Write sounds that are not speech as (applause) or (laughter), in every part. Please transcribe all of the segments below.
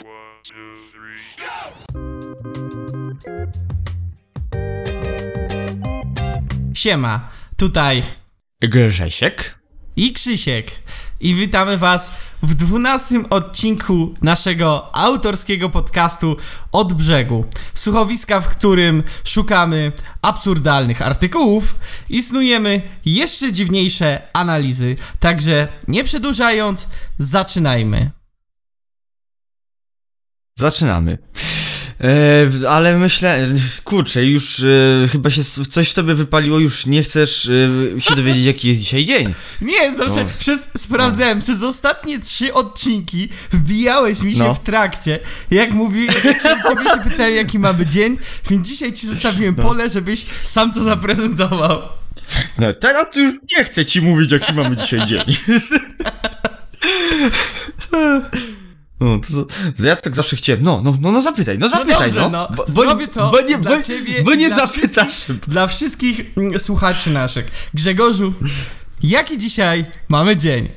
One, two, three. Siema, tutaj Grzesiek? i Krzysiek i witamy was w dwunastym odcinku naszego autorskiego podcastu Od Brzegu. Słuchowiska, w którym szukamy absurdalnych artykułów i snujemy jeszcze dziwniejsze analizy. Także nie przedłużając, zaczynajmy. Zaczynamy. E, ale myślę, kurczę, już e, chyba się coś w tobie wypaliło, już nie chcesz e, się dowiedzieć, jaki jest dzisiaj dzień. Nie, zawsze No. przez, sprawdzałem, przez ostatnie trzy odcinki wbijałeś mi się No. w trakcie, jak mówiłem, jak się ciebie się pytałem, jaki mamy dzień, więc dzisiaj ci zostawiłem No. pole, żebyś sam to zaprezentował. No, teraz to już nie chcę ci mówić, jaki mamy dzisiaj dzień. (laughs) No, to, to, ja tak zawsze chciałem, no, no, no, no zapytaj, no zapytaj, dobrze, no. no, bo, zrobię to bo nie, dla bo, ciebie bo nie dla zapytasz. Dla wszystkich mm, słuchaczy naszych. Grzegorzu, jaki dzisiaj mamy dzień?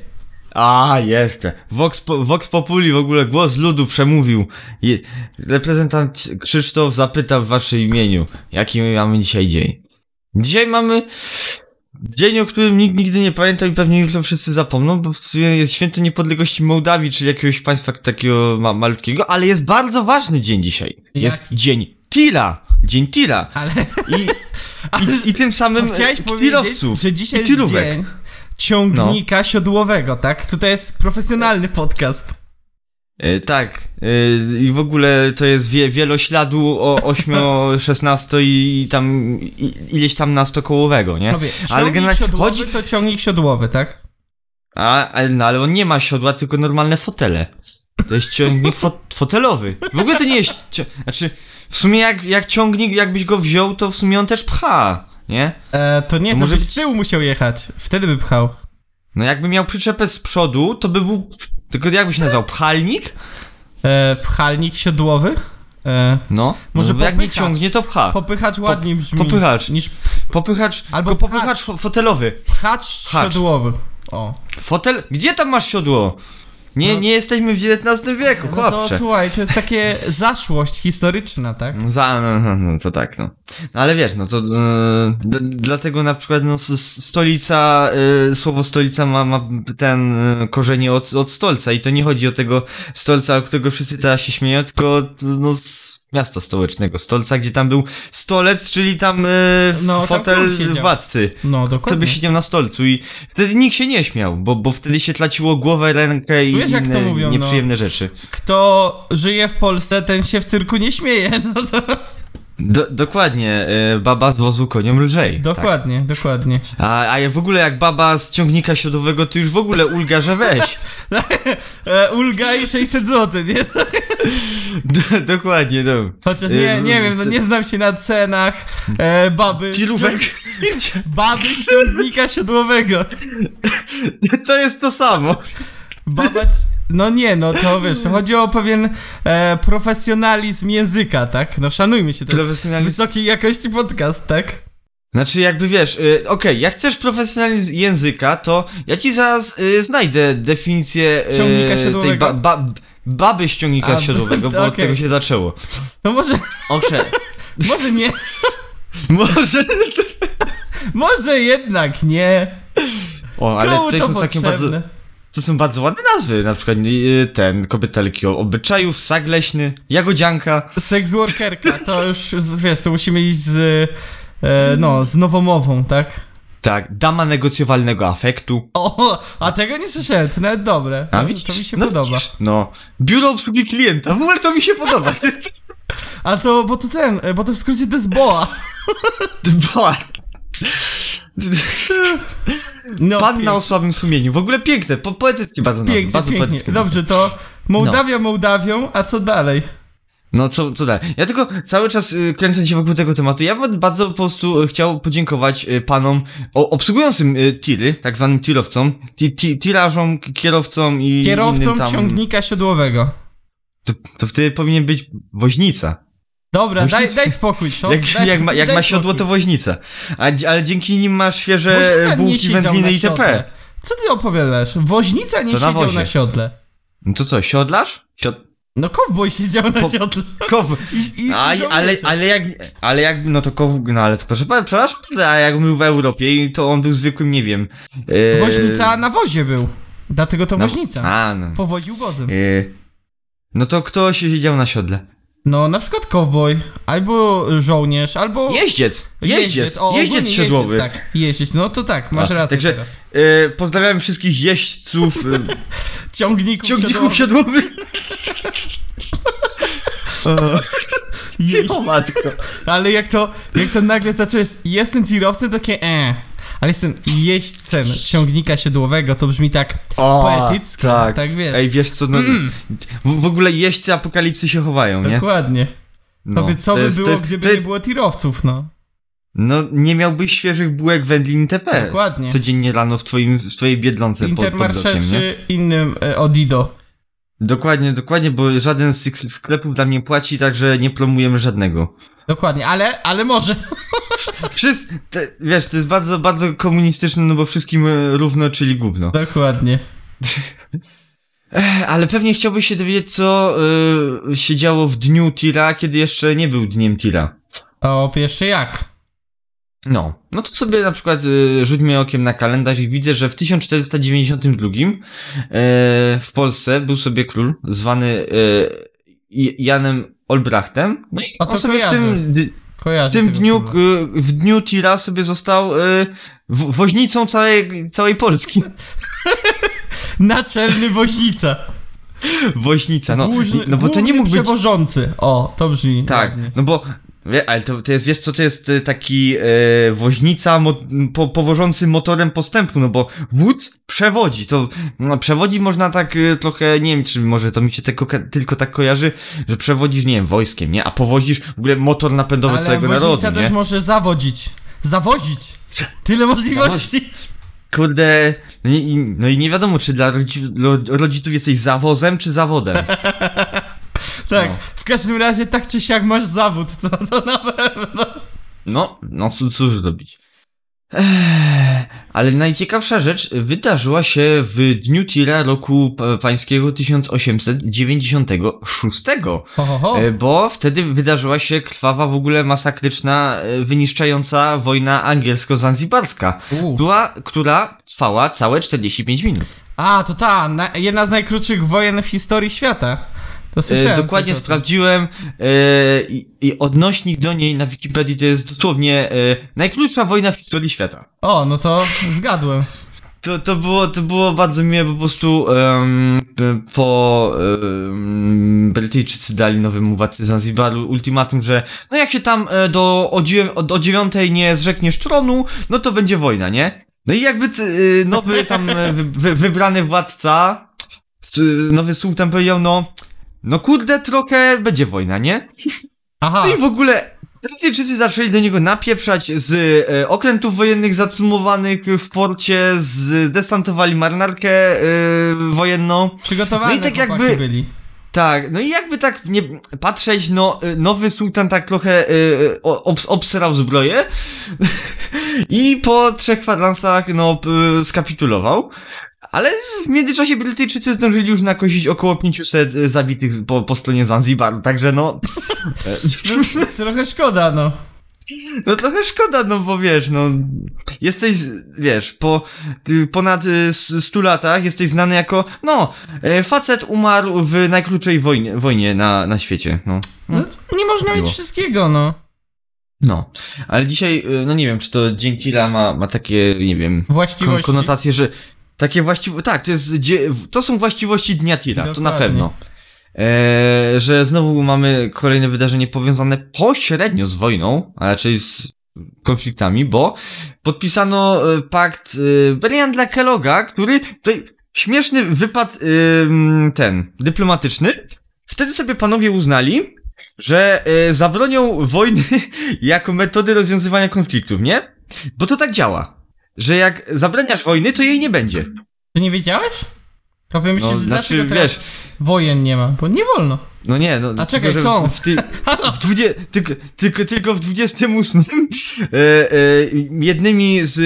A, jeszcze. Vox, Vox Populi w ogóle głos ludu przemówił. Je, reprezentant Krzysztof zapytał w waszym imieniu, jaki my mamy dzisiaj dzień. Dzisiaj mamy dzień, o którym nikt nigdy nie pamięta i pewnie jutro wszyscy zapomną, bo w sumie jest święto niepodległości Mołdawii, czy jakiegoś państwa takiego ma, malutkiego, ale jest bardzo ważny dzień dzisiaj. Jest Jaki? dzień Tira. Dzień Tira. Ale I, (laughs) i, i tym samym chciałeś e, tirowców że dzisiaj jest tirówek. dzień ciągnika siodłowego, tak? Tutaj jest profesjonalny podcast. E, tak. E, I w ogóle to jest wie, wielośladu o (laughs) 8, 16 i tam i, ileś tam nastokołowego, nie? Ale generalnie siodłowy chodzi- to ciągnik siodłowy, tak? A, ale, no, ale on nie ma siodła, tylko normalne fotele. To jest ciągnik fo (laughs) fotelowy. W ogóle to nie jest. Znaczy, w sumie jak, jak ciągnik, jakbyś go wziął, to w sumie on też pcha, nie? E, to nie, To to, może byś z tyłu musiał jechać. Wtedy by pchał. No jakby miał przyczepę z przodu, to by był. Tylko jakby się nazywał? Pchalnik? E, pchalnik siodłowy? E, No. Może no, jak nie ciągnie, to pcha. popychacz ładniej brzmi popychacz. niż Popychacz. Albo popychacz pchacz. fo- fotelowy. pchacz Hacz. siodłowy. O. Fotel? Gdzie tam masz siodło? Nie, No. nie jesteśmy w XIX wieku, No to chłopcze. słuchaj, to jest takie (laughs) zaszłość historyczna, tak? Za, no, no, no, to tak, no. No ale wiesz, no to d- dlatego na przykład no, stolica, e, słowo stolica ma, ma ten e, korzenie od, od stolca i to nie chodzi o tego stolca, o którego wszyscy teraz się śmieją, tylko no, z miasta stołecznego, stolca, gdzie tam był stolec, czyli tam e, No, tam fotel siedział. władcy. No, dokładnie. sobie siedział na stolcu i wtedy nikt się nie śmiał, bo, bo wtedy się traciło głowę, rękę i Wiesz, inne mówią, no. nieprzyjemne rzeczy. Kto żyje w Polsce, ten się w cyrku nie śmieje, (laughs) no to... Do, dokładnie, e, baba z wozu koniom lżej. Tak. Dokładnie, dokładnie. A, a ja w ogóle jak baba z ciągnika siodowego, to już w ogóle ulga, że weź. (laughs) E, ulga i 600 zł, nie? (laughs) Do, dokładnie, no. Chociaż nie, E, nie wiem, no nie znam się na cenach e, baby... ciąg- (laughs) Baby z ciągnika siodłowego. To jest to samo. Baba... c- No nie, no to wiesz, to (laughs) chodzi o pewien e, profesjonalizm języka, tak? No szanujmy się, jest Profesjonalizm- wysokiej jakości podcast, tak? Znaczy jakby wiesz, y, okej, jak chcesz profesjonalizm języka, to ja ci zaraz y, znajdę definicję y, Ciągnika tej siodłowego? ba, ba, baby z ciągnika A, siodowego, (laughs) bo od okej. tego się zaczęło. No może, Okrze, (laughs) może nie, może... może jednak nie. O, ale Komu tutaj to są takie bardzo... To są bardzo ładne nazwy, na przykład y, ten, kobytelki o obyczajów, sak leśny, jagodzianka. Sex workerka, to już, z- wiesz, to musimy iść z, e, no, z nowomową, tak? Tak, dama negocjowalnego afektu. O, a tego nie słyszałem, to nawet dobre. A To, widzisz? to mi się no, podoba. Widzisz? No. Biuro obsługi klienta, w ogóle to mi się podoba. A to, bo to ten, bo to w skrócie to jest BOA. (laughs) Dwa. (laughs) No, Panna o słabym sumieniu. W ogóle piękne, po poetyckie bardzo nazwy, pięknie, bardzo pięknie. poetyckie Dobrze, to Mołdawia Mołdawią, a co dalej? No co, co dalej? Ja tylko cały czas y, kręcąc się wokół tego tematu, ja bym bardzo po prostu y, chciał podziękować y, panom o, obsługującym y, tiry, tak zwanym tirowcom, ti, ti, tirażom, kierowcom i Kierowcą innym tam... ciągnika siodłowego. To, to wtedy powinien być woźnica. Dobra, daj, daj spokój, co? Jak, daj, jak, ma, jak ma siodło, spokój. to woźnica. A, ale dzięki nim masz świeże Woźnica bułki, wędliny na itp. Co ty opowiadasz? Woźnica nie To na siedział wozie. na siodle. No to co, siodlarz? Siod... No kowboj siedział na Po- siodle. Kow... I, i ale, ale jak, ale jak, no to kow, no ale to proszę pana, przepraszam, a jak był w Europie, i to on był zwykłym, nie wiem... E, Woźnica na wozie był. Dlatego to na- woźnica. A, no. Powodził wozem. E, no to kto się siedział na siodle? No, na przykład kowboj, albo żołnierz, albo... Jeździec! Jeździec! o, Jeździec siodłowy! Jeździec, tak, jeździec, no to tak, masz A, rację także- teraz. E, pozdrawiam wszystkich jeźdźców e, (laughs) Ciągników, ciągników siodłowych. siodłowych. (laughs) Jeźdź. O matko. Ale jak to, jak to nagle zacząłeś, jestem tirowcem, takie e, ale jestem jeźdźcem ciągnika siodłowego, to brzmi tak O, poetycko, tak, tak. wiesz. Ej, wiesz co, no, w, w ogóle jeźdźcy apokalipsy się chowają, nie? Dokładnie. No, Powiedz, co by jest- było, jest- gdyby nie było tirowców, no. No, nie miałbyś świeżych bułek wędlin itp. Dokładnie. Codziennie rano w, twoim, w twojej biedlące pod, pod Intermarché blokiem, nie? czy innym e, Odido. Dokładnie, dokładnie, bo żaden z tych sklepów dla mnie płaci, także nie promujemy żadnego. Dokładnie, ale, ale może. Wszyscy, te, wiesz, to jest bardzo, bardzo komunistyczne, no bo wszystkim e, równo, czyli gówno. Dokładnie. (laughs) Ale pewnie chciałbyś się dowiedzieć, co y, się działo w dniu Tira, kiedy jeszcze nie był dniem Tira. O, jeszcze jak? No, no to sobie na przykład y, rzućmy okiem na kalendarz i widzę, że w 1492 y, w Polsce był sobie król zwany y, Janem Olbrachtem. No i on sobie w kojarzę. tym, Kojarzę w tym dniu, w dniu Tira sobie został y, w, woźnicą całej, całej Polski. (laughs) Naczelny woźnica. Woźnica, no, Główny- no bo to nie mógł być... przewożący. O, to brzmi Tak, ładnie. no bo, wie, ale to, to jest, wiesz co, to jest y, taki e, woźnica mo, po, powożący motorem postępu, no bo wódz przewodzi, to no, przewodzi można tak y, trochę, nie wiem, czy może to mi się tylko, tylko tak kojarzy, że przewodzisz, nie wiem, wojskiem, nie, a powozisz w ogóle motor napędowy Ale całego woźnica narodu, też nie? może zawodzić. Zawozić. Tyle możliwości. Kurde, no i, no i nie wiadomo, czy dla rodzi, lo- rodziców jesteś zawozem, czy zawodem. (laughs) (laughs) Tak, No. w każdym razie tak czy siak masz zawód, to, to na pewno. No, no cóż, cóż zrobić. Ale najciekawsza rzecz wydarzyła się w dniu Tira roku pa- pańskiego 1896. Ho, ho, ho. E, Bo wtedy wydarzyła się krwawa, w ogóle masakryczna, e, wyniszczająca wojna angielsko-zanzibarska, która trwała całe 45 minut. A, to ta, na, jedna z najkrótszych wojen w historii świata. To słyszałem. E, dokładnie coś o tym. sprawdziłem e, i, i odnośnik do niej na Wikipedii to jest dosłownie e, najkrótsza wojna w historii świata. O, no to zgadłem. To, to, było, to było bardzo miłe, po prostu p- po em, Brytyjczycy dali nowemu władcy Zanzibaru ultimatum, że no jak się tam do, o, o, o dziewiątej nie zrzekniesz tronu, no to będzie wojna, nie? No i jakby nowy tam wy, wy, wybrany władca, nowy sułtan powiedział, no, no kurde, trochę będzie wojna, nie? Aha, No i w ogóle Brytyjczycy zaczęli do niego napieprzać z e, okrętów wojennych zacumowanych w porcie, zdesantowali marynarkę e, wojenną. przygotowane no i tak jakby- byli. Tak, no i jakby tak nie patrzeć, no e, nowy sułtan tak trochę o- obs, obsrał zbroję (laughs) i po trzech kwadransach no skapitulował. Ale w międzyczasie Brytyjczycy zdążyli już nakosić około 500 zabitych po, po stronie Zanzibaru, także no... (laughs) No, trochę szkoda, no. No trochę szkoda, no bo wiesz, no jesteś, wiesz, po ponad y, s- 100 latach jesteś znany jako, no, e, facet umarł w najkrótszej wojnie, wojnie na, na świecie, no. no. Nie można mieć wszystkiego, no. No, ale dzisiaj, no nie wiem, czy to Tila ma, takie, nie wiem, kon konotacje, że takie właściwości, tak, to jest, to są właściwości Dnia Tila, to na Dokładnie. pewno. E, że znowu mamy kolejne wydarzenie powiązane pośrednio z wojną, a raczej z konfliktami, bo podpisano e, pakt e, Berian dla Kelloga, który tutaj śmieszny wypad ym, ten dyplomatyczny. Wtedy sobie panowie uznali, że e, zabronią wojny (laughs) jako metody rozwiązywania konfliktów, nie? Bo to tak działa, że jak zabraniasz wojny, to jej nie będzie. Ty nie wiedziałeś? To powiem No, znaczy, dlaczego teraz wiesz, wojen nie ma, bo nie wolno. No nie, no. A tylko, czekaj, że są. W, ty, (laughs) w dwudzie, tylko, tylko, tylko w 28 (laughs) e, e, jednymi z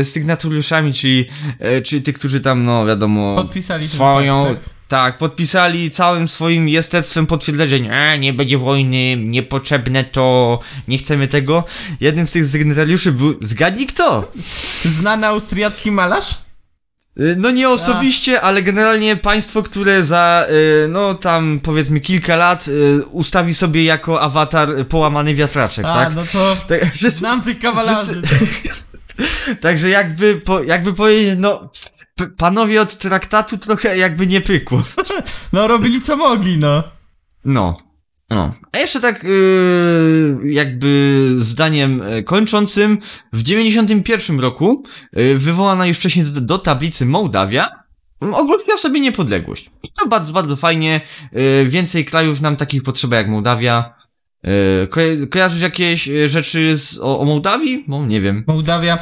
e, sygnatariuszami, czyli, e, czyli tych, którzy tam, no wiadomo, Podpisali swoją, tak. Tak, podpisali całym swoim jestestwem potwierdzenie, e, nie będzie wojny, niepotrzebne to, nie chcemy tego. Jednym z tych sygnatariuszy był, zgadnij kto? Znany austriacki malarz? Y, No nie osobiście, ale generalnie państwo, które za, y, no tam powiedzmy kilka lat y, ustawi sobie jako awatar połamany wiatraczek, A, tak? no to (laughs) Tak, że- znam tych kawalarzy. (laughs) Także jakby, po, jakby powiedzieć, no, panowie od traktatu trochę jakby nie pykło. (laughs) No robili co mogli, no. No. No. A jeszcze tak yy, jakby zdaniem e, kończącym, w 91 roku yy, wywołana już wcześniej do, do tablicy Mołdawia ogłosiła sobie niepodległość. I to bardzo, bardzo fajnie. Yy, więcej krajów nam takich potrzeba jak Mołdawia. Yy, ko- kojarzysz jakieś rzeczy z, o, o Mołdawii? No, nie wiem. Mołdawia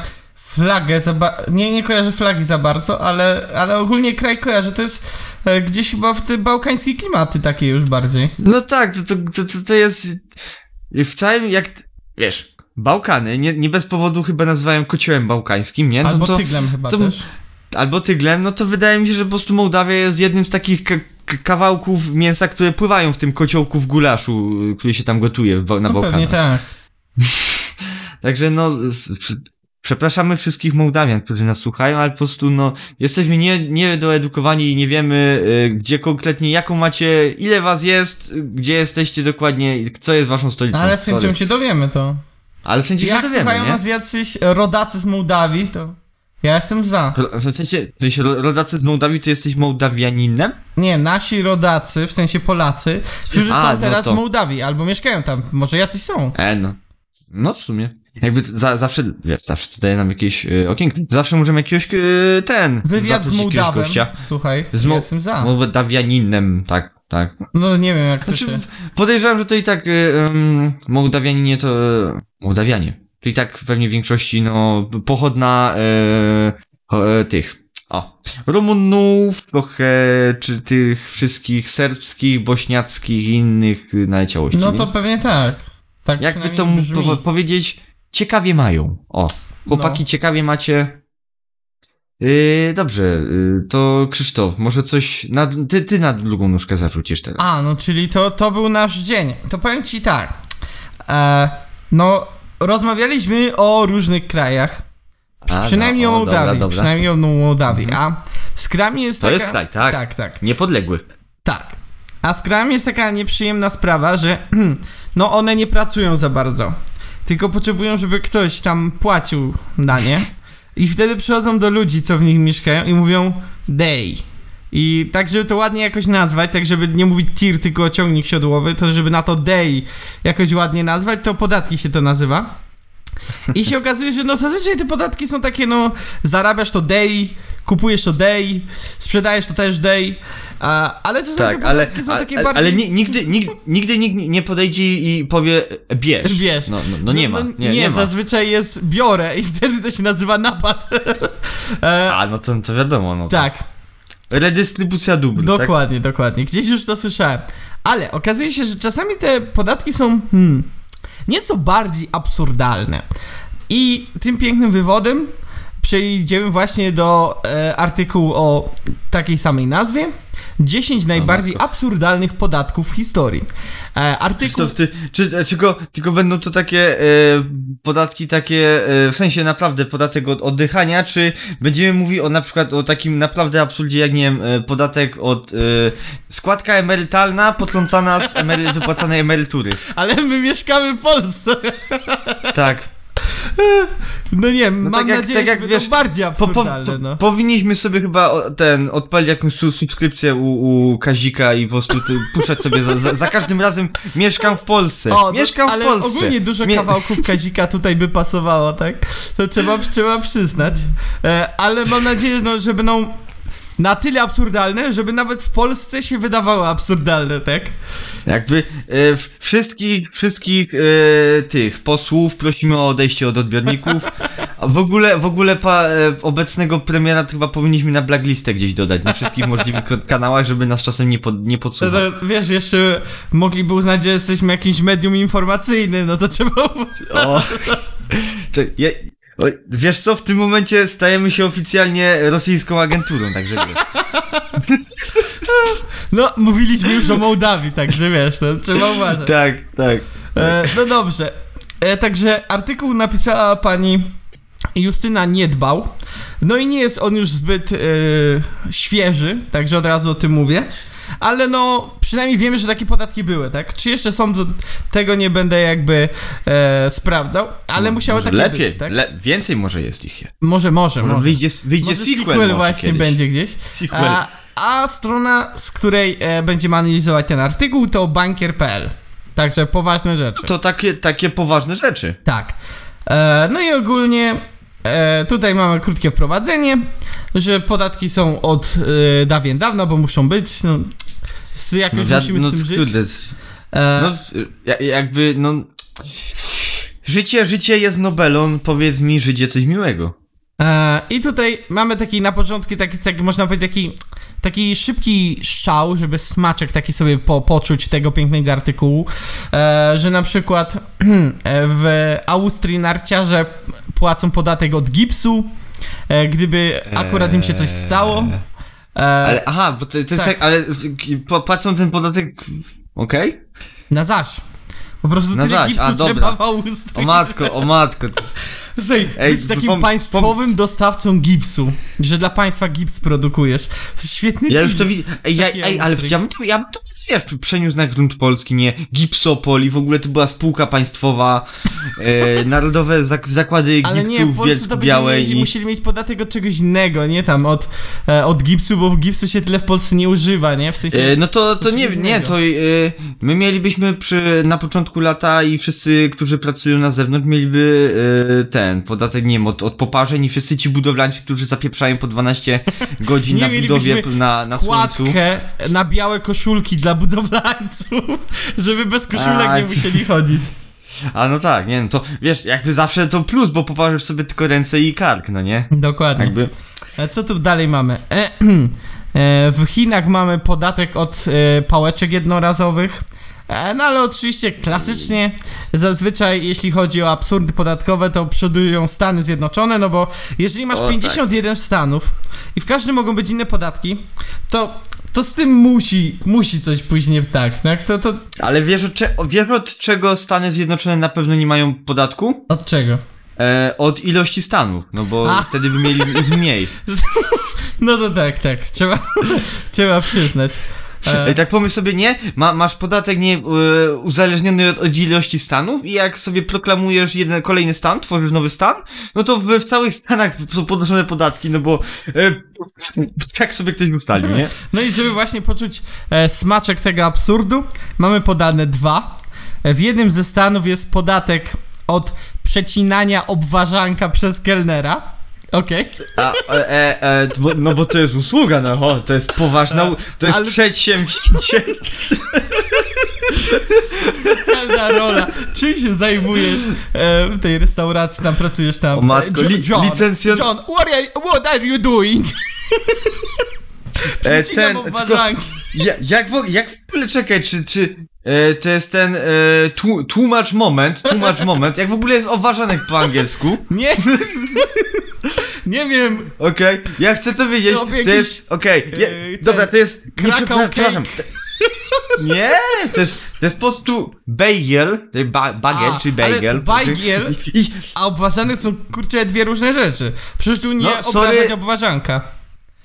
flagę za ba- nie, nie kojarzę flagi za bardzo, ale, ale ogólnie kraj kojarzę. To jest e, gdzieś chyba w te bałkańskie klimaty takie już bardziej. No tak, to, to, to, to, jest w całym, jak, wiesz, Bałkany, nie, nie bez powodu chyba nazywają kociołem bałkańskim, nie? No Albo to, tyglem chyba to- też. albo tyglem, no to wydaje mi się, że po prostu Mołdawia jest jednym z takich ka- ka- kawałków mięsa, które pływają w tym kociołku w gulaszu, y, który się tam gotuje na No pewnie Bałkanach. tak. (laughs) Także no, przepraszamy wszystkich Mołdawian, którzy nas słuchają, ale po prostu no, jesteśmy nie, niedoedukowani i nie wiemy, y, gdzie konkretnie, jaką macie, ile was jest, y, gdzie jesteście dokładnie, i co jest waszą stolicą. Ale z chęcią Sorry. się dowiemy to. Ale w sensie się Jak dowiemy, słuchają nie? nas jacyś rodacy z Mołdawii, to ja jestem za. Ro- W sensie, w sensie ro- rodacy z Mołdawii, to jesteś Mołdawianinem? Nie, nasi rodacy, w sensie Polacy, którzy A, są no teraz to- w Mołdawii albo mieszkają tam. Może jacyś są. E, no. No w sumie. Jakby za, zawsze, wiesz, zawsze to daje nam jakieś y, okienko. Zawsze możemy jakiegoś, y, ten, Wywiad z Mołdawem. Słuchaj, Z ja Mo- jestem za. Mołdawianinem, tak, tak. No nie wiem jak to Znaczy, się... podejrzewam, że to i tak y, um, Mołdawianinie to... y, Mołdawianie. To i tak pewnie w większości, no, pochodna y, y, tych... O, Rumunów, trochę, czy tych wszystkich serbskich, bośniackich i innych y, naleciałości. No to więc pewnie tak. Tak Jakby to brzmi. po powiedzieć, ciekawie mają. O, chłopaki No. ciekawie macie. Yy, dobrze, yy, to Krzysztof, może coś, na, ty, ty na drugą nóżkę zarzucisz teraz. A, no czyli to, to był nasz dzień. To powiem ci tak. E, no, rozmawialiśmy o różnych krajach. A, przynajmniej no, o o, dobra, Mołdawii. dobra. Przynajmniej o Mołdawii. A z krajami jest To taka... jest kraj, tak. Tak, tak. Niepodległy. Tak. A krajami jest taka nieprzyjemna sprawa, że (clears throat) no one nie pracują za bardzo. Tylko potrzebują, żeby ktoś tam płacił na nie. I wtedy przychodzą do ludzi, co w nich mieszkają i mówią day. I tak, żeby to ładnie jakoś nazwać, tak żeby nie mówić tir, tylko ciągnik siodłowy, to żeby na to day jakoś ładnie nazwać, to podatki się to nazywa. I się okazuje, że no zazwyczaj te podatki są takie, no zarabiasz to day, kupujesz to day, sprzedajesz to też day, a, ale czasem te Tak, ale, podatki są ale, takie ale, bardziej... ni- nigdy, nigdy, nigdy nikt nie podejdzie i powie e, bierz. Bierz. No, no, no nie ma, nie, nie, ma. zazwyczaj jest biorę i wtedy to się nazywa napad. (laughs) e, A, no to, to wiadomo, no to. tak, Redystrybucja dóbr, tak? dokładnie, dokładnie. Gdzieś już to słyszałem. Ale okazuje się, że czasami te podatki są hmm, nieco bardziej absurdalne. I tym pięknym wywodem przejdziemy właśnie do e, artykułu o takiej samej nazwie. 10 najbardziej absurdalnych podatków w historii. E, artykuł... Krzysztof, ty, czy, e, tylko, tylko będą to takie e, podatki takie, e, w sensie naprawdę podatek od oddychania, czy będziemy mówić o na przykład o takim naprawdę absurdzie, jak nie wiem, e, podatek od e, składka emerytalna potrącana z emery, wypłacanej emerytury. (laughs) Ale my mieszkamy w Polsce. Tak. No nie, mam tak jak- nadzieję, tak jak że wiesz, to bardziej Po, po, absurdalne, po, no. Powinniśmy sobie chyba ten, odpalić jakąś su- subskrypcję u, u Kazika i po prostu puszczać sobie za, za, za każdym razem mieszkam w Polsce. O, mieszkam no, ale w Polsce. ogólnie dużo Mie- kawałków (laughs) Kazika tutaj by pasowało, tak? To trzeba, trzeba przyznać. E, ale mam nadzieję, no, że będą na tyle absurdalne, żeby nawet w Polsce się wydawało absurdalne, tak? Jakby e, wszystkich, wszystkich e, tych posłów prosimy o odejście od odbiorników. W ogóle, w ogóle pa, e, obecnego premiera to chyba powinniśmy na blacklistę gdzieś dodać, na wszystkich możliwych kanałach, żeby nas czasem nie, pod, nie podsłuchał. wiesz, jeszcze mogliby uznać, że jesteśmy jakimś medium informacyjnym, no to trzeba... O, (laughs) ja, wiesz co, w tym momencie stajemy się oficjalnie rosyjską agenturą, także wiesz. (laughs) No, mówiliśmy już o Mołdawii, także wiesz, to trzeba uważać. Tak, tak. E, no dobrze. E, także artykuł napisała pani Justyna Niedbał. No i nie jest on już zbyt e, świeży, także od razu o tym mówię. Ale no, przynajmniej wiemy, że takie podatki były, tak? Czy jeszcze są, to tego nie będę jakby e, sprawdzał, ale No, musiały takie lepiej, być, tak? le więcej może jest ich. Może, może, może. Wyjdzie, wyjdzie może sequel, może właśnie kiedyś. będzie gdzieś. Sequel. A, a strona, z której e, będziemy analizować ten artykuł, to bankier.pl. Także poważne rzeczy. To takie, takie poważne rzeczy. Tak. E, no i ogólnie e, tutaj mamy krótkie wprowadzenie, że podatki są od e, dawien dawna, bo muszą być. No, z, jakoś wiad- musimy no, z tym żyć. kurde, E, No, ja- jakby, no... Życie, życie jest nobelą, powiedz mi, życie coś miłego. E, I tutaj mamy taki na początku, taki, tak można powiedzieć, taki, taki szybki szczał, żeby smaczek taki sobie po, poczuć tego pięknego artykułu, e, że na przykład (clears throat) e, w Austrii narciarze płacą podatek od gipsu, e, gdyby akurat im się coś stało. E, Ale, aha, bo to, to jest tak. tak, ale płacą ten podatek, okej? Na zaś. Po prostu Na tyle zaś, gipsu a, dobra. O matko, o matko. Słuchaj, Ej, takim pom- państwowym dostawcą gipsu, że dla państwa gips produkujesz. Świetny Ja już to widzę. Ej, ja, ej ale ja bym, to, ja bym to, wiesz, przeniósł na grunt polski, nie? Gipsopol i w ogóle to była spółka państwowa, e, (laughs) narodowe zak- zakłady Ale gipsów nie, w Polsce to Białej mieli, i... musieli mieć podatek od czegoś innego, nie tam od, e, od gipsu, bo gipsu się tyle w Polsce nie używa, nie? W sensie... E, no to, to nie, czegoś nie, innego. to e, my mielibyśmy przy, na początku lata i wszyscy, którzy pracują na zewnątrz, mieliby e, ten podatek, nie wiem, od, od poparzeń i wszyscy ci budowlańcy, którzy zapieprzają po 12 (laughs) godzin na budowie na, na słońcu. na białe koszulki dla budowlańców, (laughs) żeby bez koszulek A, nie musieli chodzić. (laughs) A no tak, nie no to wiesz, jakby zawsze to plus, bo poparzysz sobie tylko ręce i kark, no nie? Dokładnie. Jakby. A co tu dalej mamy? E, (clears throat) e, w Chinach mamy podatek od e, pałeczek jednorazowych. E, No ale oczywiście klasycznie, zazwyczaj jeśli chodzi o absurdy podatkowe, to przodują Stany Zjednoczone, no bo jeżeli masz O, tak. 51 stanów i w każdym mogą być inne podatki, to, to z tym musi, musi coś pójść nie tak, tak? To, to Ale wiesz od, cze- wiesz od czego Stany Zjednoczone na pewno nie mają podatku? od czego? E, od ilości stanów, no bo A. wtedy by mieli (laughs) ich mniej. No to tak, tak, trzeba, (laughs) trzeba przyznać. E, tak pomyśl sobie, nie? Ma, masz podatek nie e, uzależniony od, od ilości stanów i jak sobie proklamujesz jeden kolejny stan, tworzysz nowy stan, no to w, w całych stanach są podnoszone podatki, no bo e, tak sobie ktoś ustalił, nie? No i żeby właśnie poczuć e, smaczek tego absurdu, mamy podane dwa. E, W jednym ze stanów jest podatek od przecinania obwarzanka przez kelnera. Okej. A, e, e, e, bo, no bo to jest usługa, no to jest poważna, to jest Ale- przedsięwzięcie. Specjalna rola. Czym się zajmujesz e, w tej restauracji? Tam pracujesz tam. O matko, li- licencjon- John, what are, what are you doing? E, Przecinam ten, tylko, obwarzanki. ja, jak, w, jak w ogóle, czekaj, czy, czy e, to jest ten e, tłu, tłumacz moment, tłumacz moment, jak w ogóle jest oważanek po angielsku? Nie. Nie wiem. Okej, ja chcę to wiedzieć, Robię to jakiś, jest, okej, e, ten dobra, to jest, nie, przepraszam. Nie, to jest, to jest po prostu bagel, to jest ba, bagiel, A, czy ale bagel. bagiel- I, i, A obwarzane są kurczę dwie różne rzeczy. Przecież tu nie No, sorry. obrażać obwarzanka.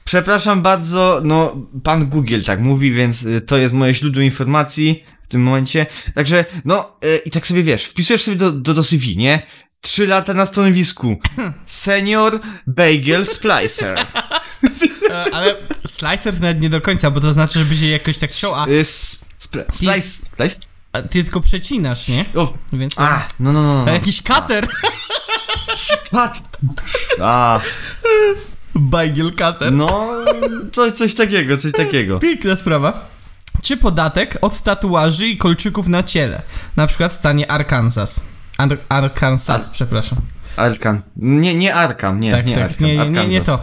Przepraszam bardzo, no pan Google tak mówi, więc y, to jest moje źródło informacji w tym momencie. Także, no y, i tak sobie wiesz, wpisujesz sobie do, do, do CV, nie? Trzy lata na stanowisku. Senior Bagel Splicer. E, ale slicer nawet nie do końca, bo to znaczy, żeby się jakoś tak ciął, a, Splice. Splice? a ty tylko przecinasz, nie? O, Więc a, no, no, no. a no. jakiś cutter. Pat. A, Bajgiel cutter. no, coś, coś takiego, coś takiego. Piękna sprawa. Czy podatek od tatuaży i kolczyków na ciele? Na przykład w stanie Arkansas. Ar Arkansas, przepraszam. Arkan. Nie, nie Arkam, nie, Tak, nie tak, Arkam. nie, nie, nie, to.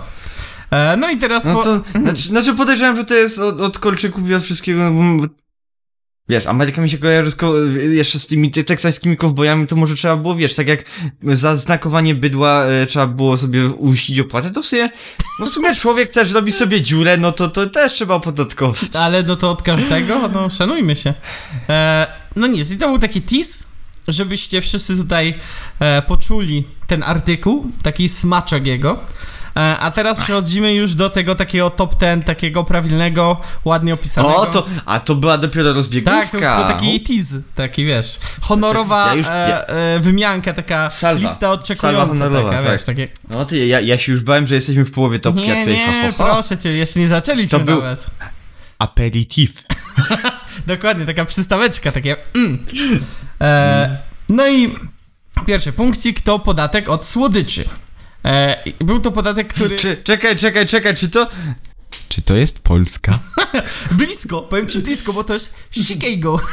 E, no i teraz No po... to, znaczy, znaczy podejrzewam, że to jest od, od kolczyków i od wszystkiego, bo Wiesz, Ameryka mi się kojarzy z ko- jeszcze z tymi te- teksańskimi kowbojami, to może trzeba było, wiesz, tak jak za znakowanie bydła e, trzeba było sobie uścić opłatę, to w sumie, no w sumie człowiek też robi sobie dziurę, no to, to też trzeba opodatkować. Ale no to od każdego, no szanujmy się. E, no nic, i to był taki tease, żebyście wszyscy tutaj e, poczuli ten artykuł, taki smaczek jego. E, a teraz przechodzimy już do tego takiego top ten, takiego prawilnego, ładnie opisanego. O, to, a to była dopiero rozbiegówka. Tak, to, to taki tease, taki wiesz, honorowa Ja już- e, e, wymianka, taka Salwa. lista oczekująca, Salwa honorowa, taka, tak. wiesz, takie... No ty, ja, ja się już bałem, że jesteśmy w połowie topki, Nie, tutaj ho, nie, ho, ho. proszę cię, jeszcze nie zaczęliśmy To był- nawet. Aperitif. (laughs) Dokładnie, taka przystaweczka, takie. Mm. E, no i pierwszy punkcik to podatek od słodyczy. E, i był to podatek, który. Czy, czekaj, czekaj, czekaj, czy to... Czy to jest Polska? (laughs) Blisko, powiem ci blisko, bo to jest Chicago. (laughs)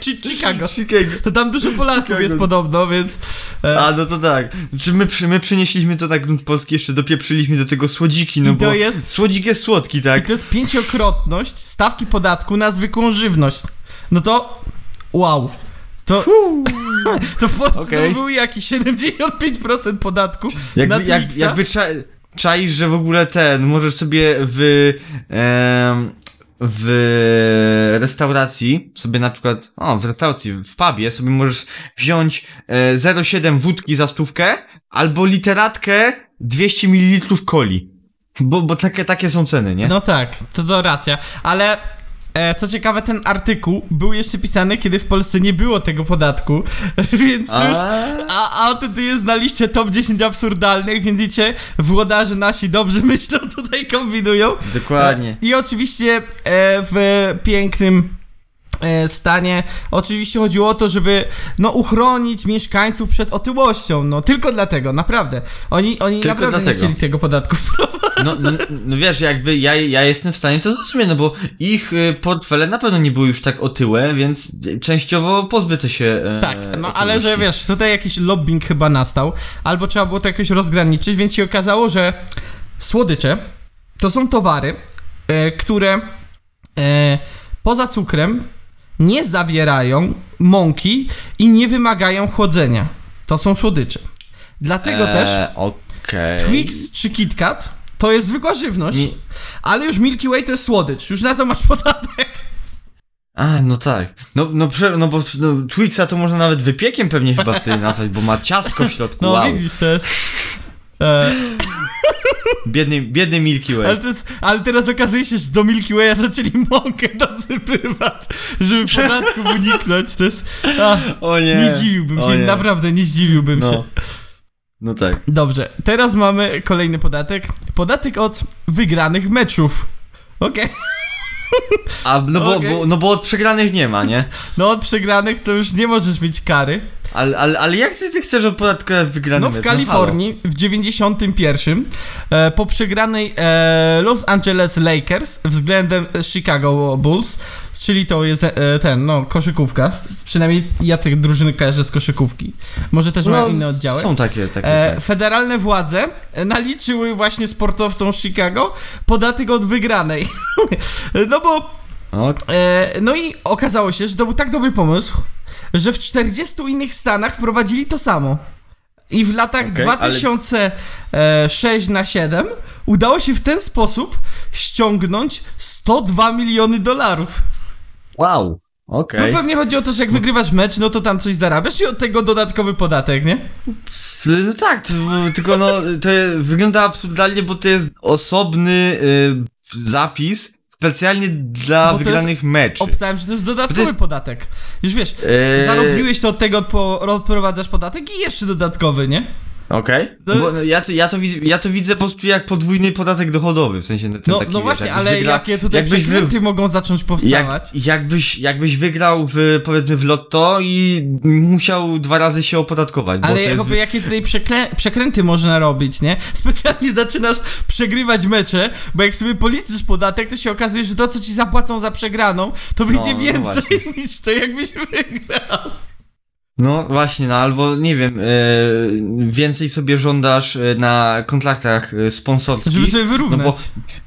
Czy Chicago. Chicago. To tam dużo Polaków Chicago. jest podobno, więc. E, A, no to tak. Czy my, my przynieśliśmy to na grunt polski, jeszcze dopieprzyliśmy do tego słodziki, no I to bo jest- słodzik jest słodki, I tak? to jest pięciokrotność stawki podatku na zwykłą żywność. No to. Wow. To, (laughs) to w Polsce Okej. to był jakiś 75% podatku na Jakby, jak, Twixa. jakby cza, czaisz, że w ogóle ten, możesz sobie w... em, w restauracji, sobie na przykład, o, w restauracji, w pubie sobie możesz wziąć e, 0,7 wódki za stówkę, albo literatkę 200 ml coli. Bo, bo takie, takie są ceny, nie? No tak, to to racja, ale e, co ciekawe, ten artykuł był jeszcze pisany, kiedy w Polsce nie było tego podatku, (laughs) więc to już... A, a to tu jest na liście top 10 absurdalnych, więc widzicie, włodarze nasi dobrze (laughs) myślą, tutaj kombinują. Dokładnie. I oczywiście e, w pięknym e, stanie. Oczywiście chodziło o to, żeby no uchronić mieszkańców przed otyłością. No tylko dlatego, naprawdę. Oni, oni Tylko naprawdę nie dlatego. chcieli tego podatku wprowadzić. No, no, no wiesz, jakby ja, ja jestem w stanie to zrozumieć, no bo ich y, portfele na pewno nie były już tak otyłe, więc częściowo pozbyto się. E, Tak, no ale że otyłości. wiesz, tutaj jakiś lobbying chyba nastał, albo trzeba było to jakoś rozgraniczyć, więc się okazało, że słodycze to są towary, e, które e, poza cukrem nie zawierają mąki i nie wymagają chłodzenia. To są słodycze. Dlatego też E, Okej. Twix czy KitKat to jest zwykła żywność, Mi- ale już Milky Way to jest słodycz. Już na to masz podatek. A, no tak. No, no, prze, no bo no, Twixa to można nawet wypiekiem pewnie chyba wtedy nazwać, bo ma ciastko w środku. No wow. widzisz, to jest... E, (laughs) Biedny, biedny Milky Way. Ale, jest, ale teraz okazuje się, że do Milky Way'a zaczęli mąkę dosypywać, żeby podatków uniknąć. To jest. A, O nie. nie zdziwiłbym się, nie. naprawdę nie zdziwiłbym się. No. No tak. Dobrze, teraz mamy kolejny podatek. Podatek od wygranych meczów. Okej. A, no, bo, Okej. bo, no bo od przegranych nie ma, nie? No od przegranych to już nie możesz mieć kary. Ale, ale, ale jak ty, ty chcesz opodatkować wygrany No w mecz? Kalifornii w 91 e, po przegranej e, Los Angeles Lakers względem Chicago Bulls, czyli to jest e, ten, no, koszykówka. Przynajmniej ja tych drużyny kojarzę z koszykówki. Może też halo. mają No, inne oddziały. Są takie, takie, E, tak. federalne władze e, naliczyły właśnie sportowcom Chicago podatek od wygranej. (laughs) no bo O, E, no i okazało się, że to był tak dobry pomysł, że w 40 innych stanach wprowadzili to samo. I w latach ale- 2006 na 7 udało się w ten sposób ściągnąć 102 miliony dolarów. wow. Okej. No pewnie chodzi o to, że jak wygrywasz mecz, no to tam coś zarabiasz i od tego dodatkowy podatek, nie? No tak, tylko no, to wygląda absurdalnie, bo to jest osobny y, zapis specjalnie dla to wygranych meczy. Obstałem, że to jest dodatkowy To jest- podatek. Już wiesz, Eee, zarobiłeś to od tego odprowadzasz podatek i jeszcze dodatkowy, nie? Okej. Bo no, ja, to, ja, to widzę, ja to widzę po prostu jak podwójny podatek dochodowy, w sensie ten No, taki, no wiesz, właśnie, jakbyś ale wygra- jakie tutaj jakbyś wy- mogą zacząć powstawać? Jak, jakbyś, jakbyś wygrał w, powiedzmy w lotto i musiał dwa razy się opodatkować, Ale jest... jakby, jakie tutaj przeklę- przekręty można robić, nie? Specjalnie zaczynasz przegrywać mecze, bo jak sobie policzysz podatek, to się okazuje, że to, co ci zapłacą za przegraną, to wyjdzie no więcej (laughs) niż to, jakbyś wygrał. No właśnie, no albo nie wiem, e, więcej sobie żądasz e, na kontraktach e, sponsorskich. Żeby sobie No wyrównać. bo,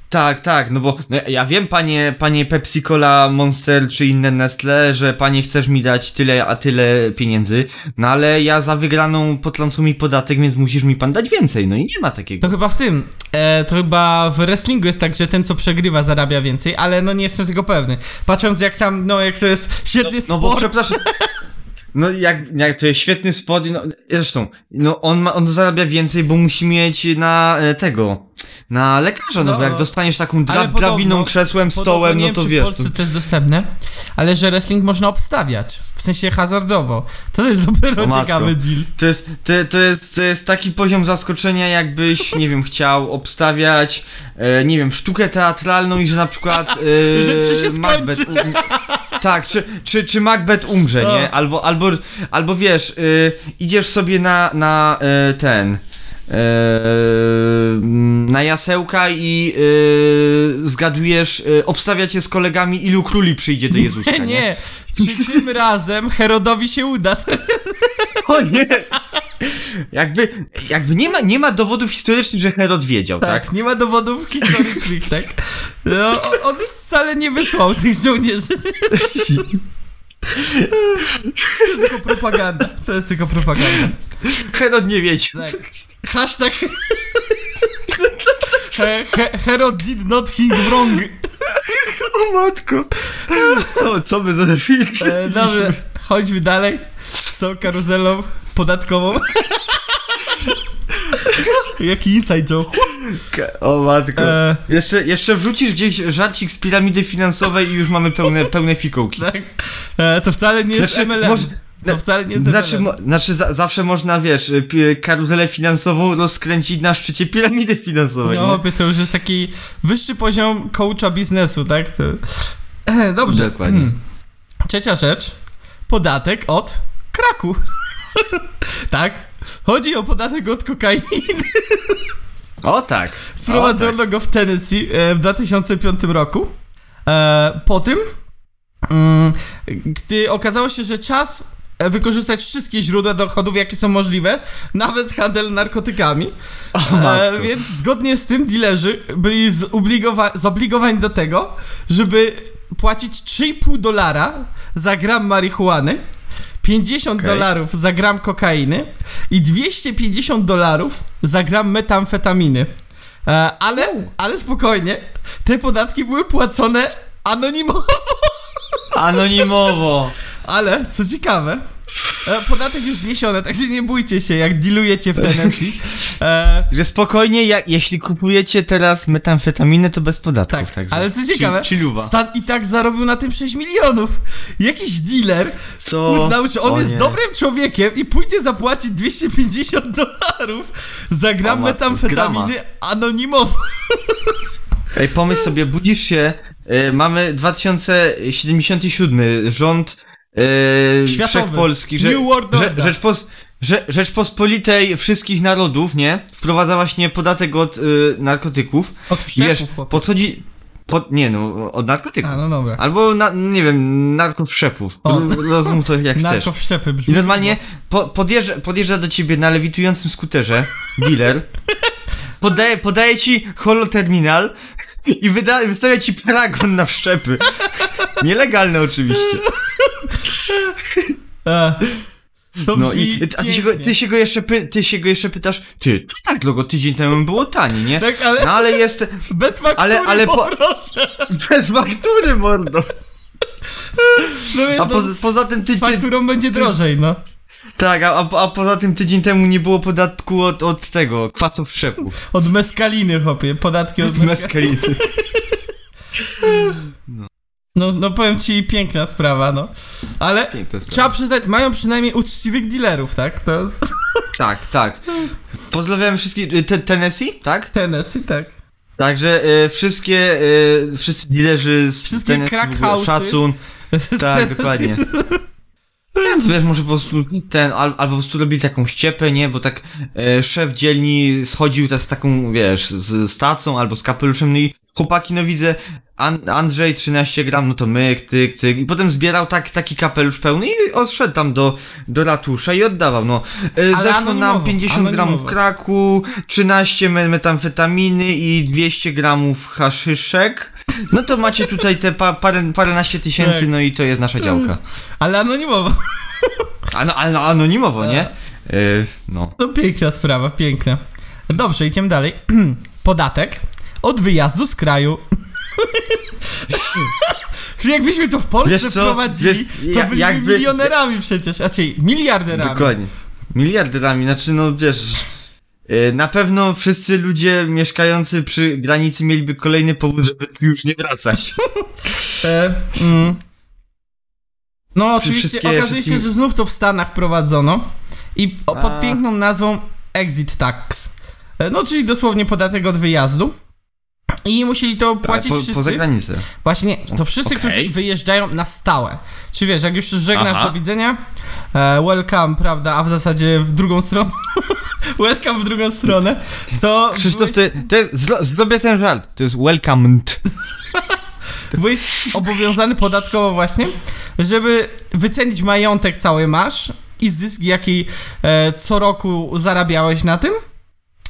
tak, tak, no bo no ja wiem, panie, panie Pepsi Cola, Monster czy inne Nestle, że panie chcesz mi dać tyle, a tyle pieniędzy, no ale ja za wygraną potrącą mi podatek, więc musisz mi pan dać więcej, no i nie ma takiego. To chyba w tym. E, to chyba w wrestlingu jest tak, że ten co przegrywa zarabia więcej, ale no nie jestem tego pewny. Patrząc jak tam, no jak to jest świetny No bo sport. przepraszam. (laughs) No jak, jak to jest świetny spot, no zresztą, no on ma, on zarabia więcej, bo musi mieć na e, tego, na lekarza, no, No, bo jak dostaniesz taką dra, podobno- drabiną, krzesłem, stołem, no to wiesz. W Polsce to jest dostępne, ale że wrestling można obstawiać. W sensie hazardowo. To też dopiero O ciekawy deal. To jest, to, to, jest, to jest taki poziom zaskoczenia, jakbyś, (laughs) nie wiem, chciał obstawiać, e, nie wiem, sztukę teatralną i że na przykład (laughs) e, Że czy się Macbeth skończy. um, Tak, czy, czy, czy Macbeth umrze, No. nie? Albo, albo, albo wiesz, e, idziesz sobie na, na e, ten... e, na jasełka i e, zgadujesz, e, obstawiacie z kolegami, ilu króli przyjdzie do Jezuska, Nie, nie? Czy tym razem Herodowi się uda? (laughs) O nie! Jakby, jakby nie ma, nie ma dowodów historycznych, że Herod wiedział, tak? Tak, nie ma dowodów historycznych, (laughs) tak? No, on- on wcale nie wysłał tych żołnierzy. (laughs) To jest tylko propaganda. To jest tylko propaganda. Herod nie wiedział. Tak. Hashtag... He, he, Herod did not think wrong. O matko. Co, co my za definicję? E, dobrze, chodźmy dalej z tą karuzelą podatkową. Jaki inside joke. O matko. E, Jeszcze, jeszcze wrzucisz gdzieś żarcik z piramidy finansowej i już mamy pełne, pełne fikołki. tak. E, to wcale nie jest Znaczy, MLM. może- to wcale nie Znaczy, mo, znaczy za, zawsze można, wiesz, pi- karuzelę finansową rozkręcić na szczycie piramidy finansowej, No, obie to już jest taki wyższy poziom coacha biznesu, tak? To... (clears throat) Dobrze. Dokładnie. Hmm. Trzecia rzecz. Podatek od kraku. (laughs) tak? Chodzi o podatek od kokainy. O tak. (laughs) Wprowadzono go w Tennessee e, w 2005 roku. E, po tym, mm, gdy okazało się, że czas wykorzystać wszystkie źródła dochodów, jakie są możliwe, nawet handel narkotykami. O. E, więc zgodnie z tym dealerzy byli zobligowa- zobligowani do tego, żeby płacić 3,5 dolara za gram marihuany, 50 Okej. dolarów za gram kokainy i 250 dolarów za gram metamfetaminy. E, ale, ale spokojnie, te podatki były płacone anonimowo. Anonimowo. Ale, co ciekawe, e, podatek już zniesiony, także nie bójcie się, jak dealujecie w Tennessee. E, Że spokojnie, jak, jeśli kupujecie teraz metamfetaminę, to bez podatków, Tak, także. ale co ciekawe. Stan i tak zarobił na tym 6 milionów. Jakiś dealer Co? uznał, że on O jest nie. dobrym człowiekiem i pójdzie zapłacić 250 dolarów za gram O metamfetaminy anonimowo. (laughs) Ej, pomyśl sobie, budzisz się, y, mamy 2077, rząd y, Światowy. wszechpolski, że, New World że, Order. Rzeczpos, że, Rzeczpospolitej wszystkich narodów, nie? Wprowadza właśnie podatek od y, narkotyków. Od I wiesz, chłopie. podchodzi, pod, nie no, od narkotyków. A, no dobra. Albo, na, nie wiem, narkowszczepów. Rozum to jak (laughs) chcesz. Narkowszczepy I brzmi. normalnie po, podjeżdża, podjeżdża do ciebie na lewitującym skuterze dealer, (laughs) podaje, podaje ci holoterminal i wyda, wystawia ci paragon na wszczepy. (laughs) Nielegalne oczywiście. To No i a ty się, go, ty, się go jeszcze py, ty się go jeszcze pytasz, ty, to tak logo tydzień temu było tanie, nie? Tak, ale No ale jest bez faktury ale- ale po- bez faktury, mordo. No wiesz, A no, poza, tym ty, z fakturą będzie drożej, no. tak, a, a, poza tym tydzień temu nie było podatku od, od tego, kwasów wszczepów. Od meskaliny, chłopie. Podatki od meskaliny. Meskaliny. (laughs) No, no powiem ci, piękna sprawa, no. Ale sprawa. trzeba przyznać, mają przynajmniej uczciwych dealerów, tak? To jest (laughs) Tak, tak. Pozdrawiam wszystkich. y, Te, Tennessee, tak? Tennessee, tak. Także y, wszystkie, y, wszyscy dealerzy z Wszystkie Tennessee, crack ogóle szacun. (laughs) Z Tak, Tennessee. dokładnie. Nie, to wiesz, może po prostu ten, al, albo po prostu robili taką ściepę, nie? Bo tak e, szef dzielni schodził tak z taką, wiesz, z stacą albo z kapeluszem, no i chłopaki, no widzę, An Andrzej 13 gram, no to myk, tyk, cyk. I potem zbierał tak, taki kapelusz pełny i odszedł tam do, do ratusza i oddawał, no. E, Zeszło nam anonimowo, 50 gramów kraku, 13 me- metamfetaminy i 200 gramów haszyszek. No to macie tutaj te pa parę, paręnaście tysięcy, Tak. no i to jest nasza działka. Ale anonimowo. Ano, ano, anonimowo, nie? E, no. No piękna sprawa, piękna. Dobrze, idziemy dalej. (clears throat) Podatek od wyjazdu z kraju. Jakbyśmy to w Polsce Wiesz, to byliśmy jakby- milionerami przecież, a czyli miliarderami. Dokładnie. Miliarderami, znaczy no wiesz... e, Na pewno wszyscy ludzie mieszkający przy granicy mieliby kolejny powód, żeby już nie wracać. E, mm. No oczywiście wszystkie- okazuje wszystkim- się, że znów to w Stanach wprowadzono i o, pod A. piękną nazwą Exit Tax. E, No czyli dosłownie podatek od wyjazdu. I musieli to płacić po, wszyscy. poza granicę. Właśnie, to wszyscy, Okej. którzy wyjeżdżają na stałe. Czy wiesz, jak już się żegnasz Aha. do widzenia, e, welcome, prawda, a w zasadzie w drugą stronę, (laughs) welcome w drugą stronę, to Krzysztof, byłeś, ty, ty zro, zrobię ten żart. To jest welcomed. (laughs) byłeś obowiązany podatkowo właśnie, żeby wycenić majątek cały masz i zysk, jaki e, co roku zarabiałeś na tym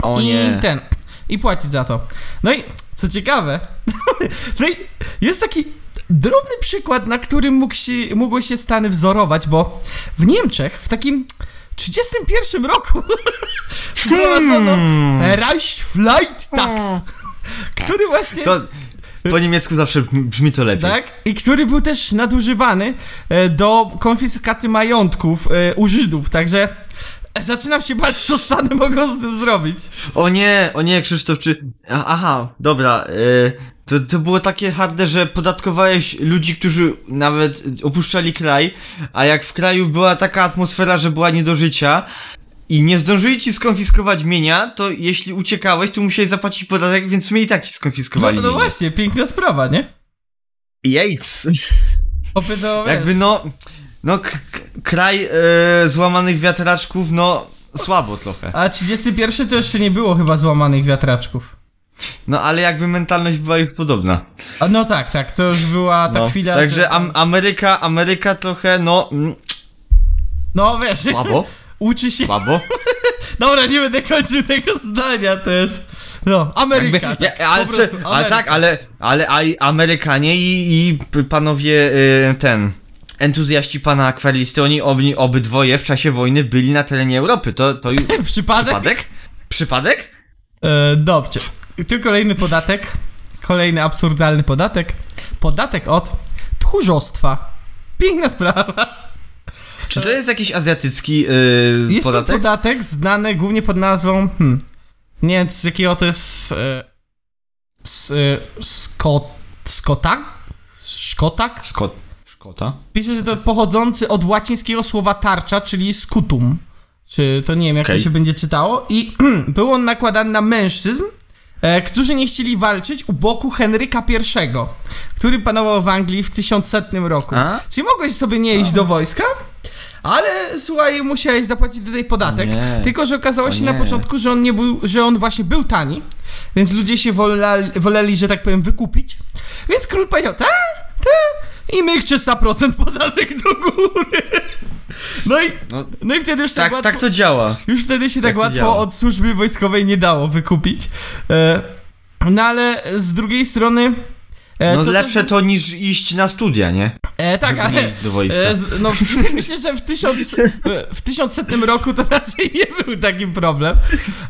O i nie. ten, i płacić za to. No i co ciekawe, (laughs) no i jest taki drobny przykład, na którym mógł się, mogły się Stany wzorować, bo w Niemczech w takim 31 roku (laughs) wprowadzono Hmm. Reichsflight Tax, który właśnie... To po niemiecku zawsze brzmi to lepiej. Tak? I który był też nadużywany e, do konfiskaty majątków e, u Żydów, także zaczynam się bać, co Stany mogą z tym zrobić. O nie, o nie, Krzysztof, czy... Aha, dobra, y, to, to było takie harde, że podatkowałeś ludzi, którzy nawet opuszczali kraj, a jak w kraju była taka atmosfera, że była nie do życia i nie zdążyli ci skonfiskować mienia, to jeśli uciekałeś, to musiałeś zapłacić podatek, więc my i tak ci No, skonfiskowali no mienie. właśnie, piękna sprawa, nie? To, wiesz, Jakby no, no kraj e, złamanych wiatraczków, no słabo trochę. A 31 to jeszcze nie było chyba złamanych wiatraczków. No ale jakby mentalność była już podobna. A no tak, tak, to już była ta No, chwila, Także że... am Ameryka, Ameryka trochę, no, mm, No wiesz, słabo, (laughs) uczy się... słabo. (laughs) Dobra, nie będę kończył tego zdania, to jest... No, Ameryka, Jakby, tak, ja, ale, prostu, ale Ameryka. tak, ale, ale Amerykanie i, i panowie y, ten, entuzjaści pana akwaristy, oni obi, obydwoje w czasie wojny byli na terenie Europy. To, to już (laughs) Przypadek? przypadek? Przypadek? E, dobrze. Tu kolejny podatek. Kolejny absurdalny podatek. Podatek od tchórzostwa. Piękna sprawa. Czy to jest jakiś azjatycki y, Jest podatek? to podatek znany głównie pod nazwą. Hmm, nie wiem z jakiego to jest. E, s, e, sko, skota? Szkotak? Szkot. Szkota? Pisze, że to pochodzący od łacińskiego słowa tarcza, czyli scutum. Czy to nie wiem, jak Okej. to się będzie czytało. I (clears throat) był on nakładany na mężczyzn, e, którzy nie chcieli walczyć u boku Henryka I, który panował w Anglii w 1100 roku. A? Czyli mogłeś sobie nie iść do wojska, ale słuchaj, musiałeś zapłacić tutaj podatek. Tylko, że okazało się na początku, że on nie był, że on właśnie był tani, więc ludzie się woleli, woleli, że tak powiem, wykupić. Więc król powiedział, ta, ta, i myk 300% podatek do góry. No i, No, no i wtedy już tak, tak, łatwo, tak to działa. już wtedy się tak to łatwo od służby wojskowej nie dało wykupić. E, no ale z drugiej strony... E, No to lepsze też- to niż iść na studia, nie? E, tak, żeby ale... nie iść do wojska. E, z, no, w- (laughs) myślę, że w, tysiąc, w tysiącsetnym roku to raczej nie był taki problem.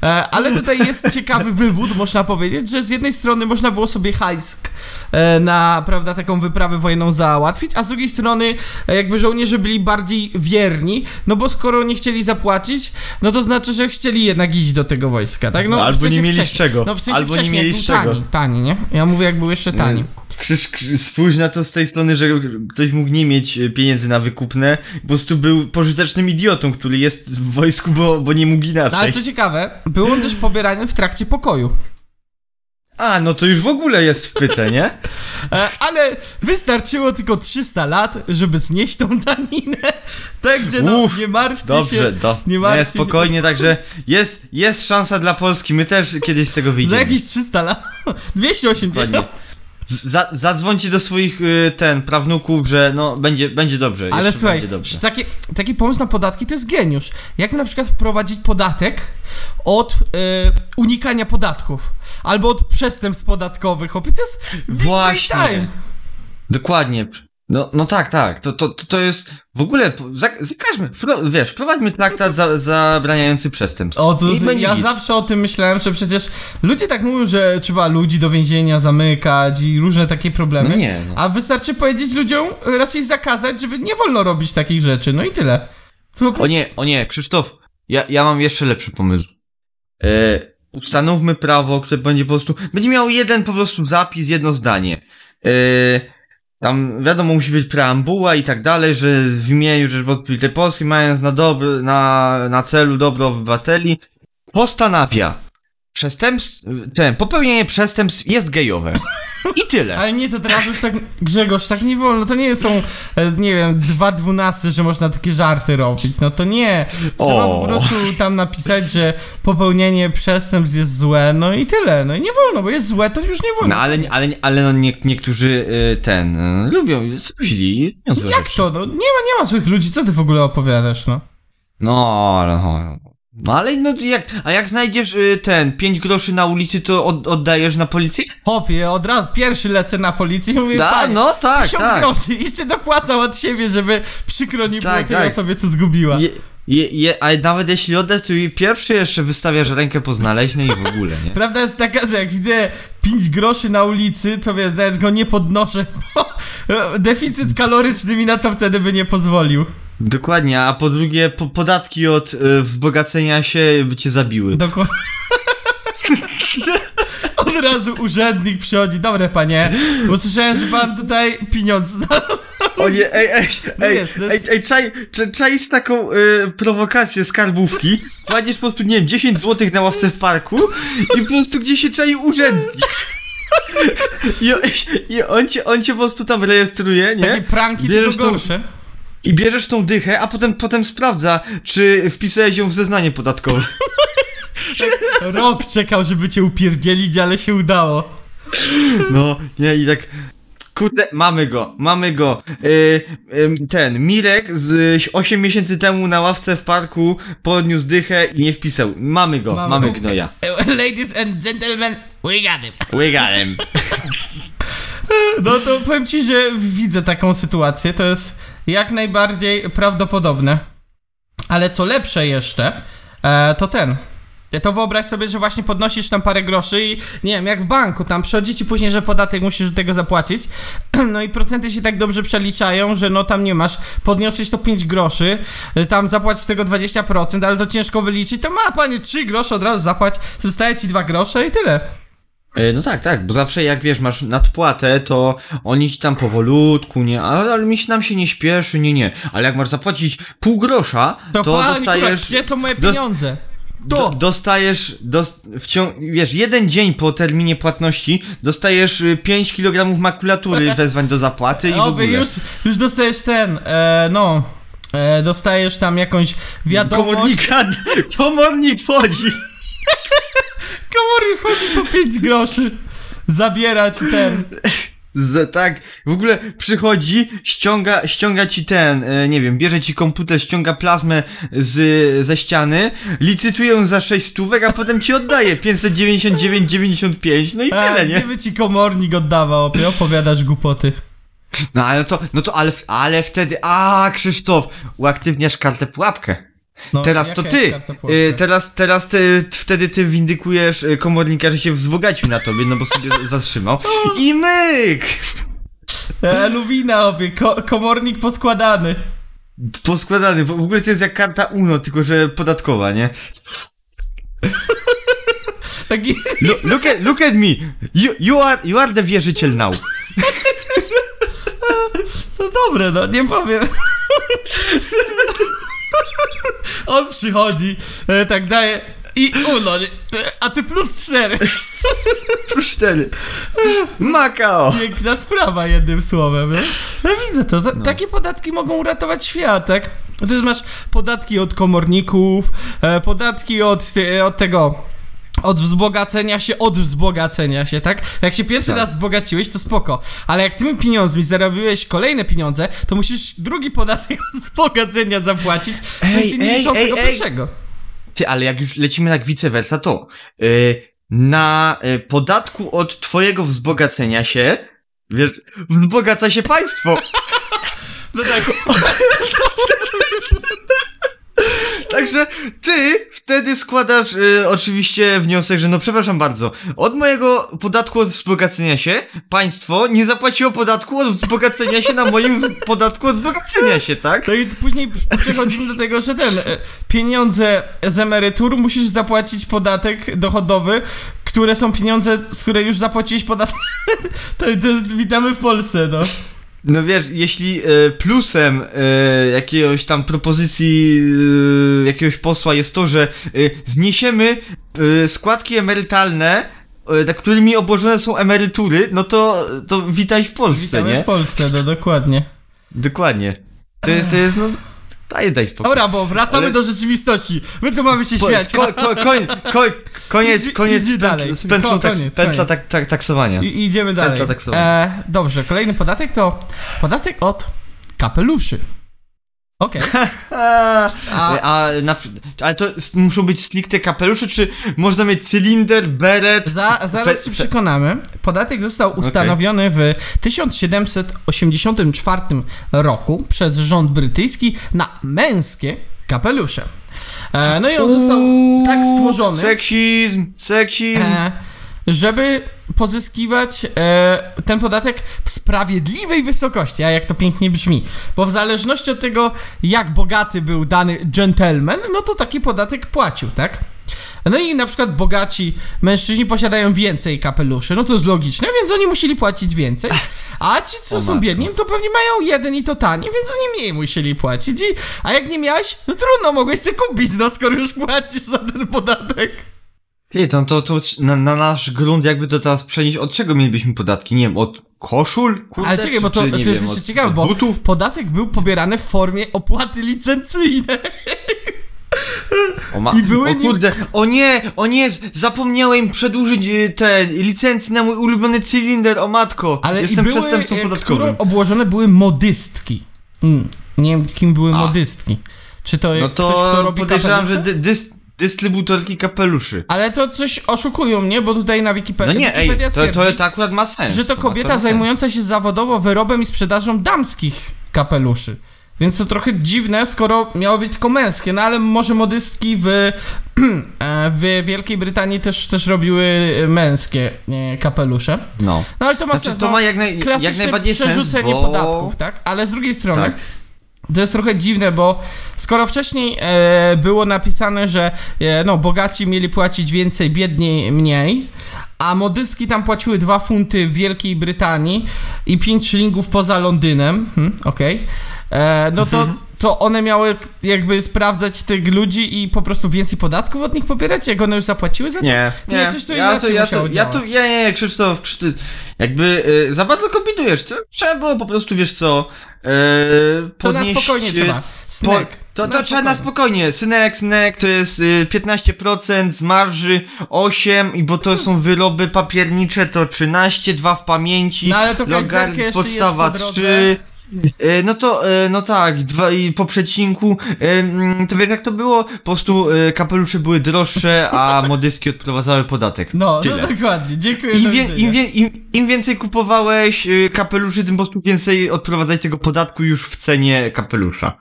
E, ale tutaj jest ciekawy wywód, można powiedzieć, że z jednej strony można było sobie hajsk e, na, prawda, taką wyprawę wojenną załatwić, a z drugiej strony e, jakby żołnierze byli bardziej wierni, no bo skoro nie chcieli zapłacić, no to znaczy, że chcieli jednak iść do tego wojska, tak? No, No, w albo sensie nie mieli z czego. No w sensie Albo nie mieli z czego. tani, tani, nie? Ja mówię, jak był jeszcze tani. Krzyż, krzyż, spójrz na to z tej strony, że ktoś mógł nie mieć e, pieniędzy na wykupne, po prostu był pożytecznym idiotą, który jest w wojsku, bo, bo nie mógł No, ale inaczej. co ciekawe, był on też pobierany w trakcie pokoju. A, no to już w ogóle jest wpyte, nie? (laughs) E, ale wystarczyło tylko 300 lat, żeby znieść tą daninę. (laughs) Także no, Uff, nie martwcie Dobrze, się. do, nie nie, martwcie spokojnie, także jest, jest szansa dla Polski, my też kiedyś z tego Się. Za wyjdziemy. jakieś 300 lat. (laughs) 280. Dokładnie. Za, zadzwońcie do swoich, y, ten, prawnuków, że no, będzie, będzie dobrze, Ale słuchaj, będzie dobrze. taki, taki pomysł na podatki to jest geniusz. Jak na przykład wprowadzić podatek od e, unikania podatków albo od przestępstw podatkowych. Chłopie, to jest Właśnie. time. Dokładnie. No, no tak, tak. To, to, to, to jest w ogóle. za- Zakażmy, wiesz, wprowadźmy traktat za, zabraniający przestępstw. O, to, I będzie ja git. zawsze o tym myślałem, że przecież ludzie tak mówią, że trzeba ludzi do więzienia zamykać i różne takie problemy. No nie, no. A wystarczy powiedzieć ludziom, raczej zakazać, żeby nie wolno robić takich rzeczy. No i tyle. To O nie, o nie, Krzysztof, ja, ja mam jeszcze lepszy pomysł. E, ustanówmy prawo, które będzie po prostu. Będzie miało jeden po prostu zapis, jedno zdanie. E, tam wiadomo, musi być preambuła i tak dalej, że w imieniu Rzeczypospolitej Polskiej, mając na, dobry, na, na celu dobro obywateli, postanawia. Przestępstw, ten, popełnienie przestępstw jest gejowe. I tyle. Ale nie, to teraz już tak, Grzegorz, tak nie wolno, to nie są, e, nie wiem, dwa dwunasty, że można takie żarty robić, no to nie. Trzeba O. po prostu tam napisać, że popełnienie przestępstw jest złe, no i tyle, no i nie wolno, bo jest złe, to już nie wolno. No ale, ale, ale no nie, niektórzy y, ten, y, lubią, są źli. nie są Jak rzeczy. to, no nie ma, nie ma złych ludzi, co ty w ogóle opowiadasz, no? No, ale- no, no ale no jak, a jak znajdziesz y, ten, 5 groszy na ulicy, to od, oddajesz na policję? Hopie, od razu pierwszy lecę na policję i mówię, Da, no tak, 1000 tak. groszy, jeszcze dopłacam od siebie, żeby przykro nie było Tak, tej tak. osobie, co zgubiła. Je, je, je, a nawet jeśli oddasz, to i pierwszy jeszcze wystawiasz rękę po znaleźnej i w ogóle, nie? Prawda jest taka, że jak widzę 5 groszy na ulicy, to wiesz, nawet go nie podnoszę, bo (laughs) deficyt kaloryczny mi na to wtedy by nie pozwolił. Dokładnie, a po drugie, po, podatki od y, wzbogacenia się by cię zabiły. Dokładnie. (laughs) Od razu urzędnik przychodzi, dobre panie, bo słyszałem, że pan tutaj pieniądz znalazł. (laughs) O nie, ej, ej, No ej, wiesz, ej, jest- ej, czaj, czaj, czaisz taką y, prowokację skarbówki, kładziesz po prostu, nie wiem, 10 złotych na ławce w parku i po prostu gdzieś się czai urzędnik. I, on- I on cię, on cię po prostu tam rejestruje, Takie nie? pranki Bierzesz tylko gorsze. I bierzesz tą dychę, a potem, potem sprawdza, czy wpisałeś ją w zeznanie podatkowe. (laughs) Rok czekał, żeby cię upierdzielić, ale się udało. No, nie, i tak... Kurde, mamy go, mamy go. Y, ym, ten, Mirek z 8 miesięcy temu na ławce w parku podniósł dychę i nie wpisał. Mamy go, Mamy mamy, go. gnoja. Ladies and gentlemen, we got him. Łygalem. (laughs) No to powiem ci, że widzę taką sytuację, to jest jak najbardziej prawdopodobne. Ale co lepsze jeszcze, e, to ten. To wyobraź sobie, że właśnie podnosisz tam parę groszy i nie wiem, jak w banku, tam przychodzi ci później, że podatek musisz do tego zapłacić. (clears throat) No i procenty się tak dobrze przeliczają, że no tam nie masz, podniosłeś to 5 groszy, y, tam zapłać z tego 20%, ale to ciężko wyliczyć, to ma panie 3 grosze od razu zapłać, zostaje ci 2 grosze i tyle. E, No tak, tak, bo zawsze jak wiesz, masz nadpłatę, to oni ci tam powolutku, nie, ale, ale mi się nam się nie śpieszy, nie, nie. Ale jak masz zapłacić pół grosza, To, to, dostajesz... kurwa, gdzie są moje pieniądze? Do, To! dostajesz, dos, w ciąg, wiesz, jeden dzień po terminie płatności dostajesz y, 5 kg makulatury (laughs) wezwań do zapłaty i w ogóle. już, już dostajesz ten, e, no, e, dostajesz tam jakąś wiadomość. Komornika, (laughs) komornik wchodzi. (laughs) Komornik chodzi po 5 groszy. Zabierać ten. Z, tak, w ogóle przychodzi, ściąga, ściąga ci ten, e, nie wiem, bierze ci komputer, ściąga plazmę z, ze ściany, licytuje ją za 6 stówek, a potem ci oddaje 599,95, no i A, tyle, nie? Gdyby ci komornik oddawał, opowiadasz głupoty. No ale to, no to, ale, ale wtedy, a Krzysztof, uaktywniasz kartę pułapkę. No, Teraz to ty, y, teraz, teraz ty, t- wtedy ty windykujesz y, komornika, że się wzbogacił na tobie, no bo sobie (laughs) zatrzymał. I myk! E, Luwina, opie, ko komornik poskładany. Poskładany, w w ogóle to jest jak karta UNO, tylko że podatkowa, nie? (laughs) Taki, Look, look, at, look at me! You, you, are, you are the wierzyciel now. (laughs) no dobre, no, nie powiem. On przychodzi, e, tak daje, I uno, a ty plus cztery. (laughs) Plus 4. Makao. Piękna sprawa, jednym słowem. No widzę to, ta, takie podatki mogą uratować świat, tak? To jest, masz podatki od komorników, e, podatki od, e, od tego... Od wzbogacenia się, od wzbogacenia się, tak? Jak się pierwszy Tak. raz wzbogaciłeś, to spoko. Ale jak tymi pieniądzmi zarobiłeś kolejne pieniądze, to musisz drugi podatek od wzbogacenia zapłacić. W sensie nie tego pierwszego. Ty, ale jak już lecimy tak vice versa, to y, na y, podatku od twojego wzbogacenia się, wiesz, wzbogaca się państwo. (laughs) No tak. (laughs) (laughs) Także ty wtedy składasz y, oczywiście wniosek, że no przepraszam bardzo, od mojego podatku od wzbogacenia się państwo nie zapłaciło podatku od wzbogacenia się na moim podatku od wzbogacenia się, tak? No i później przechodzimy do tego, że ten e, pieniądze z emerytur musisz zapłacić podatek dochodowy, które są pieniądze, z które już zapłaciłeś podatek. (laughs) To, to jest, witamy w Polsce, no. No wiesz, jeśli e, plusem e, jakiegoś tam propozycji e, jakiegoś posła jest to, że zniesiemy składki emerytalne, na którymi obłożone są emerytury, no to, to witaj w Polsce, Witamy nie? w Polsce, no dokładnie. Dokładnie. To, to jest, no, daj, daj spokój. Dobra, bo wracamy Ale- do rzeczywistości. My tu mamy się śmiać. Ko, ko, koń, ko, koniec, koniec idź dalej. z pętlą, taks, koniec, pętla tak, tak, taksowania. I idziemy dalej. tak. E, dobrze, kolejny podatek to podatek od kapeluszy. Okej. A, (laughs) A- a na, ale to muszą być stricte kapelusze, czy można mieć cylinder, beret? Za, zaraz się przekonamy. Podatek został ustanowiony w 1784 roku przez rząd brytyjski na męskie kapelusze. E, no i on został Uuu, tak stworzony, Seksizm, seksizm. e, żeby pozyskiwać e, ten podatek w sprawiedliwej wysokości, a jak to pięknie brzmi. Bo w zależności od tego, jak bogaty był dany gentleman, no to taki podatek płacił, tak? No i na przykład bogaci mężczyźni posiadają więcej kapeluszy, no to jest logiczne, więc oni musieli płacić więcej, a ci, co O są matko. biedni, to pewnie mają jeden i to tani, więc oni mniej musieli płacić. I, a jak nie miałeś, no trudno, mogłeś sobie kupić, no skoro już płacisz za ten podatek. Ty, to, to, to na, na nasz grunt jakby to teraz przenieść, od czego mielibyśmy podatki? Nie wiem, od koszul? Kurde, Ale czekaj, bo to, czy, to nie jest wiem, jeszcze od- ciekawe, od bo Butów? podatek był pobierany w formie opłaty licencyjnej. O, ma... i były o kurde, o nie, o nie, zapomniałem przedłużyć y, te licencje na mój ulubiony cylinder, o matko. Ale Jestem i były, przestępcą e, podatkowym. którą obłożone były modystki. Mm, nie wiem, kim były A. modystki. Czy to, No ktoś, kto to robi podejrzewam, że dy, dys, dystrybutorki kapeluszy. Ale to coś oszukują mnie, bo tutaj na Wikipe- No nie, ej, Wikipedia to, twierdzi, to, to akurat ma sens. że to ma kobieta zajmująca się zawodowo wyrobem i sprzedażą damskich kapeluszy. Więc to trochę dziwne, skoro miało być tylko męskie, no ale może modystki w, (clears throat) e, w Wielkiej Brytanii też, też robiły męskie e, kapelusze. No. No ale to ma Znaczy, sens. to no, ma jak, naj, jak najbardziej sens, przerzucenie bo... podatków, tak? Ale z drugiej strony Tak. To jest trochę dziwne, bo skoro wcześniej e, było napisane, że e, no, bogaci mieli płacić więcej, biedni mniej, a modystki tam płaciły 2 funty w Wielkiej Brytanii i 5 szylingów poza Londynem, hmm, okej, e, no to, Mhm. To one miały jakby sprawdzać tych ludzi i po prostu więcej podatków od nich pobierać, jak one już zapłaciły za to? Nie, Nie, nie, coś tu ja to, inaczej ja musiało to, ja to, ja nie, nie, Krzysztof, Krzysztof, jakby y, za bardzo kombinujesz, to trzeba było po prostu, wiesz co, y, To na podnieść... spokojnie y, trzeba. Snack. To, to trzeba na spokojnie. Synek, synek, to jest y, 15% z marży, 8 i bo to są wyroby papiernicze, to 13, 2 w pamięci, No ale to jeszcze podstawa jest po 3. Y, No to, y, no tak, dwa i po przecinku, y, mm, to wiesz jak to było? Po prostu kapelusze były droższe, a (laughs) modyski odprowadzały podatek. No, Tyle. no dokładnie, dziękuję Im, wie, im, wie, im, Im więcej kupowałeś kapeluszy, tym po prostu więcej odprowadzaj tego podatku już w cenie kapelusza.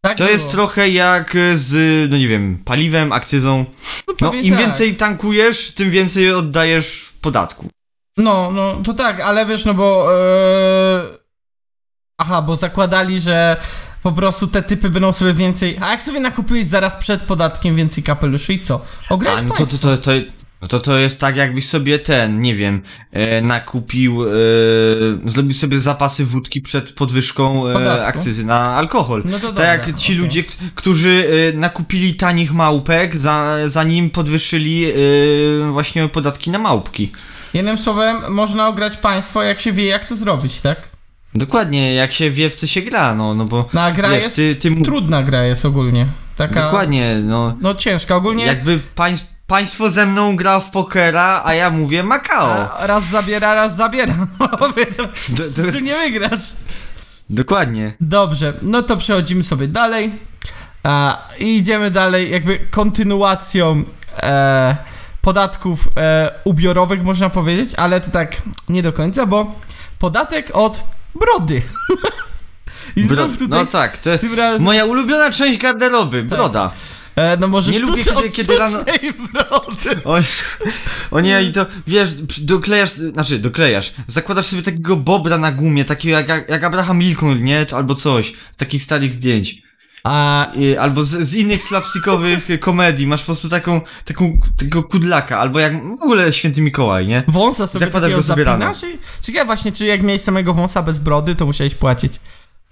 Tak To jest było. trochę jak z, no nie wiem, paliwem, akcyzą. No, pewnie im tak. więcej tankujesz, tym więcej oddajesz w podatku. No, no, to tak, ale wiesz, no bo... E... Aha, bo zakładali, że po prostu te typy będą sobie więcej... A jak sobie nakupiłeś zaraz przed podatkiem więcej kapeluszy i co? Ograłeś A, no to, państwo. to, to, to, No to to jest tak, jakbyś sobie ten, nie wiem, e, nakupił, e, zrobił sobie zapasy wódki przed podwyżką e, Podatku. akcyzy na alkohol. No to tak dobra, jak ci okej. ludzie, k- którzy e, nakupili tanich małpek, za, zanim podwyższyli e, właśnie podatki na małpki. Jednym słowem, można ograć państwo, jak się wie, jak to zrobić, tak? Dokładnie, jak się wie w co się gra, no, no bo No, a gra wiesz, jest... ty, ty mu... Trudna gra jest ogólnie. Taka... Dokładnie, no. No ciężka, ogólnie... Jakby pańs państwo ze mną gra w pokera, a ja mówię Macao. A raz zabiera, raz zabiera. (laughs) Powiedzą, Do- do- tu nie wygrasz. Dokładnie. Dobrze, no to przechodzimy sobie dalej. E, I idziemy dalej, jakby kontynuacją e, podatków e, ubiorowych, można powiedzieć, ale to tak nie do końca, bo podatek od brody. (laughs) I Bro... znów tutaj No tak, to tym razem, moja ulubiona część garderoby, broda. e, no może nie lubię, kiedy- od kiedy rano- brody. (laughs) O, o nie, i to wiesz, doklejasz, znaczy doklejasz, zakładasz sobie takiego bobra na gumie, takiego jak, jak Abraham Lincoln, nie? Albo coś, z takich starych zdjęć. A I, albo z, z innych slapstickowych (laughs) komedii, masz po prostu taką, taką, takiego kudlaka, albo jak w ogóle Święty Mikołaj, nie? wąsa sobie Zakładasz go sobie i... Ciekawe właśnie, czy jak miałeś samego wąsa bez brody, to musiałeś płacić.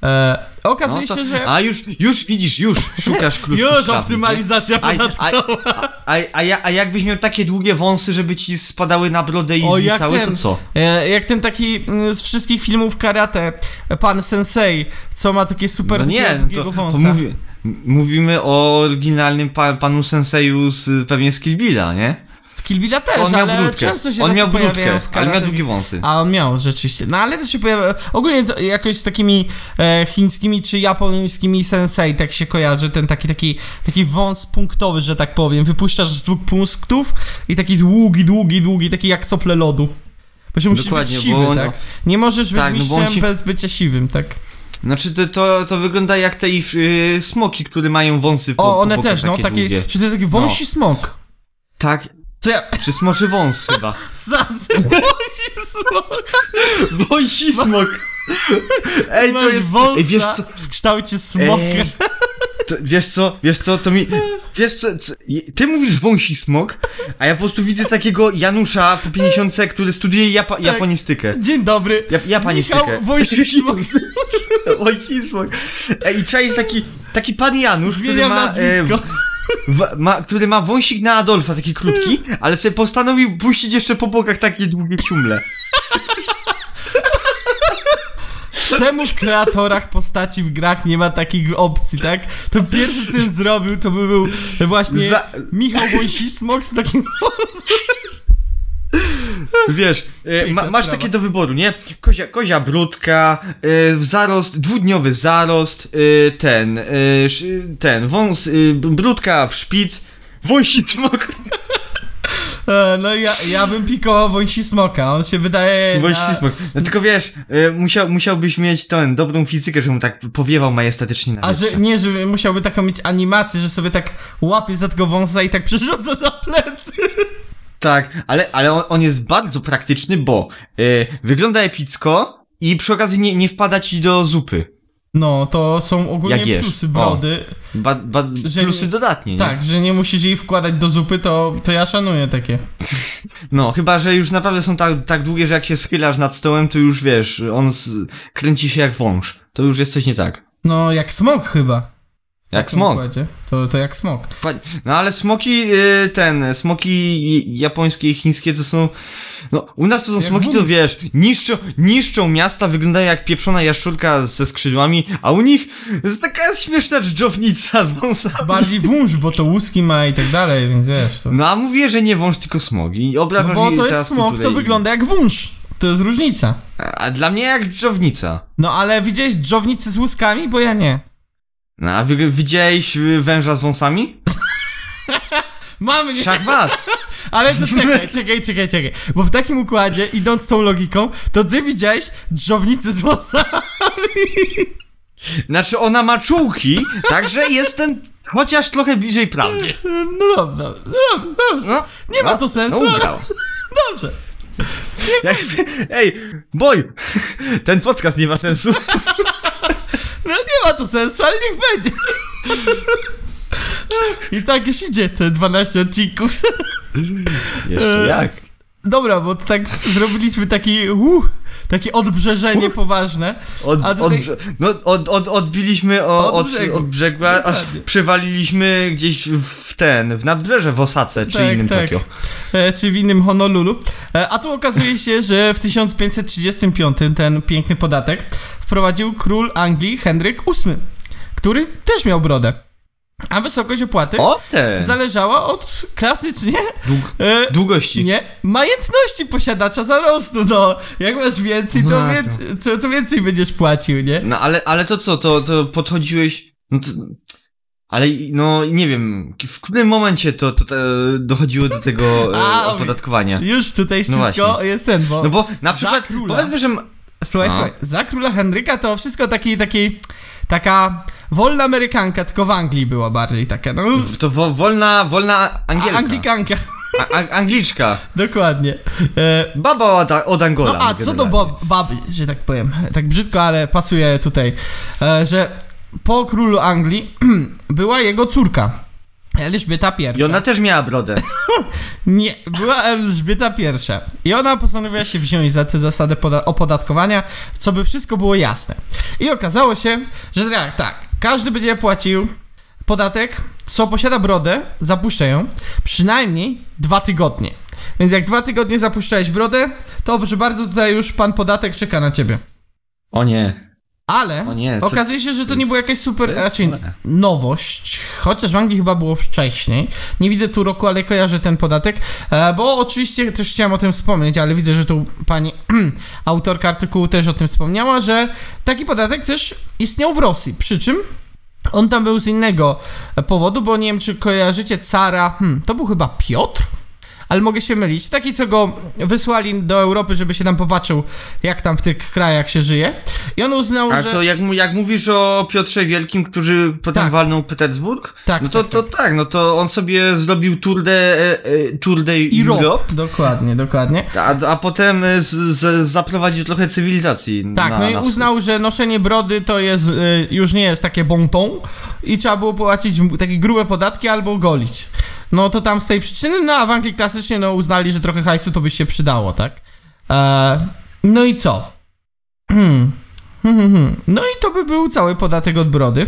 E, okazuje No to- się, że... A już, już widzisz, już szukasz (laughs) kluczów Już optymalizacja A, a, podatkowa. a, a, ja, a jakbyś miał takie długie wąsy, żeby ci spadały na brodę i O, zwisały, ten- to co? E, jak ten taki mm, z wszystkich filmów karate, pan Sensei, co ma takie super No nie, no to, wąsa. to mówi, mówimy o oryginalnym pa, panu Senseju z pewnie z Kill Billa, nie? Z Kill Billa też, On miał ale brudkę, często się on miał brudkę, ale miał długie wąsy. A on miał rzeczywiście. No ale to się pojawia. Ogólnie to jakoś z takimi e, chińskimi czy japońskimi sensei tak się kojarzy. Ten taki, taki, taki wąs punktowy, że tak powiem. Wypuszczasz z dwóch punktów i taki długi, długi, długi, taki jak sople lodu. Bo się musisz Dokładnie, być siwy, on- tak? Nie możesz być Tak, no mistrzem ci- bez bycia siwym, tak? Znaczy to, to, to wygląda jak te ich y, smoki, które mają wąsy po O, po one bokach też, no, takie. Czy to jest taki wąsi smok? Tak, Co ja. czy smoczy wąs chyba. (laughs) Wąsi smok! Wąsi smok. Ej, to Masz jest... wąsa Ej, wiesz co? w kształcie smoka. Ej, to, wiesz co, wiesz co, to mi... Wiesz co, co, ty mówisz wąsi smok, a ja po prostu widzę takiego Janusza po 50, który studiuje japa, Tak. japonistykę. Dzień dobry. Ja, japonistykę. Michał Wąsik smok. (laughs) Wąsi smok. Ej, i czaisz taki, taki pan Janusz, który Zmieniam ma... nazwisko. W, ma, który ma wąsik na Adolfa, taki krótki, ale sobie postanowił puścić jeszcze po bokach takie długie ciumle. Czemu w kreatorach postaci w grach nie ma takich opcji, tak? To pierwszy, co zrobił, to by był właśnie Za- Michał Wąsismok z takim Wiesz, e, ma, masz takie do wyboru, nie? Kozia, kozia brudka, e, zarost, dwudniowy zarost, e, ten, ten, wąs, brudka w szpic, wąsi smok, No ja, ja bym pikował Wąsismoka, on się wydaje wąsi na... smok. No tylko wiesz, musiał, musiałbyś mieć ten, dobrą fizykę, żeby mu tak powiewał majestatycznie na A że nie, że musiałby taką mieć animację, że sobie tak łapie za tego wąsa i tak przerzuca za plecy. Tak, ale, ale on, on jest bardzo praktyczny, bo e, wygląda epicko i przy okazji nie, nie wpada ci do zupy. No, to są ogólnie Jak jesz. plusy O. brody. Ba, ba, Że plusy nie- dodatnie, nie? Tak, że nie musisz jej wkładać do zupy, to, to ja szanuję takie. (laughs) No, chyba, że już naprawdę są tak, tak długie, że jak się schylasz nad stołem, to już wiesz, on z, kręci się jak wąż. To już jest coś nie tak. No, jak smok chyba. Jak takim smok. To, to jak smok. No ale smoki, y, ten, smoki japońskie i chińskie to są, no u nas to są Jak smoki, to wiesz, niszczą, niszczą miasta, wyglądają jak pieprzona jaszczurka ze skrzydłami, a u nich jest taka śmieszna dżdżownica z wąsami. Bardziej wąż, bo to łuski ma i tak dalej, więc wiesz. To... No a mówię, że nie wąż, tylko smogi. No bo to jest smok, to wygląda jak wąż. To jest różnica. A dla mnie jak dżdżownica. No ale widziałeś dżownicy z łuskami? Bo ja nie. No a wy, widziałeś y, węża z wąsami? (laughs) Mamy nie. Szachmat! (laughs) Ale to czekaj, czekaj, czekaj, czekaj. Bo w takim układzie, idąc tą logiką, to ty widziałeś dżownicy z włosami. (laughs) Znaczy ona ma czułki, także jestem chociaż trochę bliżej prawdy. No dobra, no, dobrze. No, Nie ma no, to sensu, no ale ugrał. dobrze. Jak, ej, boj! Ten podcast nie ma sensu. No nie ma to sensu, ale niech będzie. (laughs) I tak już idzie te 12 odcinków. Jeszcze jak? Dobra, bo tak zrobiliśmy taki, uh, takie odbrzeżenie poważne. Od, A tutaj- od, no, od, od, odbiliśmy o, Od brzegu. od brzegu, aż przywaliliśmy gdzieś w ten, w nadbrzeże w Osace, czy Tak, innym tak. Tokio. E, czy w innym Honolulu. E, a tu okazuje się, że w 1535 ten piękny podatek wprowadził król Anglii Henryk VIII, który też miał brodę. A wysokość opłaty O ten! zależała od klasycznie Dług, e, długości. nie, majątności posiadacza zarostu, no. Jak masz więcej, to No, więcej, co, co więcej będziesz płacił, nie? No ale, ale to co, to, to podchodziłeś, no to, ale no nie wiem, w którym momencie to, to, to dochodziło do tego (laughs) A, e, opodatkowania? Już tutaj No wszystko właśnie. jest ten, bo... No bo na przykład, powiedzmy, że... Słuchaj, A. słuchaj, za króla Henryka to wszystko taki, taki, taka wolna Amerykanka, tylko w Anglii była bardziej taka, no... To wo, wolna, wolna Angielka. A, Anglikanka, A, Angliczka. (laughs) dokładnie. E, Baba od, od Angola. no a co do bab, baby, że tak powiem, tak brzydko, ale pasuje tutaj, e, że po królu Anglii (clears throat) była jego córka. Elżbieta I. I ona też miała brodę. (laughs) Nie, była Elżbieta I. I ona postanowiła się wziąć za tę zasadę poda- opodatkowania, co by wszystko było jasne. I okazało się, że tak, tak, każdy będzie płacił podatek, co posiada brodę, zapuszcza ją przynajmniej dwa tygodnie. Więc jak dwa tygodnie zapuszczałeś brodę, to proszę bardzo, tutaj już pan podatek czeka na ciebie. O nie. Ale O nie, okazuje się, że to, nie była jakaś super, raczej nowość, chociaż w Anglii chyba było wcześniej. Nie widzę tu roku, ale kojarzę ten podatek, e, bo oczywiście też chciałem o tym wspomnieć, ale widzę, że tu pani (clears throat) autorka artykułu też o tym wspomniała, że taki podatek też istniał w Rosji, przy czym on tam był z innego powodu, bo nie wiem, czy kojarzycie cara, hmm, to był chyba Piotr? Ale mogę się mylić. Taki, co go wysłali do Europy, żeby się tam popatrzył, jak tam w tych krajach się żyje. I on uznał, A że... to jak, jak mówisz o Piotrze Wielkim, który potem Tak. walnął Petersburg? Tak, No to tak, to tak, no to on sobie zrobił Tour de, e, e, Tour de Europe. Europe, Dokładnie, dokładnie. a, a potem e, z, z, zaprowadził trochę cywilizacji. Tak, na, no i na uznał, że noszenie brody to jest, y, już nie jest takie bon ton i trzeba było płacić takie grube podatki albo golić. No to tam z tej przyczyny, no a w Anglii klasycznie no uznali, że trochę hajsu to by się przydało, tak? E, no i co? (clears throat) No i to by był cały podatek od brody.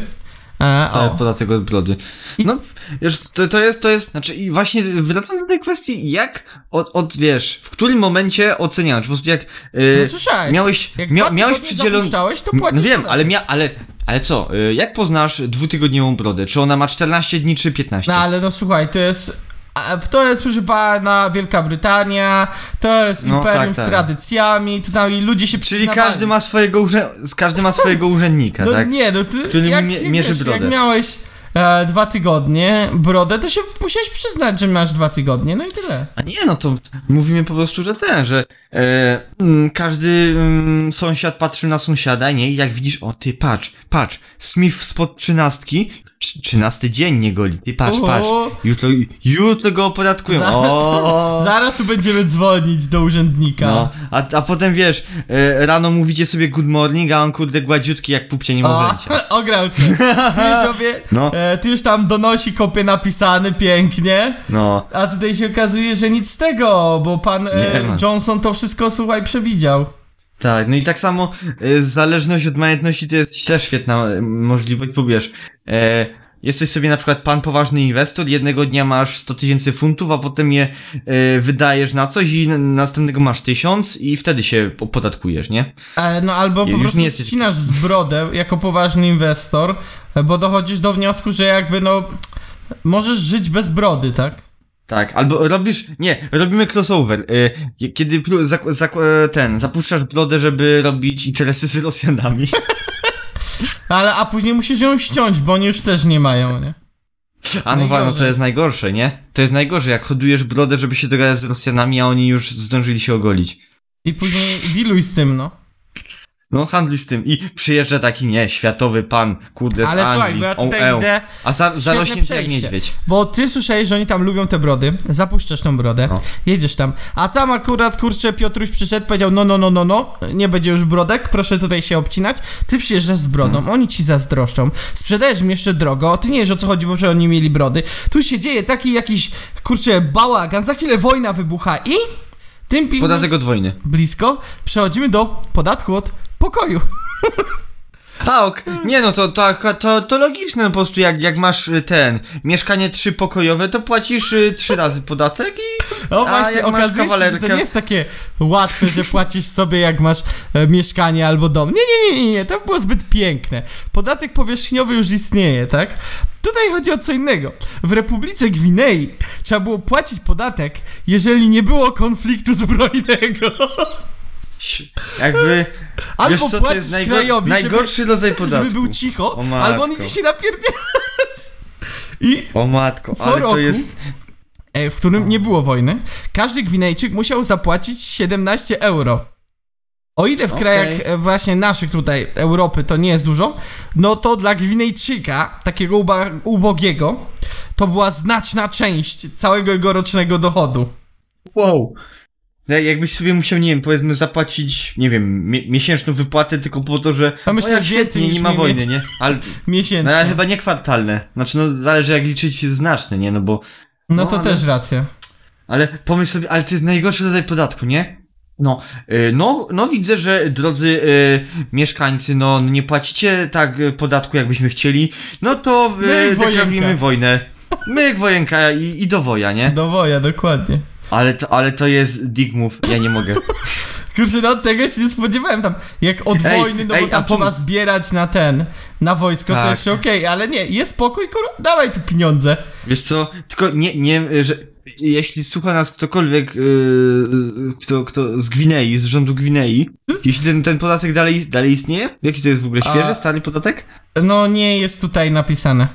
E, Cały o. podatek od brody. No, wiesz, to, to jest, to jest, znaczy i właśnie wracam do tej kwestii, jak, od, od wiesz, w którym momencie oceniałem, czy po prostu jak, No y, słyszałeś. miałeś, Jak mia, miałeś przydzielony, to no płacisz wiem, podatek. ale mia, ale, ale co, y, jak poznasz dwutygodniową brodę, czy ona ma 14 dni, czy 15? No ale no słuchaj, to jest. A, To jest, proszę pana, Wielka Brytania, to jest No, imperium tak, tak. z tradycjami, tutaj ludzie się Czyli każdy ma swojego, urze, każdy ma swojego urzędnika, No tak? nie, no ty, Który jak, mie- mierzy wiesz, brodę. jak miałeś e, dwa tygodnie brodę, to się musiałeś przyznać, że masz dwa tygodnie, no i tyle. A nie, no to mówimy po prostu, że ten, że e, mm, każdy mm, sąsiad patrzy na sąsiada, nie? I jak widzisz, o ty patrz, patrz, Smith spod trzynastki, trz- trzynasty dzień nie goli, ty patrz, O. patrz, jutro, jutro go opodatkują, Za- o, (laughs) Zaraz tu będziemy dzwonić do urzędnika. no, a, a potem wiesz, e, rano mówicie sobie good morning, a on kurde gładziutki jak pupcie O, niemowlęcia. (laughs) ograł cię. Ty już, sobie, No. e, ty już tam donosi kopie napisany pięknie. No, A tutaj się okazuje, że nic z tego, bo pan e. Johnson to wszystko, słuchaj, przewidział. tak, no i tak samo e, zależność od majątności to jest też świetna możliwość, bo wiesz, e, jesteś sobie na przykład pan poważny inwestor, jednego dnia masz 100 tysięcy funtów, a potem je e, wydajesz na coś i następnego masz tysiąc i wtedy się opodatkujesz, nie? E, no albo po prostu nie jesteś- ścinasz z brodę jako poważny inwestor, bo dochodzisz do wniosku, że jakby no możesz żyć bez brody, tak? Tak, albo robisz, nie, robimy crossover, e, kiedy pró- zak, zak, e, ten, zapuszczasz brodę, żeby robić interesy z Rosjanami. (laughs) Ale a później musisz ją ściąć, bo oni już też nie mają, nie? A no, wa- no to jest najgorsze, nie? To jest najgorsze, jak hodujesz brodę, żeby się dogadać z Rosjanami, a oni już zdążyli się ogolić. I później dealuj z tym, no. No, handluj z tym. I przyjeżdża taki, nie, światowy pan, kurde, z Ale Anglii. słuchaj, bo ja tutaj o, widzę A za, zarośnięty jak niedźwiedź. Bo ty słyszałeś, że oni tam lubią te brody, zapuszczasz tą brodę, No. jedziesz tam, a tam akurat, kurczę, Piotruś przyszedł, powiedział, no, no, no, no, no, nie będzie już brodek, proszę tutaj się obcinać, ty przyjeżdżasz z brodą, Mhm. oni ci zazdroszczą, sprzedajesz mi jeszcze drogo, ty nie wiesz o co chodzi, bo że oni mieli brody, tu się dzieje taki jakiś, kurczę, bałagan, za chwilę wojna wybucha i tym pilnując Podatek od wojny. blisko, przechodzimy do podatku od pokoju. (laughs) A, ok. Nie no, to, to, to, to logiczne, po prostu jak, jak masz y, ten, mieszkanie trzypokojowe, to płacisz y, trzy razy podatek i... No właśnie, okazuje się, że to nie jest takie łatwe, że płacisz sobie jak masz e, mieszkanie albo dom. Nie, nie, nie, nie, nie, to było zbyt piękne. Podatek powierzchniowy już istnieje, tak? Tutaj chodzi o co innego. W Republice Gwinei trzeba było płacić podatek, jeżeli nie było konfliktu zbrojnego. (laughs) Jakby... Albo co, to płacić jest najgo- krajowi, najgorszy rodzaj żeby, podatku. żeby był cicho, albo on idzie się napierdzielać. I O matko, Co ale roku to jest... e, w którym nie było wojny, każdy Gwinejczyk musiał zapłacić 17 euro. O ile w Okej. krajach e, właśnie naszych tutaj, Europy, to nie jest dużo, no to dla Gwinejczyka, takiego uba, ubogiego, to była znaczna część całego jego rocznego dochodu. Wow. Jak- Jakbyś sobie musiał, nie wiem, powiedzmy zapłacić, nie wiem, mie- miesięczną wypłatę tylko po to, że A myślę, o, świetnie, nie ma mi wojny, nie? Ale, Miesięcznie. no, ale chyba nie kwartalne. Znaczy, no zależy jak liczyć znaczne, nie? No bo... no no, to ale- też racja. Ale pomyśl sobie, ale to jest najgorszy rodzaj podatku, nie? No, y, no, no widzę, że drodzy y, mieszkańcy, no nie płacicie tak podatku, jakbyśmy chcieli, no to y, deklarujemy wojnę. My wojenka i, i do woja, nie? Do woja, dokładnie. Ale to, ale to jest dig move, ja nie mogę. Kurczę, no tego się nie spodziewałem tam. Jak od Ej, wojny, no ej, bo tam pom- trzeba zbierać na ten, na wojsko, to Tak. jeszcze okej, ale nie, jest spokój, kurwa, dawaj tu pieniądze. Wiesz co, tylko nie, nie, że jeśli słucha nas ktokolwiek, yy, kto, kto z Gwinei, z rządu Gwinei, jeśli ten, ten podatek dalej, dalej istnieje? Jaki to jest w ogóle świeży, A- stary podatek? No nie jest tutaj napisane.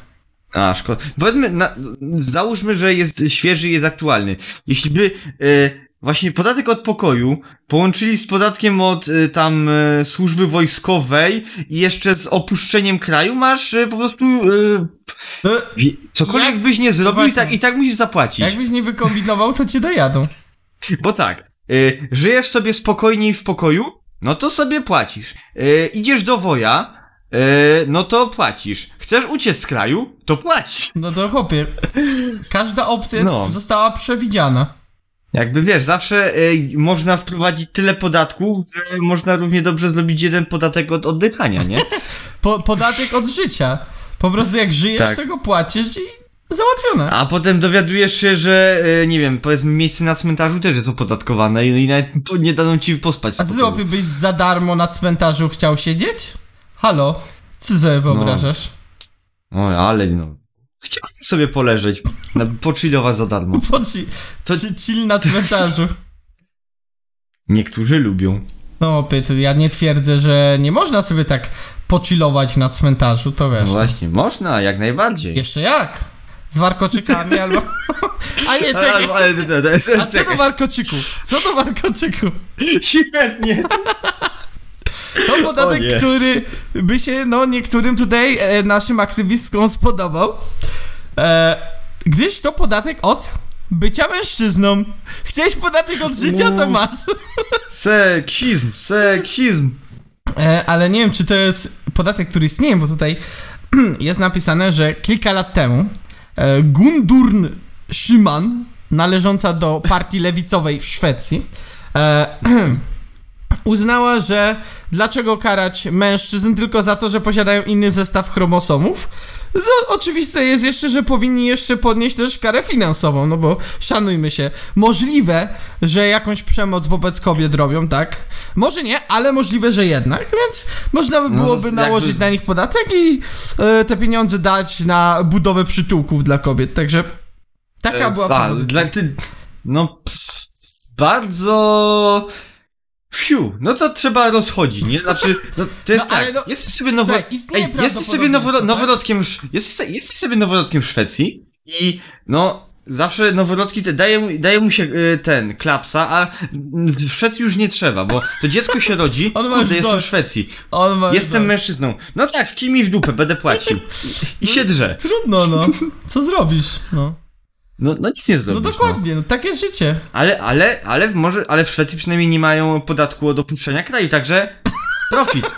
A, szkoda. Powiedzmy, na, załóżmy, że jest świeży i jest aktualny. Jeśli by e, właśnie podatek od pokoju połączyli z podatkiem od e, tam e, służby wojskowej i jeszcze z opuszczeniem kraju, masz e, po prostu e, No, wie- cokolwiek Jak- byś nie zrobił, i właśnie. tak, i tak musisz zapłacić. jakbyś nie wykombinował, to cię dojadą. (laughs) Bo tak, e, żyjesz sobie spokojniej w pokoju, no to sobie płacisz. E, idziesz do woja, no to płacisz. Chcesz uciec z kraju, to płacisz. No to chłopie, (laughs) każda opcja No. została przewidziana. Jakby wiesz, zawsze y, można wprowadzić tyle podatków, że można równie dobrze zrobić jeden podatek od oddychania, nie? (laughs) Po, podatek od życia. Po prostu jak żyjesz, Tak. tego płacisz i załatwione. A potem dowiadujesz się, że y, nie wiem, powiedzmy miejsce na cmentarzu też jest opodatkowane i, i nawet nie dadzą ci pospać. A ty chłopie byś za darmo na cmentarzu chciał siedzieć? Halo? Co sobie wyobrażasz? O, ale no. Chciałbym sobie poleżeć, na, pochillować za darmo. Po ci, To- chill na cmentarzu. Niektórzy lubią. No to ja nie twierdzę, że nie można sobie tak pochillować na cmentarzu, to No wiesz. właśnie, można, jak najbardziej. Jeszcze jak? Z warkoczykami (laughs) albo... A nie, czekaj. A co do czekaj. warkoczyku? Co do warkoczyku? Świetnie. (laughs) To podatek, który by się, no, niektórym tutaj e, naszym aktywistkom spodobał. E, gdyż to podatek od bycia mężczyzną. Chciałeś podatek od życia, to Uuu. masz. Seksizm, seksizm. E, ale nie wiem, czy to jest podatek, który istnieje, bo tutaj (clears throat) jest napisane, że kilka lat temu e, Gundurn Szyman, należąca do partii lewicowej w Szwecji, e, (clears throat) uznała, że dlaczego karać mężczyzn tylko za to, że posiadają inny zestaw chromosomów. No, oczywiste jest jeszcze, że powinni jeszcze podnieść też karę finansową, no bo szanujmy się. Możliwe, że jakąś przemoc wobec kobiet robią, tak? Może nie, ale możliwe, że jednak, więc można by No, byłoby jakby- nałożyć na nich podatek i e, te pieniądze dać na budowę przytułków dla kobiet, także taka była E, Fa- propozycja. dla ty, No, pff, bardzo... Fiu, no to trzeba rozchodzić, nie? Znaczy, no to jest No, tak, no- jesteś sobie nowo... Słuchaj, Ej, jesteś sobie nowo... tak? noworodkiem, jesteś, jesteś sobie noworodkiem w Szwecji i no, zawsze noworodki te, daje, mu- daje mu się y, ten, klapsa, a w Szwecji już nie trzeba, bo to dziecko się rodzi, (laughs) On ma kurde, jestem w dość. Szwecji, On ma jestem no, mężczyzną. No tak, kij mi w dupę, będę płacił. I się drze. Trudno, no. Co zrobisz? No, No, no nic nie no zrobisz. dokładnie, no takie życie. Ale, ale, ale może, ale w Szwecji przynajmniej nie mają podatku od opuszczenia kraju, także (laughs) profit.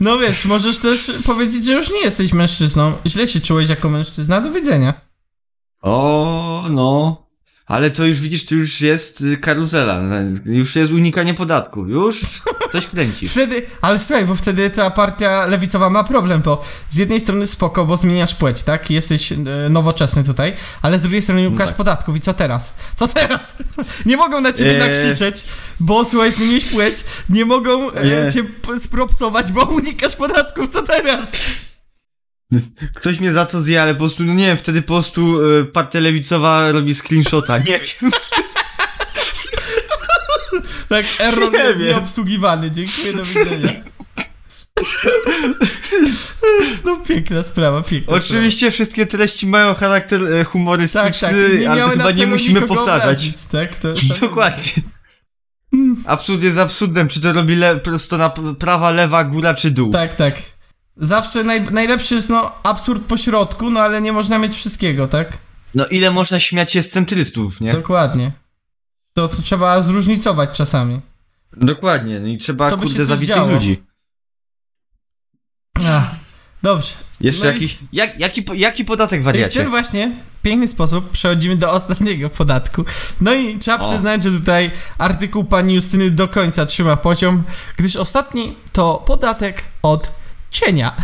No wiesz, możesz też powiedzieć, że już nie jesteś mężczyzną. Źle się czułeś jako mężczyzna, do widzenia. O, no. Ale to już widzisz, to już jest y, karuzela. Już jest unikanie podatku. Już coś kręcisz. Wtedy, ale słuchaj, bo wtedy ta partia lewicowa ma problem, bo z jednej strony spoko, bo zmieniasz płeć, tak? Jesteś e, nowoczesny tutaj, ale z drugiej strony ukaż tak. podatków i co teraz? Co teraz? (laughs) nie mogą na ciebie Eee. nakrzyczeć, bo słuchaj, zmieniłeś płeć, nie mogą e, Nie. cię spropsować, bo unikasz podatków, co teraz? Ktoś mnie za to zje, ale po prostu, no nie wiem, wtedy po prostu y, partia lewicowa robi screenshota. Nie wiem. Tak, error Nie jest wiem. nieobsługiwany, dziękuję, do widzenia. (laughs) No piękna sprawa, piękna Oczywiście wszystkie treści mają charakter e, sprawa. humorystyczny, Tak, tak, nie ale chyba nie musimy powtarzać. obrazić, tak? To, to, Dokładnie. Absurd jest absurdem, czy to robi le- prosto na prawa, lewa, góra czy dół. Tak, tak. Zawsze naj, najlepszy jest no absurd po środku, no ale nie można mieć wszystkiego, tak? No ile można śmiać się z centrystów, nie? Dokładnie. To, to trzeba zróżnicować czasami. Dokładnie, no i trzeba, Co kurde, zabić tych ludzi. Ach, dobrze. Jeszcze No jakiś, jak, jaki, jaki podatek I w wariacie? ten właśnie piękny sposób przechodzimy do ostatniego podatku. No i trzeba O. przyznać, że tutaj artykuł pani Justyny do końca trzyma poziom, gdyż ostatni to podatek od cienia. (laughs)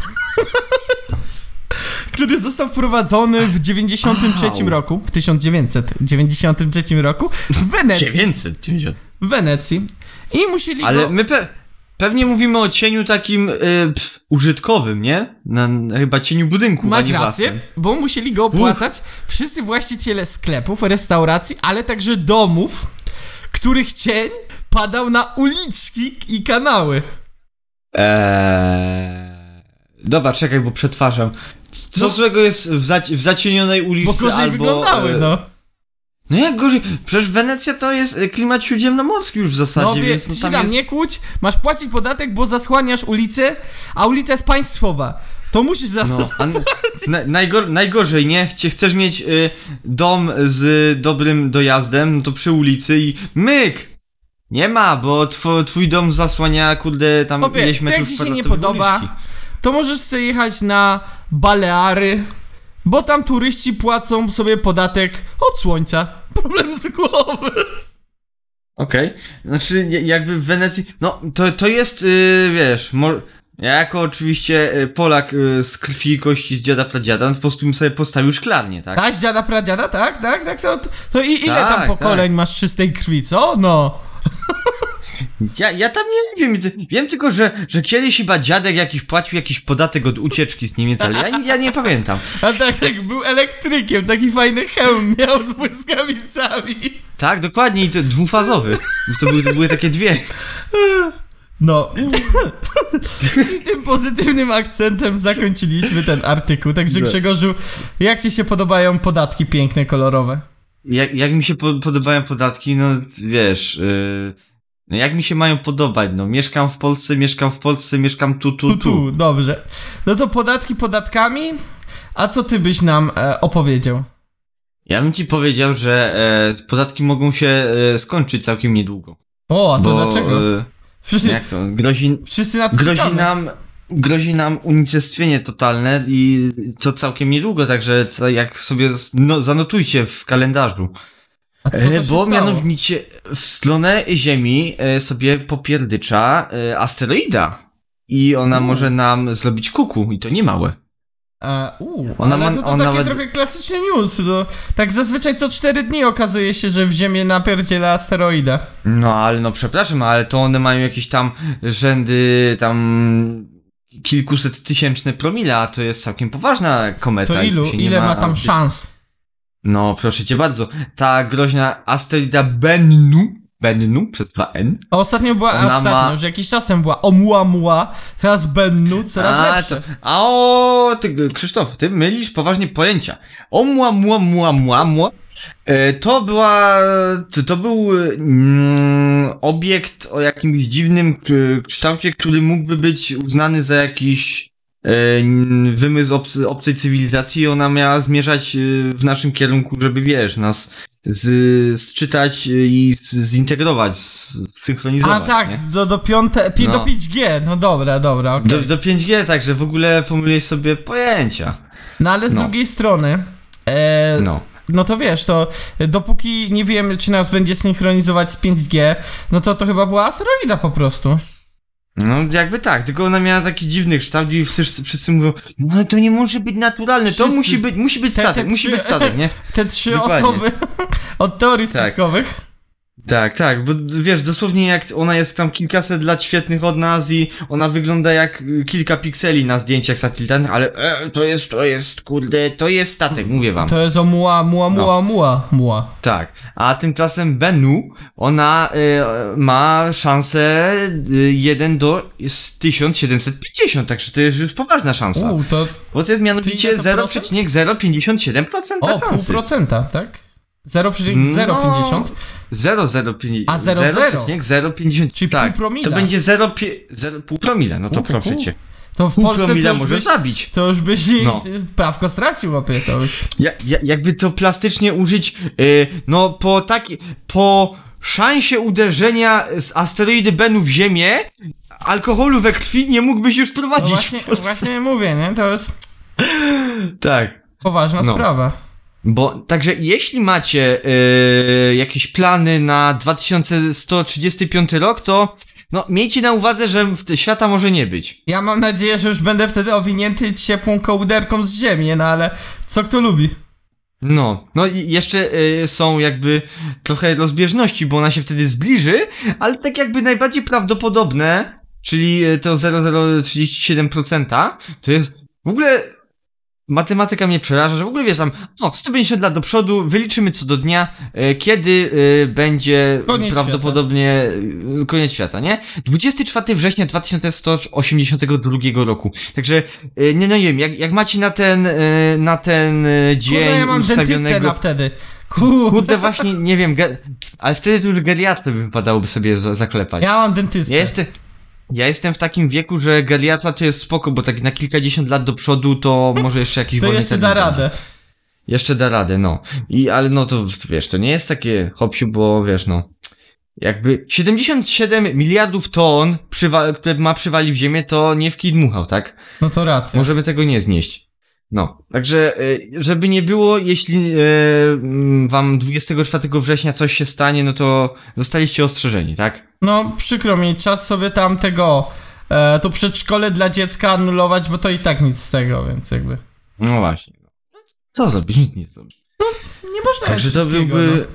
który został wprowadzony w 93 Au. roku, w 1993 roku w Wenecji. 990. W Wenecji. I musieli Ale go... my pe pewnie mówimy o cieniu takim y, pf, użytkowym, nie? Na, chyba cieniu budynku, Masz rację, własnym. bo musieli go opłacać wszyscy właściciele sklepów, restauracji, ale także domów, których cień padał na uliczki i kanały. Eee... Dobra, czekaj, bo przetwarzam. Co No. złego jest w, zaci w zacienionej Bo uliczce gorzej albo... wyglądały, e, no. No jak gorzej? Przecież Wenecja to jest e, klimat śródziemnomorski już w No zasadzie, wie, więc no, tam tam jest... nie kłóć, masz płacić podatek, bo zasłaniasz ulicę, a ulica jest państwowa. To musisz za... No, a n- (laughs) na, najgor najgorzej, nie? Chcesz mieć y, dom z dobrym dojazdem, no to przy ulicy i myk! Nie ma, bo two, twój dom zasłania, kurde, tam ileś to metrów jak ci się nie kwadratowych podoba, uliczki. To możesz sobie jechać na Baleary, bo tam turyści płacą sobie podatek od słońca. (laughs) Problem z głowy. Okej, znaczy ja- jakby w Wenecji, no to, to jest, y, wiesz, mo- ja jako oczywiście y, Polak y, z krwi i kości z dziada pradziada, no po prostu bym sobie postawił szklarnię, tak? Tak, dziada, pradziada, tak, tak, tak, to, to i, ile Tak, tam pokoleń masz czystej krwi, co? No. (laughs) Ja, ja tam nie wiem, wiem tylko, że, że kiedyś chyba dziadek jakiś płacił jakiś podatek od ucieczki z Niemiec, ale ja, ja nie pamiętam. (laughs) A tak jak był elektrykiem, taki fajny hełm miał z błyskawicami. Tak, dokładnie, i to dwufazowy. To były, to były takie dwie. No. I tym pozytywnym akcentem zakończyliśmy ten artykuł. Także No. Grzegorzu, jak ci się podobają podatki piękne, kolorowe? Jak, jak mi się po, podobają podatki, no wiesz, yy, jak mi się mają podobać, no mieszkam w Polsce, mieszkam w Polsce, mieszkam tu, tu, Tu, tu. dobrze. No to podatki podatkami, a co ty byś nam e, opowiedział? Ja bym ci powiedział, że e, podatki mogą się e, skończyć całkiem niedługo. O, a to bo, dlaczego? E, Wszyscy, jak to, grozi, wszyscy na to grozi czekamy. nam grozi nam unicestwienie totalne i to całkiem niedługo, także jak sobie no, zanotujcie w kalendarzu. Bo mianowicie w stronę Ziemi e, sobie popierdycza e, asteroida. I ona U. może nam zrobić kuku, i to nie małe. A, uu, Ona ale ma- to, to ona takie trochę klasyczny news. To, tak zazwyczaj co 4 dni okazuje się, że w Ziemię napierdziela asteroida. No ale no przepraszam, ale to one mają jakieś tam rzędy tam kilkuset tysięczne promile, a to jest całkiem poważna kometa. To ilu? Ile ma tam szans? No proszę cię bardzo. Ta groźna asteroida Bennu, Bennu przez dwa N. A ostatnio była, Ona ostatnio, ma- już jakiś czas temu była Oumuamua, teraz Bennu, coraz a, lepsze. to, a o, ty, Krzysztof, ty mylisz poważnie pojęcia. O mua mua mua mua mua E, To była, to, był mm, obiekt o jakimś dziwnym kształcie, który mógłby być uznany za jakiś wymysł obcy, obcej cywilizacji i ona miała zmierzać e, w naszym kierunku, żeby wiesz, nas z, zczytać i z, zintegrować, z, A tak, nie? do, do, piąte, pi, No. do 5G, no dobra, dobra, okej. Do, do 5G, także w ogóle pomyliłeś sobie pojęcia. No ale z no. drugiej strony, e, no. No. to wiesz, to dopóki nie wiemy, czy nas będzie synchronizować z 5G, no to to chyba była asteroida po prostu. No, jakby tak, tylko ona miała taki dziwny kształt i wszyscy, wszyscy mówią, no ale to nie może być naturalne, to Wszyscy- musi być, musi być Te- statek, te musi trzy- być statek, nie? (laughs) Te trzy Dokładnie. osoby (laughs) od teorii Tak. spiskowych. Tak, tak, bo wiesz, dosłownie jak ona jest tam kilkaset lat świetnych od nas i ona wygląda jak y, kilka pikseli na zdjęciach satelitarnych, ale e, to jest, to jest, kurde, to jest statek, mówię wam. To jest o muła, muła, No. muła, muła, muła. Tak, a tymczasem Benu, ona y, ma szansę y, 1 do z 1750, także to jest już poważna szansa. U, to Bo to jest mianowicie Czyli ile to procent? 0,057% o, pół procenta, tak? 0,050. No, 0,050. A 0,0? 0,050. Czyli tak, pół promila. To będzie 0,5 promila, no to proszę cię. To w Pół Polsce promila może byś, zabić. to już byś No. no. prawko stracił, łapie to już. Ja, ja, jakby to plastycznie użyć, y, no po taki, po szansie uderzenia z asteroidy Benu w Ziemię, alkoholu we krwi nie mógłbyś już No prowadzić właśnie, w Polsce. właśnie mówię, nie? To jest Tak. poważna No. sprawa. Bo także jeśli macie y, jakieś plany na 2135 rok, to no miejcie na uwadze, że świata może nie być. Ja mam nadzieję, że już będę wtedy owinięty ciepłą kołderką z ziemi, no ale co kto lubi? No, no i jeszcze y, są jakby trochę rozbieżności, bo ona się wtedy zbliży, ale tak jakby najbardziej prawdopodobne, czyli y, to 0,037%, to jest w ogóle matematyka mnie przeraża, że w ogóle wiesz tam, o, 150 lat do przodu, wyliczymy co do dnia, y, kiedy y, będzie Koniec prawdopodobnie y, koniec świata, nie? 24 września 2182 roku. Także, nie no nie wiem, jak, jak macie na ten, na ten dzień Kurde, ja mam dentystę ustawionego... na wtedy. Kurde, Kurde, właśnie, nie wiem, ge... ale wtedy tu już geriatrę by wypadałoby sobie za zaklepać. ja mam dentystę. Ja jestem, ja jestem w takim wieku, że geriatra to jest spoko, bo tak na kilkadziesiąt lat do przodu to (laughs) może jeszcze jakiś to wolny jeszcze termin da radę. Jeszcze da radę, no. I, ale no to, wiesz, to nie jest takie hopsiu, bo wiesz, no. Jakby 77 miliardów ton, przywa- które ma przywali w ziemię, to nie w kij dmuchał, tak? No to racja. Możemy tego nie znieść. No, także, y, żeby nie było, jeśli mm, wam 24 września coś się stanie, no to zostaliście ostrzeżeni, tak? No przykro mi, czas sobie tam tego, e, to przedszkole dla dziecka anulować, bo to i tak nic z tego, więc jakby. No właśnie. Co zrobisz? Nic nie zrobisz. Nie można Także to byłby...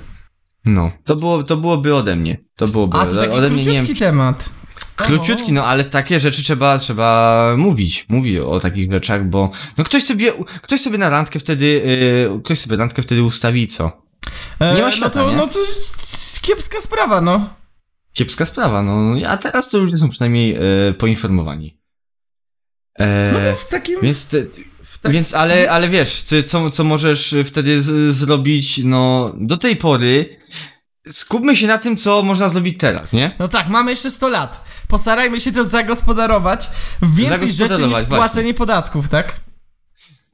No, to, było, to byłoby ode mnie. To byłoby No. A to ode, taki ode mnie, nie wiem. temat. Króciutki, no ale takie rzeczy trzeba, trzeba mówić. Mówi o takich rzeczach, bo no ktoś sobie, ktoś sobie na randkę wtedy, yy, ktoś sobie randkę wtedy ustawi co? E, Nie ma no świata, to, nie? no to kiepska sprawa, no. Kiepska sprawa, no. A teraz to ludzie są przynajmniej e, poinformowani. E, No to w takim... Więc, w tak- więc ale, ale wiesz, ty, co, co możesz wtedy z, zrobić, no, do tej pory, skupmy się na tym, co można zrobić teraz, nie? No tak, mamy jeszcze 100 lat. Postarajmy się to zagospodarować w więcej rzeczy niż Zagospodarować, właśnie. płacenie podatków, tak?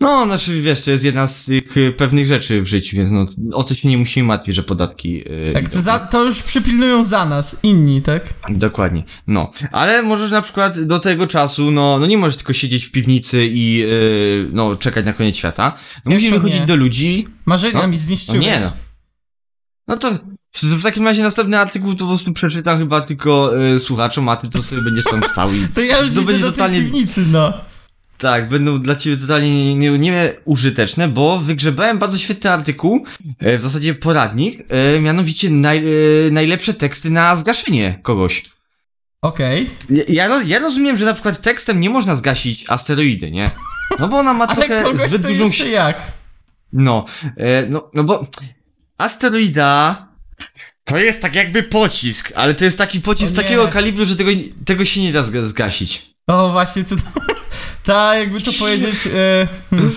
No, znaczy, wiesz, to jest jedna z tych e, pewnych rzeczy w życiu, więc no, o to się nie musimy martwić, że podatki... e, Tak, to, za, to już przypilnują za nas inni, tak? Dokładnie. No, ale możesz na przykład do tego czasu, no, no nie możesz tylko siedzieć w piwnicy i yy, no, czekać na koniec świata. No, musisz wychodzić do ludzi. Marzenia No, mi zniszczyłeś. no nie, no. No to w, w takim razie następny artykuł to po prostu przeczytam chyba tylko yy, słuchaczom, a ty to sobie będziesz tam stał i (laughs) To ja już to będzie do totalnie, piwnicy, no. tak, będą dla ciebie totalnie nie, nie, nie użyteczne, bo wygrzebałem bardzo świetny artykuł, e, w zasadzie poradnik, e, mianowicie naj, e, najlepsze teksty na zgaszenie kogoś. Okej. Ja, ja, ja rozumiem, że na przykład tekstem nie można zgasić asteroidy, nie? No bo ona ma (laughs) Ale trochę kogoś zbyt to dużą... jak? No, e, no, no bo asteroida to jest tak jakby pocisk, ale to jest taki pocisk O nie. takiego kalibru, że tego, tego się nie da zga- zgasić. O, właśnie, co to... (laughs) Ta, jakby to powiedzieć... E, hmm.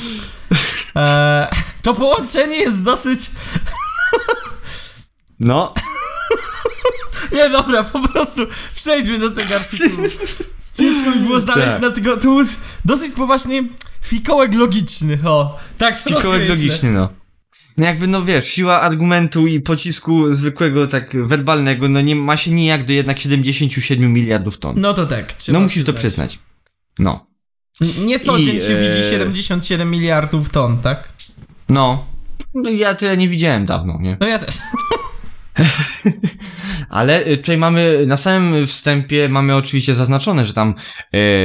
(laughs) e, to połączenie jest dosyć... (laughs) No, Nie, dobra, po prostu przejdźmy do tego artykułu. Ciężko mi było znaleźć Tak. na tego, był dosyć poważnie fikołek logiczny, o. Tak to fikołek określę. logiczny, no. No jakby, no wiesz, siła argumentu i pocisku zwykłego, tak werbalnego, no nie ma się nijak do jednak 77 miliardów ton. No to tak, No musisz to przyznać. No. Nie co dzień się e, widzi 77 miliardów ton, tak? No. No, Ja tyle nie widziałem dawno, nie? No ja też. (laughs) (laughs) Ale y, tutaj mamy, na samym wstępie mamy oczywiście zaznaczone, że tam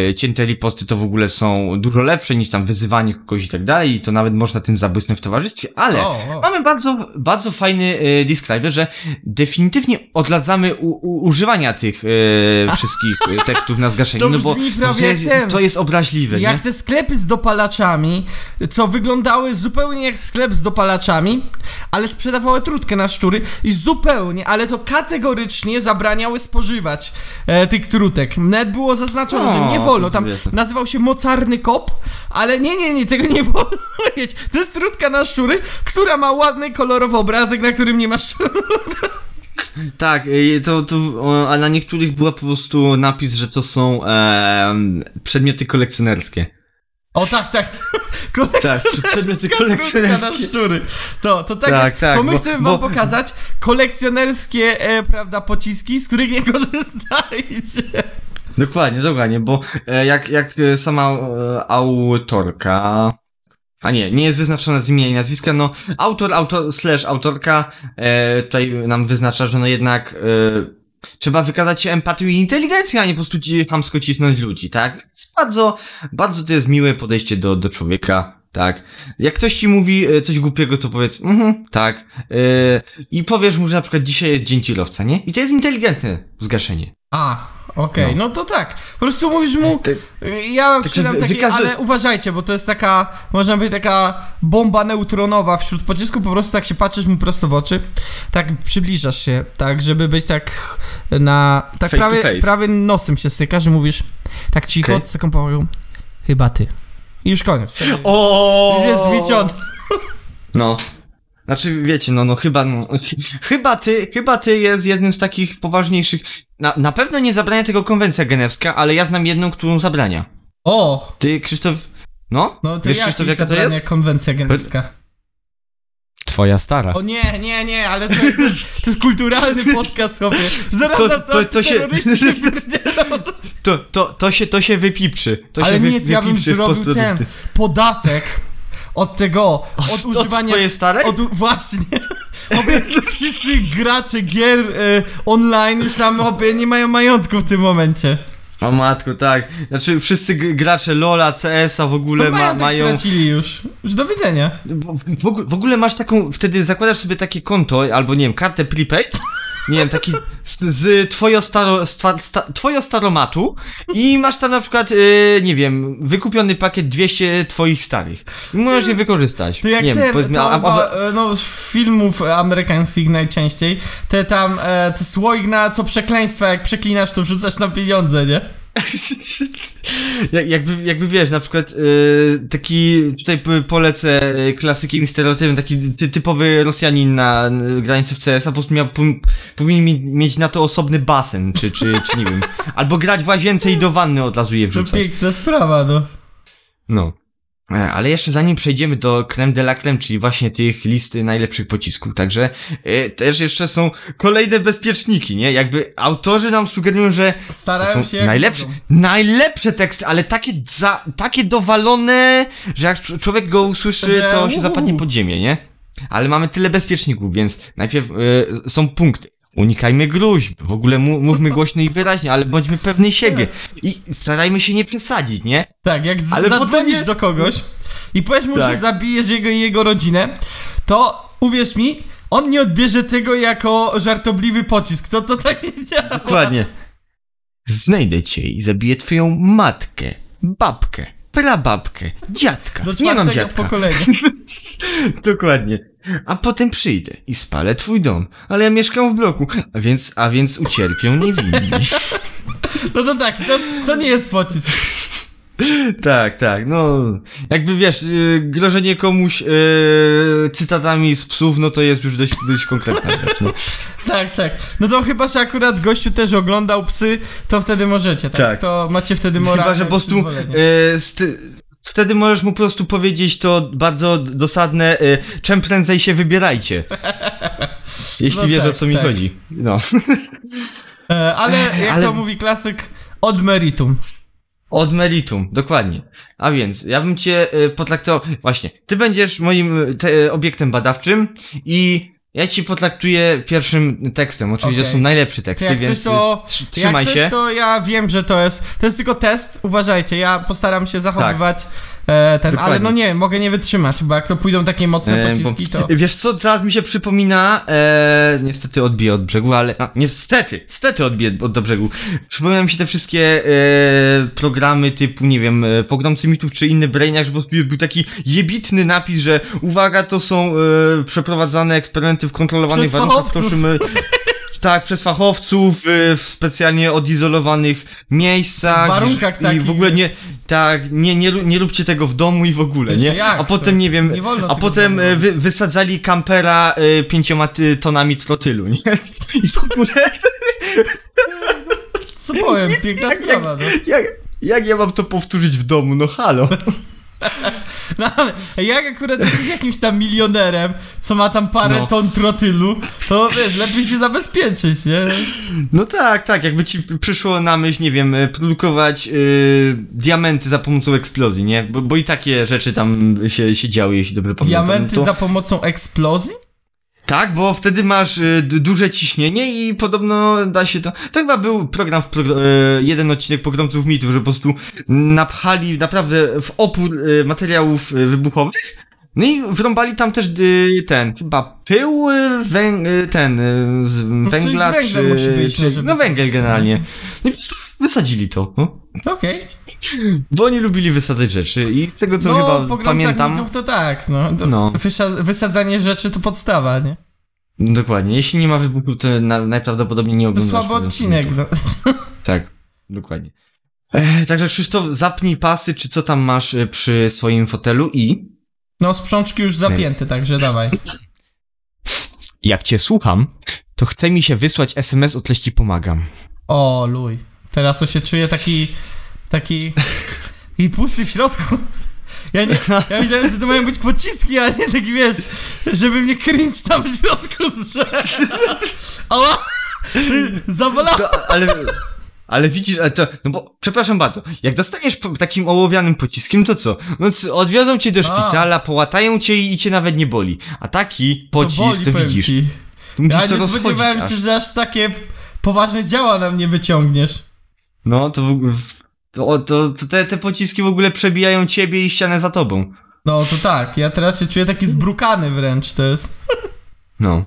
e, cięte riposty to w ogóle są dużo lepsze niż tam wyzywanie kogoś i tak dalej i to nawet można tym zabłysnąć w towarzystwie, ale O, o. mamy bardzo, bardzo fajny e, describer, że definitywnie odladzamy u, u, używania tych e, wszystkich (laughs) tekstów na zgaszenie, To no bo, to, jest, to jest obraźliwe, Jak nie? te sklepy z dopalaczami, co wyglądały zupełnie jak sklep z dopalaczami, ale sprzedawały trutkę na szczury i zupełnie, ale to kategorycznie zabraniały spożywać e, tych trutek. Nawet było zaznaczone, O, że nie wolno. Tam nazywał się mocarny kop, ale nie, nie, nie, tego nie (laughs) wolno mieć. To jest trutka na szczury, która ma ładny, kolorowy obrazek, na którym nie ma szczurów. (laughs) Tak, to, to, a na niektórych była po prostu napis, że to są em, przedmioty kolekcjonerskie. O tak, tak. (laughs) Tak, przedmioty Trutka na kolekcjonerskie. szczury. To, to tak, Tak, jest. tak, To my bo- chcemy wam bo- pokazać kolekcjonerskie, e, prawda, pociski, z których nie (laughs) korzystajcie. Dokładnie, dokładnie, bo e, jak, jak e, sama e, autorka. A nie, nie jest wyznaczona z imienia i nazwiska, no autor, autor, slash autorka e, tutaj nam wyznacza, że no jednak e, trzeba wykazać się empatią i inteligencją, a nie po prostu ci chamsko cisnąć ludzi, tak? Bardzo, bardzo to jest miłe podejście do, do człowieka, tak? Jak ktoś ci mówi e, coś głupiego, to powiedz, mhm, tak. E, I powiesz mu, że na przykład dzisiaj jest dzień tirowca, nie? I to jest inteligentne zgaszenie. A, okej, no. No. to tak. Po prostu mówisz mu, Ty- ja Także sprzedam takie, wykazy- ale uważajcie, bo to jest taka, można powiedzieć, taka bomba neutronowa wśród pocisków, po prostu tak się patrzysz mu prosto w oczy, tak przybliżasz się, tak, żeby być tak na, tak Face prawie, prawie nosem się sykasz i mówisz tak cicho, Okej. z taką powagą, chyba ty. I już koniec. O! Już jest zmieciony. No. Znaczy, wiecie, no, no chyba, no, ch- (laughs) chyba ty, chyba ty jest jednym z takich poważniejszych, na, na pewno nie zabrania tego konwencja genewska, ale ja znam jedną, którą zabrania. O, Ty, Krzysztof, no? no to Wiesz, jak Krzysztof, jaka to jest? konwencja genewska? Twoja stara. O nie, nie, nie, ale słuchaj, to jest, to jest kulturalny podcast, chłopie. Zaraz To- to, to- to się- się. To, to, to się, to się wypiprzy. To Ale się wy, nie, ja bym zrobił ten podatek od tego, od, Od- od używania... twojej starej? Od, właśnie. Obie, wszyscy gracze gier e, online już tam obie nie mają majątku w tym momencie. O matko, tak. Znaczy, wszyscy gracze LoLa, CS-a w ogóle No ma, mają... stracili już. Już do widzenia. W, w, ogóle- w ogóle masz taką, wtedy zakładasz sobie takie konto, albo nie wiem, kartę prepaid, nie wiem, taki z, z twojo, staro, sta, sta, twojo staromatu i masz tam na przykład, yy, nie wiem, wykupiony pakiet 200 twoich starych. I możesz je wykorzystać. To jak nie ten, wiem, to a, a, e, no z filmów amerykańskich najczęściej, te tam, e, te słoik na co przekleństwa, jak przeklinasz to wrzucasz na pieniądze, nie? (laughs) Jak- jakby, jakby wiesz, na przykład yy, taki, tutaj polecę yy, klasykiem i stereotypem, taki ty, typowy Rosjanin na yy, granicy w CS, a po prostu miał, powinien mi, mieć na to osobny basen, czy, czy, czy nie wiem, albo grać w łazience i do wanny od razu je To wrzucać. piękna sprawa, no. No. E, Ale jeszcze zanim przejdziemy do creme de la creme, czyli właśnie tych listy najlepszych pocisków, także e, też jeszcze są kolejne bezpieczniki, nie? Jakby autorzy nam sugerują, że to są się jak najlepsze, mogą. najlepsze teksty, ale takie, za, takie dowalone, że jak cz- człowiek go usłyszy, Że to się uhu. zapadnie pod ziemię, nie? Ale mamy tyle bezpieczników, więc najpierw e, są punkty. Unikajmy gruźb, w ogóle mówmy głośno i wyraźnie, ale bądźmy pewni siebie. I starajmy się nie przesadzić, nie? Tak, jak Ale zadzwonisz do kogoś i powiesz mu, Tak. że zabijesz jego i jego rodzinę, to uwierz mi, on nie odbierze tego jako żartobliwy pocisk. To to tak nie działa. Dokładnie. Znajdę cię i zabiję twoją matkę, babkę, prababkę, dziadka. Do Nie mam dziadka. pokolenia. (laughs) Dokładnie. A potem przyjdę i spalę twój dom, ale ja mieszkam w bloku, a więc, a więc ucierpią niewinni. (laughs) No to tak, to, to nie jest pocisk. Tak, tak, no, jakby wiesz, yy, grożenie komuś yy, cytatami z psów, no to jest już dość, dość konkretna rzecz, no. (laughs) Tak, tak. No to chyba, że akurat gościu też oglądał psy, to wtedy możecie, tak? Tak. To macie wtedy moralne Chyba, że po prostu yy, wtedy możesz mu po prostu powiedzieć to bardzo dosadne, yy, czym prędzej się wybierajcie. (laughs) Jeśli No wiesz tak, o co mi tak. chodzi. No. E, ale (laughs) jak ale- to mówi klasyk, od meritum. Od meritum, dokładnie. A więc, ja bym cię y, potraktował. Właśnie, ty będziesz moim y, te, y, obiektem badawczym i ja ci potraktuję pierwszym tekstem. Oczywiście to Okej. są najlepsze To teksty, jak więc coś to, tr- trzymaj jak się. Coś, to ja wiem, że to jest, to jest tylko test, uważajcie, ja postaram się zachowywać e, ten, ale no nie, mogę nie wytrzymać, bo jak to pójdą takie mocne E, pociski, bo- to... Wiesz co, teraz mi się przypomina, e, niestety odbiję od brzegu, ale, a, niestety, niestety odbiję od do brzegu. Przypominają mi się te wszystkie e, programy typu, nie wiem, Pogromcy Mitów czy inny Brainiac, że po prostu był taki jebitny napis, że uwaga, to są przeprowadzane eksperymenty w kontrolowanych warunkach, prosimy... Tak, przez fachowców, e, w specjalnie odizolowanych miejscach. W warunkach i takich, w ogóle nie, tak, nie, nie, nie róbcie tego w domu i w ogóle, nie? jak A to? potem, nie wiem, Nie a potem domu wy, wysadzali kampera e, pięcioma tonami trotylu, nie? (laughs) I w ogóle, Co powiem, piękna jak- sprawa, no. jak, jak ja mam to powtórzyć w domu, no halo. No ale jak akurat jesteś jakimś tam milionerem, co ma tam parę No. ton trotylu, to wiesz, lepiej się zabezpieczyć, nie? No tak, tak, jakby ci przyszło na myśl, nie wiem, produkować e, diamenty za pomocą eksplozji, nie? Bo, bo i takie rzeczy tam się, się działy, jeśli dobrze pamiętam. Diamenty no to... za pomocą eksplozji? Tak, bo wtedy masz y, duże ciśnienie i podobno da się to. To chyba był program, w progr- y, jeden odcinek pogromców mitów, że po prostu napchali naprawdę w opór y, materiałów wybuchowych. No i wrąbali tam też ten, chyba pył, węg- ten, y, z węgla, węglem czy, musi być, czy no, no węgiel generalnie. No i po prostu wysadzili to, no. Okej. Bo oni lubili wysadzać rzeczy i z tego co No, w chyba pogromcach pamiętam. mitów to tak, no. To No. wysadzanie rzeczy to podstawa, nie? Dokładnie, jeśli nie ma wybuchu, to na, najprawdopodobniej nie To oglądasz. słaby pogromców odcinek, no. Tak, dokładnie. E, także Krzysztof, zapnij pasy, czy co tam masz e, przy swoim fotelu i... No, sprzączki już zapięte, także dawaj. Jak cię słucham, to chce mi się wysłać SMS o treści pomagam. O, luj. Teraz to się czuję taki, taki, i pusty w środku. Ja, nie, ja myślałem, że to mają być pociski, a nie taki, wiesz, żeby mnie cringe tam w środku zrzedł. Ała! Zabolało! To, ale... Ale widzisz, ale to, no bo, przepraszam bardzo, jak dostaniesz takim ołowianym pociskiem, to co? No odwiozą cię do A. szpitala, połatają cię i, i cię nawet nie boli. A taki To pocisk, to, boli, powiem widzisz, ci. to musisz Ja to nie spodziewałem aż. się, że aż takie poważne działa na mnie wyciągniesz. No, to, w- to, to, to te, te pociski w ogóle przebijają ciebie i ścianę za tobą. No to tak, ja teraz się czuję taki zbrukany wręcz, to jest... No.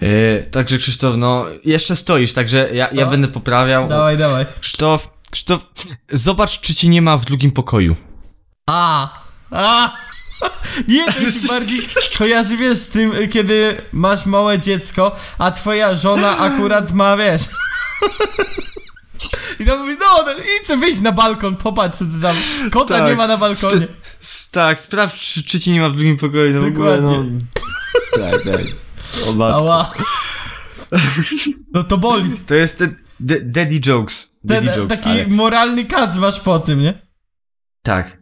Yy, także Krzysztof, no, jeszcze stoisz, także ja, ja No. będę poprawiał. Dawaj, dawaj. Krzysztof, Krzysztof, zobacz, czy cię nie ma w drugim pokoju. A! A! (laughs) Nie, to się (laughs) bardziej kojarzy, wiesz, z tym, kiedy masz małe dziecko, a twoja żona (laughs) akurat ma, wiesz... I to mówi, no, no idź wyjść na balkon, popatrz, co tam kota Tak. nie ma na balkonie. Tak, sprawdź, czy, czy cię nie ma w drugim pokoju, no w ogóle, no. Dokładnie. Tak, tak. O, matko. Ała. No to boli. To jest te de, daddy jokes. Ten Daddy jokes, taki ale, moralny kac masz po tym, nie? Tak.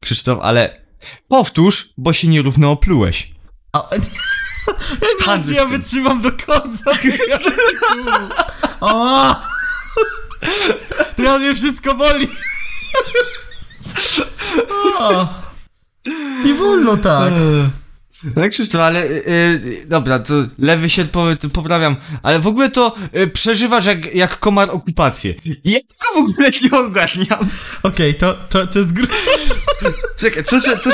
Krzysztof, ale powtórz, bo się nierówno oplułeś. A, (laughs) ja nie ja wytrzymam do końca. (laughs) Ała! Ja mnie wszystko boli. O. Nie wolno tak. No Krzysztof, ale y, y, dobra, to lewy się po, to poprawiam, ale w ogóle to y, przeżywasz jak, jak komar okupację. Ja tego w ogóle nie ogarniam. Okej, to, to, to jest gr... Czekaj, to, to, to,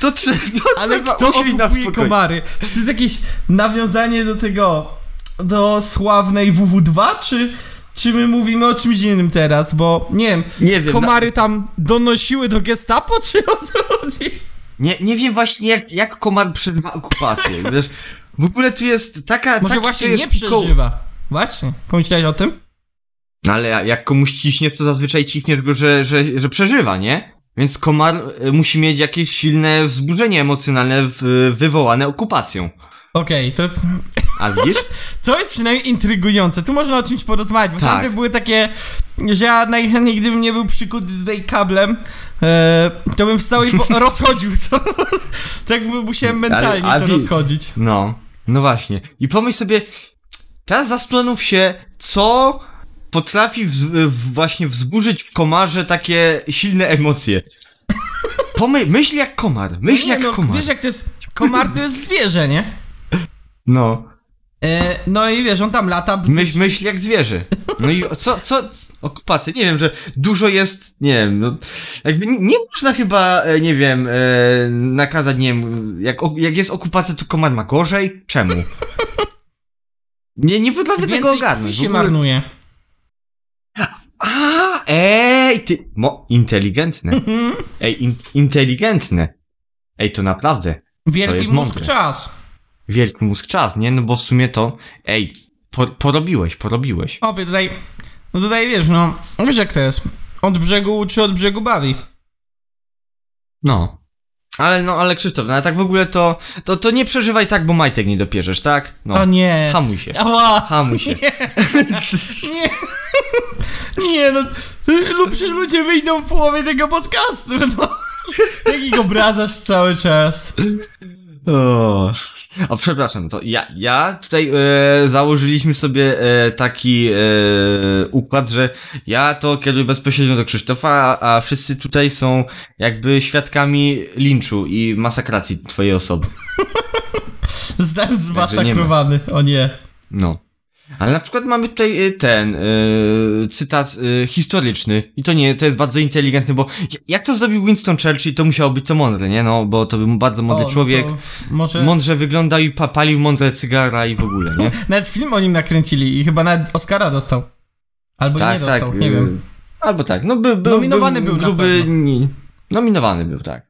to, to, to Ale trzeba kto usiąść na spokojnie. komary? Czy to jest jakieś nawiązanie do tego, do sławnej WW2, czy, czy my mówimy o czymś innym teraz? Bo, nie wiem, Nie wiem, komary tam donosiły do gestapo, czy o co chodzi? Nie, nie wiem właśnie jak, jak komar przeżywa okupację, (laughs) wiesz. W ogóle tu jest taka... Może właśnie nie przeżywa. Właśnie, pomyślałeś o tym? No ale jak komuś ciśniesz, to zazwyczaj ciśniesz go, że, że, że przeżywa, nie? Więc komar y, musi mieć jakieś silne wzburzenie emocjonalne wywołane okupacją. Okej, to A widzisz? (laughs) to jest przynajmniej intrygujące. Tu można o czymś porozmawiać, bo Tak. tamte były takie, że ja najchętniej gdybym nie był przykuty tutaj kablem, e, to bym wstał i (laughs) rozchodził to. (laughs) tak musiałem mentalnie ale to wi- rozchodzić. No, no właśnie. I pomyśl sobie, teraz zastanów się, co potrafi wz, w, właśnie wzburzyć w komarze takie silne emocje. Pomy, myśl jak komar, myśl Nie, jak no, komar. Wiesz jak to jest, komar to jest zwierzę, nie? No, no i wiesz, on tam lata, myśl, myśl jak zwierzę. No i co, co, okupacja, nie wiem, że dużo jest, nie wiem, no, jakby nie, można chyba, e, nie wiem, e, nakazać, nie wiem, jak, jak jest okupacja, to komar ma gorzej? Czemu? (laughs) Nie, nie potrafię tego ogarnąć. się ogóle. marnuje. A, ej, ty, mo, inteligentne. Ej, in, inteligentne. Ej, to naprawdę. Wielki jest mózg mądre. czas. Wielki mózg czas, nie? No bo w sumie to, ej, po, porobiłeś, porobiłeś. Obie tutaj, no tutaj wiesz, no, wiesz jak to jest. Od brzegu uczy, od brzegu bawi. No. Ale no, ale Krzysztof, no ale tak w ogóle to, to, to nie przeżywaj tak, bo majtek nie dopierzesz, tak? No. O nie. Hamuj się. Ała. Hamuj się. (laughs) Nie. Nie no, lub ludzie wyjdą w połowie tego podcastu, no. (laughs) Jaki go obrazasz cały czas. O, o przepraszam, to ja, ja tutaj e, założyliśmy sobie e, taki e, układ, że ja to kieruję bezpośrednio do Krzysztofa, a, a wszyscy tutaj są jakby świadkami linczu i masakracji twojej osoby. (laughs) Zdałem zmasakrowany, o nie. No. Ale na przykład mamy tutaj e, ten e, cytat e, historyczny i to nie, to jest bardzo inteligentny, bo jak to zrobił Winston Churchill, to musiało być to mądre, nie? No, bo to był bardzo mądry O, człowiek, Może... mądrze wyglądał i pa, palił mądre cygara i w ogóle, nie? (laughs) Nawet film o nim nakręcili i chyba nawet Oscara dostał. Albo nie dostał, nie y, wiem. Albo tak, no by, był, Nominowany był na gruby, pewno. nie, Nominowany był, tak.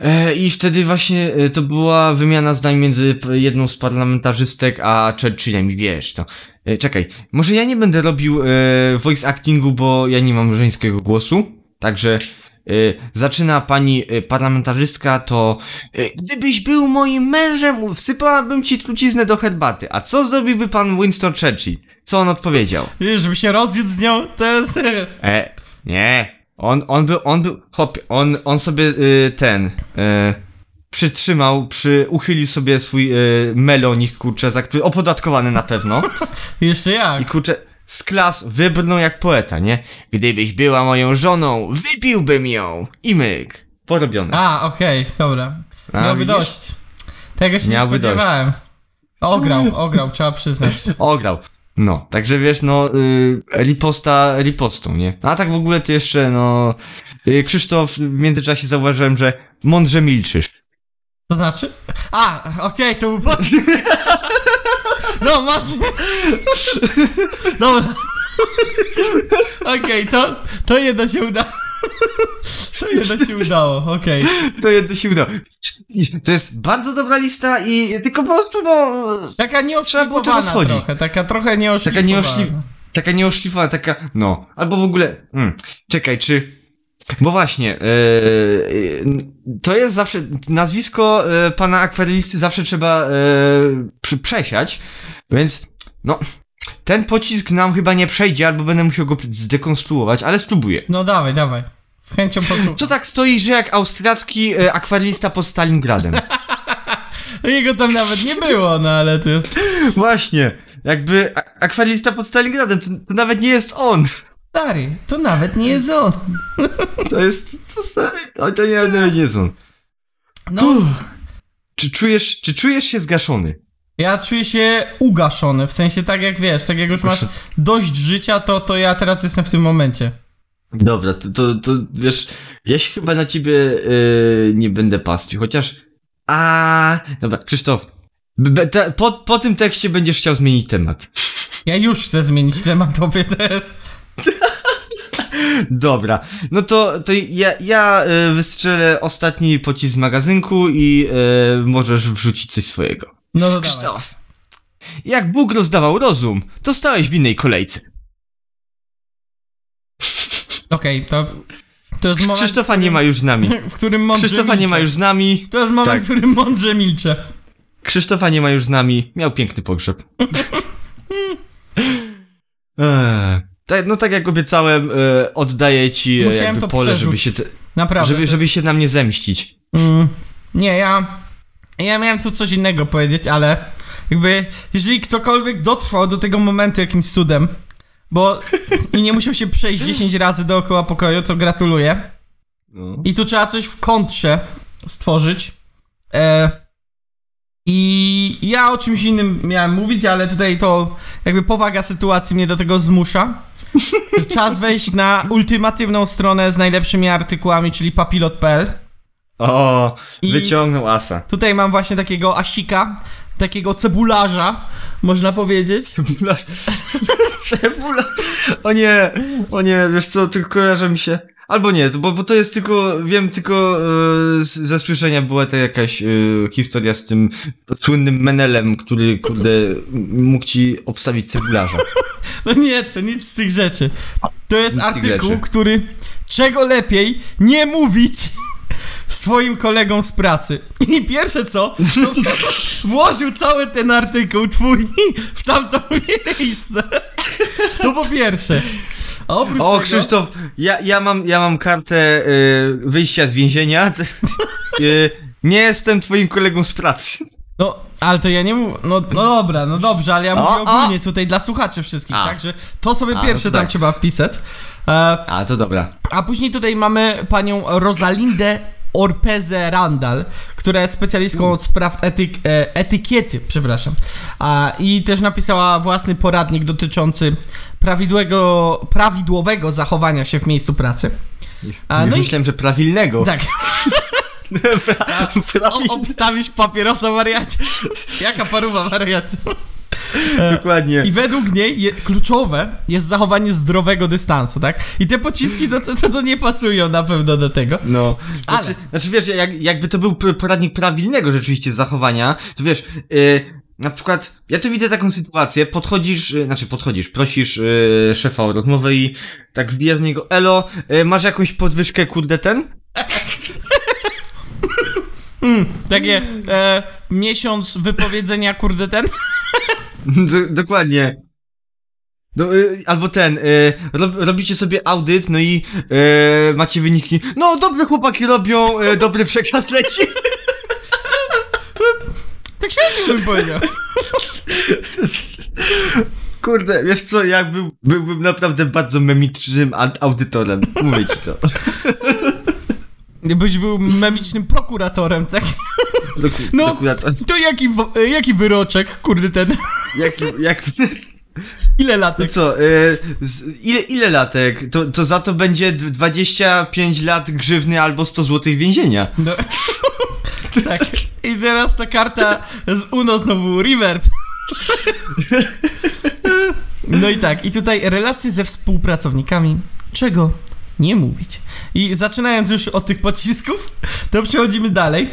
E, I wtedy właśnie e, to była wymiana zdań między jedną z parlamentarzystek a Churchillem i wiesz, to... E, czekaj, może ja nie będę robił e, voice actingu, bo ja nie mam żeńskiego głosu, także... E, zaczyna pani parlamentarzystka, to e, gdybyś był moim mężem, wsypałabym ci truciznę do herbaty. A co zrobiłby pan Winston Churchill? Co on odpowiedział? Żeby się rozwiódł z nią, to jest... E, nie. On, on był, on był, hop, on, on sobie y, ten, y, przytrzymał, przy, uchylił sobie swój y, melonik, kurczę, za który, opodatkowany na pewno. (laughs) Jeszcze I jak? kurczę, z klas wybrnął jak poeta, nie? Gdybyś była moją żoną, wypiłbym ją. I myk. Porobione. A, okej, dobra. A, Miałby widzisz? dość. Tego się Miałby nie spodziewałem. Ograł, (laughs) ograł, trzeba przyznać. Ograł. No, także wiesz, no, y, riposta ripostą, nie? A tak w ogóle ty jeszcze, no, y, Krzysztof, w międzyczasie zauważyłem, że mądrze milczysz. To znaczy? A, okej, to był pod... (laughs) No, masz... (laughs) Dobra. (laughs) Okej, to, to jedno się udało. To jedno się udało, okej. To jedno się udało. To jest bardzo dobra lista i tylko po prostu, no, Taka to nieoszlifowana trochę, taka trochę nieoszlifowana. taka nieoszli... taka nieoszlifowana, taka, no, albo w ogóle, mm, czekaj, czy, bo właśnie, yy, to jest zawsze, nazwisko yy, pana akwarelisty zawsze trzeba yy, przy, przesiać, więc, no, ten pocisk nam chyba nie przejdzie, albo będę musiał go zdekonstruować, ale spróbuję. No dawaj, dawaj. Z chęcią posłucham. Co tak stoi, że jak austriacki yy, akwarelista pod Stalingradem? (laughs) Jego tam nawet nie było, no ale to jest... Właśnie, jakby akwarelista pod Stalingradem, to, to nawet nie jest on. Stary, to nawet nie jest on. To jest, to, stary, to, to nie, nawet nie jest on. No, Czy czujesz, czy czujesz się zgaszony? ja czuję się ugaszony, w sensie tak jak wiesz, tak jak już masz dość życia, to, to ja teraz jestem w tym momencie. Dobra, to, to, to wiesz, ja się chyba na ciebie yy, nie będę pastwił, chociaż... A, dobra, Krzysztof, po, po tym tekście będziesz chciał zmienić temat. Ja już chcę zmienić temat tobie teraz. (laughs) Dobra, no to, to ja, ja y, wystrzelę ostatni pocisk z magazynku i y, możesz wrzucić coś swojego. No to dawaj. Krzysztof, jak Bóg rozdawał rozum, to stałeś w innej kolejce. Okej, to... To jest moment, Krzysztofa nie ma już z nami. (laughs) w którym mądrze Krzysztofa nie ma milczę. już z nami. To jest moment, Tak. w którym mądrze milczę. Krzysztofa nie ma już z nami. Miał piękny pogrzeb. (laughs) Eee, tak, no tak jak obiecałem, e, oddaję ci e, Musiałem to pole, przerzuć. żeby się, te, Naprawdę. żeby, żeby się na mnie zemścić. Mm, nie, ja. Ja miałem tu coś innego powiedzieć, ale jakby, jeżeli ktokolwiek dotrwał do tego momentu jakimś cudem, bo i nie musiał się przejść 10 razy dookoła pokoju, to gratuluję. No. I tu trzeba coś w kontrze stworzyć. E, I ja o czymś innym miałem mówić, ale tutaj to jakby powaga sytuacji mnie do tego zmusza. Czas wejść na ultimatywną stronę z najlepszymi artykułami, czyli papilot.pl. O, I- wyciągnął asa. Tutaj mam właśnie takiego asika, takiego cebularza, można powiedzieć. (laughs) Cebula. Cebula. O nie, o nie, wiesz co, tylko kojarzy mi się. Albo nie, bo, bo to jest tylko, wiem tylko z, ze słyszenia była to jakaś e, historia z tym słynnym Menelem, który, kurde, mógł ci obstawić cebularza. (laughs) No nie, to nic z tych rzeczy. To jest Nic artykuł, który czego lepiej nie mówić swoim kolegom z pracy. I pierwsze co, to włożył cały ten artykuł twój w tamto miejsce. To po pierwsze. A oprócz O, tego, Krzysztof, ja, ja, mam, ja mam kartę e, wyjścia z więzienia. E, (laughs) nie jestem twoim kolegą z pracy. No, ale to ja nie mówię. No, no dobra, no dobrze, ale ja mówię O, o. ogólnie tutaj dla słuchaczy wszystkich, A. także to sobie A, pierwsze no to tam tak. trzeba wpisać. E, A, to dobra. A później tutaj mamy panią Rosalindę Orpezę Randall, która jest specjalistką od spraw etyk, e, etykiety, przepraszam. A, I też napisała własny poradnik dotyczący prawidłowego, prawidłowego zachowania się w miejscu pracy. A, no i myślałem, że prawilnego. tak, (laughs) Pra, o, obstawić papierosa wariacie. Jaka paruwa wariacie. Dokładnie. I według niej je, kluczowe jest zachowanie zdrowego dystansu, tak? I te pociski to, to, to nie pasują na pewno do tego. No, Ale- znaczy, znaczy wiesz, jak, jakby to był poradnik prawilnego rzeczywiście zachowania, to wiesz, yy, na przykład, ja tu widzę taką sytuację, podchodzisz, yy, znaczy podchodzisz, prosisz yy, szefa o rozmowę i tak wbijasz do niego, elo, yy, masz jakąś podwyżkę, kurde, ten? Takie e, miesiąc wypowiedzenia, kurde, ten. (laughs) (laughs) Dokładnie. No, yy, albo ten, rob, robicie sobie audyt, no i yy, macie wyniki, no dobrze chłopaki robią, yy, dobry przekaz leci. (laughs) Tak średnio bym powiedział. (laughs) Kurde, wiesz co, ja był, byłbym naprawdę bardzo memicznym audytorem, mówię ci to. Byś był memicznym prokuratorem, tak? Doku, No. To jaki, e, jaki wyroczek, kurde, ten? (laughs) jak, jak, (laughs) Ile no latek? co, y, z, ile, ile latek? To, to za to będzie d- 25 lat grzywny albo 100 złotych więzienia. No. (laughs) tak. I teraz ta karta z UNO znowu, reverb. No i tak, i tutaj relacje ze współpracownikami. Czego nie mówić? I zaczynając już od tych pocisków, to przechodzimy dalej.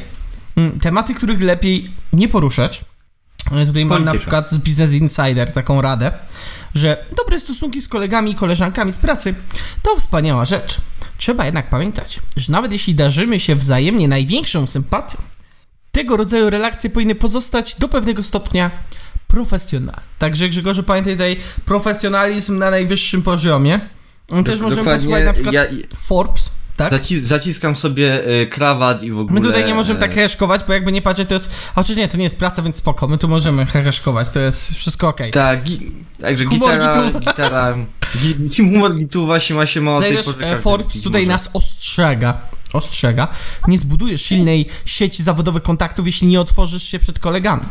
Mm, Tematy, których lepiej nie poruszać. E, Tutaj mam na Polityka. przykład z Business Insider taką radę, że dobre stosunki z kolegami i koleżankami z pracy to wspaniała rzecz. Trzeba jednak pamiętać, że nawet jeśli darzymy się wzajemnie największą sympatią, tego rodzaju relacje powinny pozostać do pewnego stopnia profesjonalne. Także Grzegorzu, pamiętaj tutaj profesjonalizm na najwyższym poziomie. Też możemy posłuchać na przykład ja- Forbes, tak? Zaci zaciskam sobie y, krawat i w ogóle... My tutaj nie możemy tak e, heheszkować, bo jakby nie patrzeć, to jest... Chociaż nie, to nie jest praca, więc spoko, my tu możemy heheszkować, to jest wszystko okej. Tak, gi także Humor gitara, gitara, gi humor gituwa się ma się ma o tej porze e, Forbes tutaj może. nas ostrzega. Ostrzega. Nie zbudujesz silnej sieci zawodowych kontaktów, jeśli nie otworzysz się przed kolegami.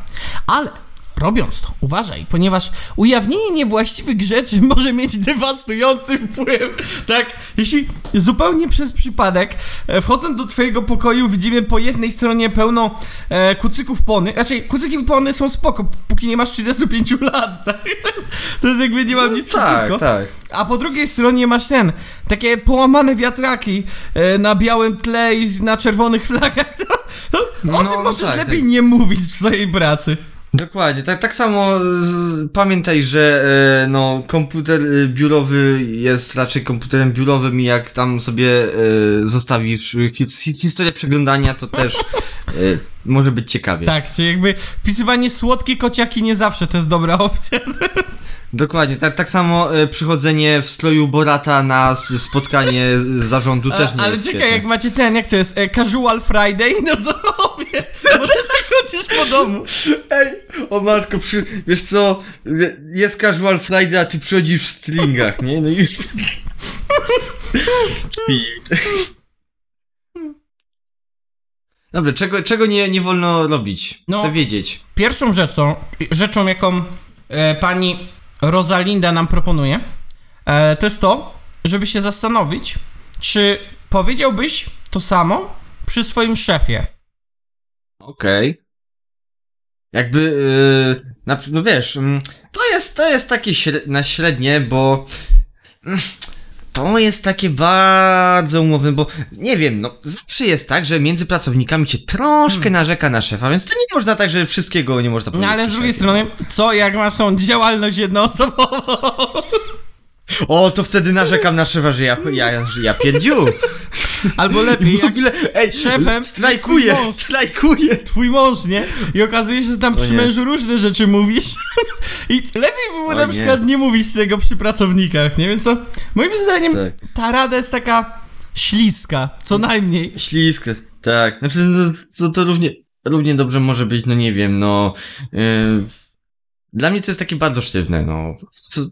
Ale robiąc to, uważaj, ponieważ ujawnienie niewłaściwych rzeczy (laughs) może mieć dewastujący wpływ. Tak, jeśli zupełnie przez przypadek, e, wchodząc do twojego pokoju, widzimy po jednej stronie pełno e, kucyków pony. Raczej kucyki pony są spoko, póki nie masz 35 (laughs) lat, tak? To jest, to jest jakby nie mam No nic tak, przeciwko. tak. A po drugiej stronie masz ten, takie połamane wiatraki e, na białym tle i na czerwonych flagach. To, to o No, tym możesz tak, lepiej tak. nie mówić w swojej pracy. Dokładnie, tak, tak samo z, pamiętaj, że e, no, komputer e, biurowy jest raczej komputerem biurowym i jak tam sobie e, zostawisz hi- historię przeglądania, to też e, może być ciekawie. Tak, czyli jakby wpisywanie słodkie kociaki nie zawsze to jest dobra opcja. Dokładnie, tak, tak samo e, przychodzenie w stroju Borata na spotkanie z- zarządu też nie Ale jest czekaj, świetne. jak macie ten, jak to jest, e, Casual Friday, no to robię. (laughs) Może chodzisz po domu. (laughs) Ej, o matko, przy, wiesz co, jest casual Friday, a ty przychodzisz w stringach, nie? No już... (laughs) Dobrze, czego, czego nie, nie wolno robić? No. Chcę wiedzieć. Pierwszą rzeczą, rzeczą jaką e, pani Rosalinda nam proponuje, e, to jest to, żeby się zastanowić, czy powiedziałbyś to samo przy swoim szefie. Okej. Jakby, yy, na, no wiesz, mm, to jest, to jest takie na średnie, bo mm, to jest takie bardzo umowne, bo nie wiem, no zawsze jest tak, że między pracownikami się troszkę narzeka na szefa, więc to nie można tak, że wszystkiego nie można Hmm. No powiedzieć. ale z drugiej strony, co jak masz tą działalność jednoosobową? O, to wtedy narzekam na szefa, że ja, ja, ja pierdziu. (laughs) Albo lepiej, W ogóle, ej, szefem strajkuję, jest twój mąż. strajkuję. twój mąż, nie? I okazuje się, że tam O przy nie. mężu różne rzeczy mówisz. (laughs) I lepiej było O na nie. przykład nie mówić tego przy pracownikach, nie? Więc to moim zdaniem Tak. ta rada jest taka śliska, co najmniej. Ślisk jest, tak. Znaczy, no, co to równie, równie dobrze może być, no nie wiem, no. Yy, dla mnie to jest takie bardzo sztywne, no. Co, to,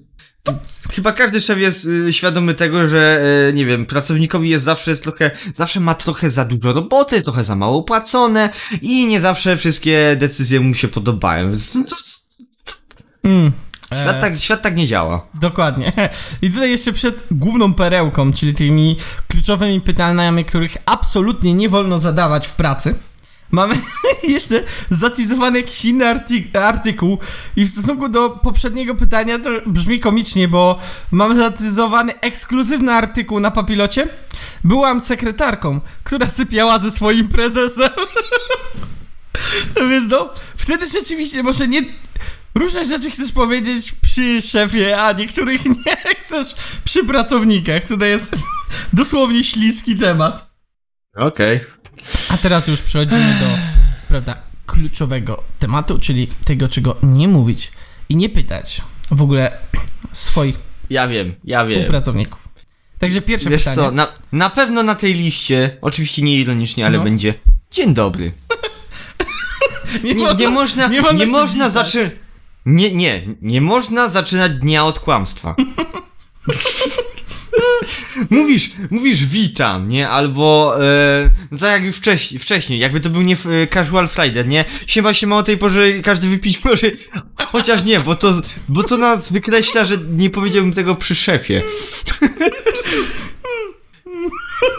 chyba każdy szef jest y, świadomy tego, że, y, nie wiem, pracownikowi jest zawsze jest trochę, zawsze ma trochę za dużo roboty, trochę za mało płacone i nie zawsze wszystkie decyzje mu się podobają. Więc Mm. świat, E, tak, świat tak nie działa. Dokładnie. I tutaj jeszcze przed główną perełką, czyli tymi kluczowymi pytaniami, których absolutnie nie wolno zadawać w pracy. Mamy (laughs) jeszcze zatizowany jakiś inny artyk- artykuł i w stosunku do poprzedniego pytania to brzmi komicznie, bo mamy zatyzowany ekskluzywny artykuł na papilocie. Byłam sekretarką, która sypiała ze swoim prezesem. (laughs) Więc no, wtedy rzeczywiście może nie... Różne rzeczy chcesz powiedzieć przy szefie, a niektórych (laughs) nie chcesz przy pracownikach. Tutaj jest dosłownie śliski temat. Okej. A teraz już przechodzimy do, prawda, kluczowego tematu, czyli tego, czego nie mówić i nie pytać w ogóle swoich Ja wiem, ja wiem. współpracowników. Także pierwsze Wiesz pytanie. co, na, na pewno na tej liście, oczywiście nie ironicznie, ale No. będzie dzień dobry. (laughs) Nie, nie wolno- można, nie nie, się można witać. zaczynać... Nie, nie, nie można zaczynać dnia od kłamstwa. (laughs) mówisz, mówisz witam, nie? Albo, e, no tak jak już wcześniej, wcześniej, jakby to był nie e, casual Friday, nie? Siema, siema o tej porze każdy wypić może, chociaż nie, bo to, bo to nas wykreśla, że nie powiedziałbym tego przy szefie.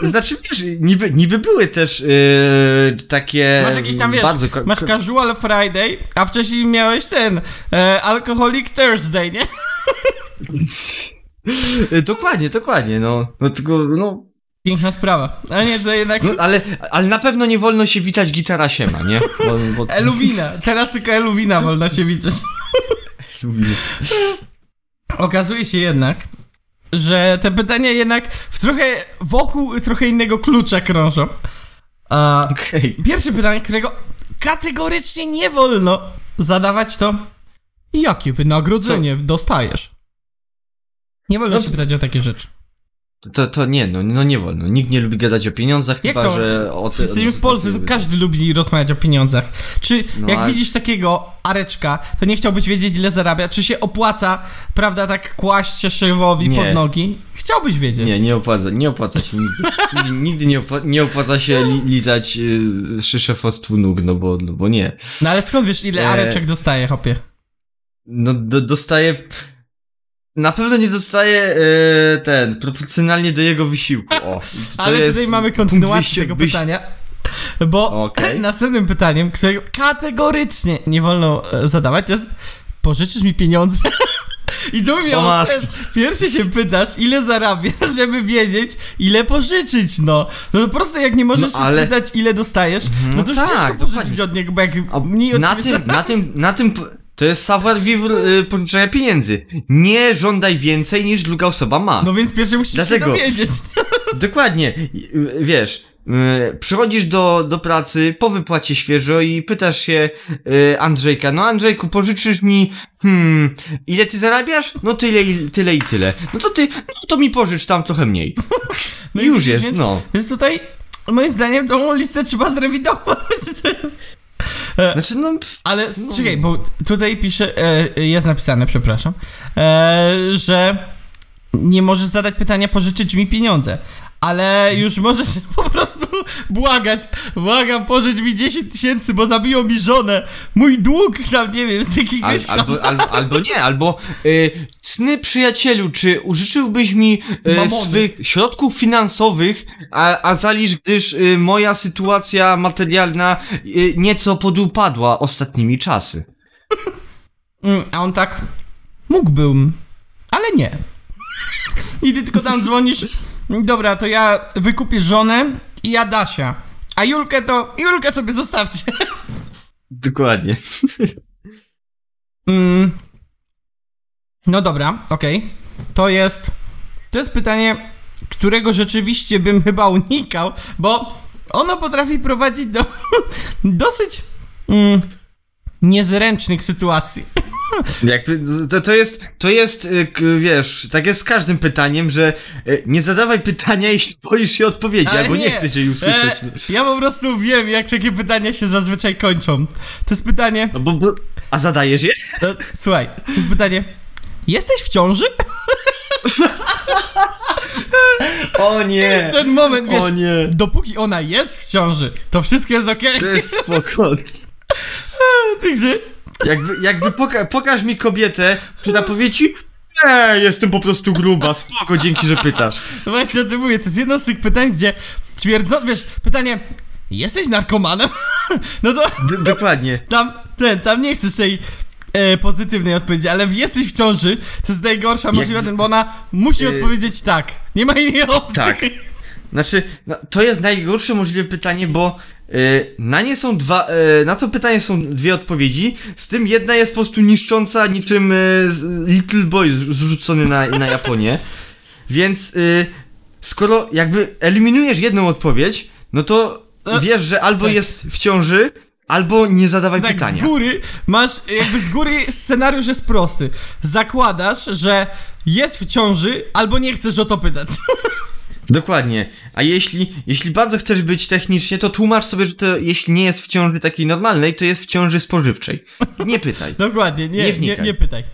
Znaczy, wiesz, niby, niby były też e, takie Masz jakiś tam, wiesz, bardzo masz casual Friday, a wcześniej miałeś ten e, alcoholic Thursday, nie? (laughs) (laughs) Dokładnie, dokładnie, no. No tylko, no. Piękna sprawa. A nie, to jednak no ale, ale na pewno nie wolno się witać gitara siema, nie? Bo, bo... (laughs) Eluwina. Teraz tylko Eluwina wolno się widzieć. Okazuje się jednak, że te pytania jednak w trochę wokół trochę innego klucza krążą. A Okej. pierwsze pytanie, którego kategorycznie nie wolno zadawać to jakie wynagrodzenie dostajesz? Nie wolno No, się pytać o takie rzeczy. To, to nie, no, no nie wolno. Nikt nie lubi gadać o pieniądzach, Jak chyba, to? że o te- Jesteśmy w Polsce, to każdy lubi rozmawiać o pieniądzach. Czy No, jak ale- widzisz takiego areczka, to nie chciałbyś wiedzieć ile zarabia? Czy się opłaca, prawda, tak kłaść się szefowi Nie. pod nogi? Chciałbyś wiedzieć. Nie, nie opłaca, nie opłaca się nigdy. nigdy, nie, opła, nie opłaca się li, lizać y, szefostwu nóg, no bo, no bo nie. No ale skąd wiesz ile E, areczek dostaje, hopie? No do, dostaje... Na pewno nie dostaje e, ten, proporcjonalnie do jego wysiłku. O, (laughs) Ale tutaj mamy kontynuację tego wyjścia- pytania. Bo Okej. (laughs) następnym pytaniem, którego kategorycznie nie wolno e, zadawać, jest pożyczysz mi pieniądze? (laughs) I to miało sens. Pierwszy się pytasz, ile zarabiasz, żeby wiedzieć, ile pożyczyć, no. No po prostu jak nie możesz No, się ale- spytać, ile dostajesz, no, No to już tak, ciężko pożyczyć dokładnie. od niego, bo jak A mniej na tym, na tym, na tym, po- to jest savoir vivre y, pożyczenia pieniędzy. Nie żądaj więcej niż druga osoba ma. No więc pierwszy musisz Dlatego. się dowiedzieć. (laughs) Dokładnie. Y, Wiesz, y, przychodzisz do, do pracy po wypłacie świeżo i pytasz się y, Andrzejka, no Andrzejku, pożyczysz mi, hmm, ile ty zarabiasz? No tyle, i- tyle i tyle. No to ty, no to mi pożycz tam trochę mniej. (laughs) No I już jest, więc, no. Więc tutaj, moim zdaniem, tą listę trzeba zrewidować. (laughs) Znaczy, no, Ale No. czekaj, bo tutaj pisze, e, jest napisane, przepraszam, e, że nie możesz zadać pytania, pożyczyć mi pieniądze. Ale już możesz (laughs) po prostu błagać. Błagam, pożycz mi 10 tysięcy, bo zabiją mi żonę. Mój dług tam, nie wiem, z al, jakiegoś albo, albo, albo nie, albo y, cny przyjacielu, czy użyczyłbyś mi Mamony. swych środków finansowych, a, a zalisz, gdyż y, moja sytuacja materialna y, nieco podupadła ostatnimi czasy. (laughs) Mm, A on tak, mógłbym, ale nie. (laughs) I ty tylko tam dzwonisz, dobra, to ja wykupię żonę i ja Dasia. A Julkę to, Julkę sobie zostawcie. (laughs) Dokładnie. Mm. No dobra, okej. To jest. To jest pytanie, którego rzeczywiście bym (laughs) chyba unikał, bo ono potrafi prowadzić do (laughs) dosyć mm, niezręcznych sytuacji. (laughs) Jakby, to, to jest, to jest, y, wiesz, tak jest z każdym pytaniem, że y, nie zadawaj pytania, jeśli boisz się odpowiedzi, Ale albo nie, chcesz jej usłyszeć. E, ja po prostu wiem, jak takie pytania się zazwyczaj kończą. To jest pytanie. No bo, bo, a zadajesz je? To, słuchaj, to jest pytanie. Jesteś w ciąży? O nie! Ten moment, wiesz, O nie! dopóki ona jest w ciąży, to wszystko jest okej. To jest spoko. (laughs) Także Jakby, jakby poka pokaż mi kobietę, która powie ci nie, jestem po prostu gruba, spoko, dzięki, że pytasz. Właśnie o tym mówię, to jest jedno z tych pytań, gdzie twierdzą, wiesz, pytanie, jesteś narkomanem? (laughs) No to D dokładnie. tam, ten, tam nie chcesz tej e, pozytywnej odpowiedzi, ale jesteś w ciąży, to jest najgorsza możliwa, ten, bo ona musi Yy, odpowiedzieć tak. Nie ma innej opcji. tak. Znaczy, no, to jest najgorsze możliwe pytanie, bo y, na nie są dwa, y, na to pytanie są dwie odpowiedzi, z tym jedna jest po prostu niszcząca niczym z- Little Boy zrzucony na, na Japonię. Więc skoro jakby eliminujesz jedną odpowiedź, no to wiesz, że albo tak. jest w ciąży, albo nie zadawaj Tak, pytania. z góry masz, jakby z góry scenariusz jest prosty. Zakładasz, że jest w ciąży, albo nie chcesz o to pytać. (laughs) Dokładnie. A jeśli, jeśli bardzo chcesz być technicznie, to tłumacz sobie, że to jeśli nie jest w ciąży takiej normalnej, to jest w ciąży spożywczej. Nie pytaj. (laughs) Dokładnie, nie, Nie nie, nie, pytaj.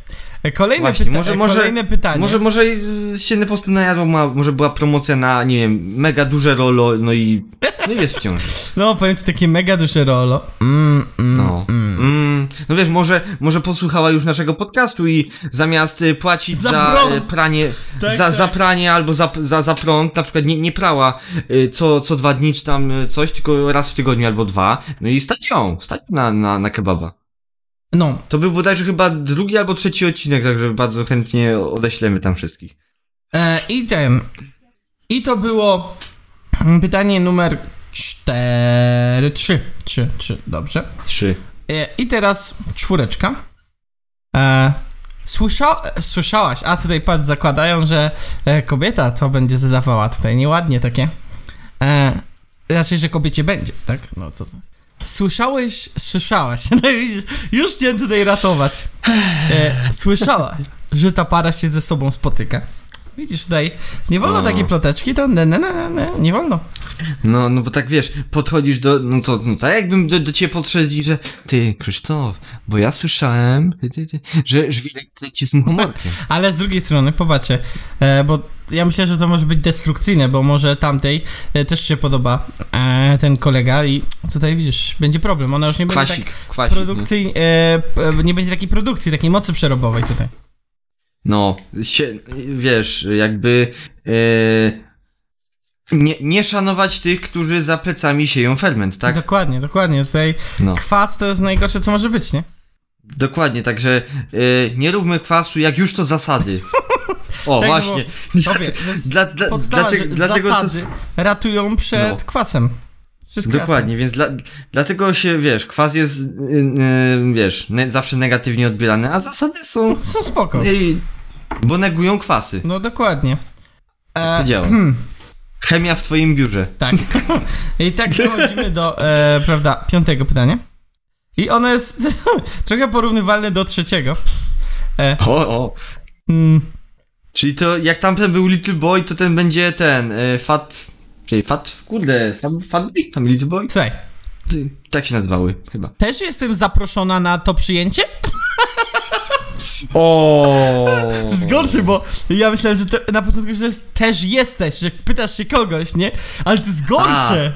Kolejne, Właśnie, pyta- może- może- kolejne pytanie. Może, może y, się po prostu najadło, ma, może była promocja na, nie wiem, mega duże rolo, no i, no i jest w ciąży. (laughs) No, powiem ci takie mega duże rolo. Mm, mm, No. Mm. No wiesz, może, może posłuchała już naszego podcastu i zamiast y, płacić Za za, y, pranie, Tak, za, tak. za pranie albo za, za, za prąd, na przykład nie, nie prała co, co dwa dni czy tam coś, tylko raz w tygodniu albo dwa, no i stać ją, stać na, na, na kebaba. No, To był bodajże chyba drugi albo trzeci odcinek, także bardzo chętnie odeślemy tam wszystkich. e, i ten. I to było mm, pytanie numer 4, 3, 3, 3, dobrze. Trzy. E, I teraz czwóreczka. E, słysza, słyszałaś, a tutaj patrz, zakładają, że e, kobieta to będzie zadawała tutaj nieładnie takie. E, raczej, że kobiecie będzie, tak? No to. Słyszałeś, słyszałaś, (laughs) no i widzisz, już chciałem tutaj ratować. E, słyszałaś, że ta para się ze sobą spotyka. Widzisz tutaj, nie wolno O. takiej ploteczki, to ne, ne, ne, ne, nie wolno. No, no bo tak wiesz, podchodzisz do, no co, no tak jakbym do, do ciebie podszedł i że ty, Krzysztof, bo ja słyszałem, ty, ty, że żwirek leci z muchomorkiem. (laughs) Ale z drugiej strony, popatrzcie, e, bo ja myślę, że to może być destrukcyjne, bo może tamtej e, też się podoba e, ten kolega i tutaj widzisz, będzie problem. Ona już nie będzie Kwasik, tak kwasik. nie? produkcyjnie, e, p- nie będzie takiej produkcji, takiej mocy przerobowej tutaj. No, się, wiesz, jakby e, nie, nie szanować tych, którzy za plecami sieją ferment, tak? Dokładnie, dokładnie. Tutaj No, kwas to jest najgorsze, co może być, nie? Dokładnie, także y, nie róbmy kwasu, jak już to zasady. O, (laughs) Tak, no bo- właśnie. (laughs) Dla, dla, podstawa, dlatego to. zasady ratują przed No. kwasem. Wszystko Dokładnie, więc dla, dlatego się, wiesz, kwas jest, y, y, wiesz, ne, zawsze negatywnie odbierany, a zasady są. Są spoko. y, bo negują kwasy. No dokładnie. E, To działa. Chemia w twoim biurze. Tak. (laughs) I tak dochodzimy do, e, prawda, piątego pytania. I ono jest (laughs) trochę porównywalne do trzeciego. E, O, o. mm, Czyli to, jak tamten był Little Boy, to ten będzie ten, y, Fat, czyli Fat, kurde, Fat, fat Boy? Tam Little Boy? słuchaj, Tak się nazywały, chyba. też jestem zaproszona na to przyjęcie? O. To jest gorsze, bo ja myślałem, że to, na początku, że też jesteś, że pytasz się kogoś, nie? Ale to jest gorsze.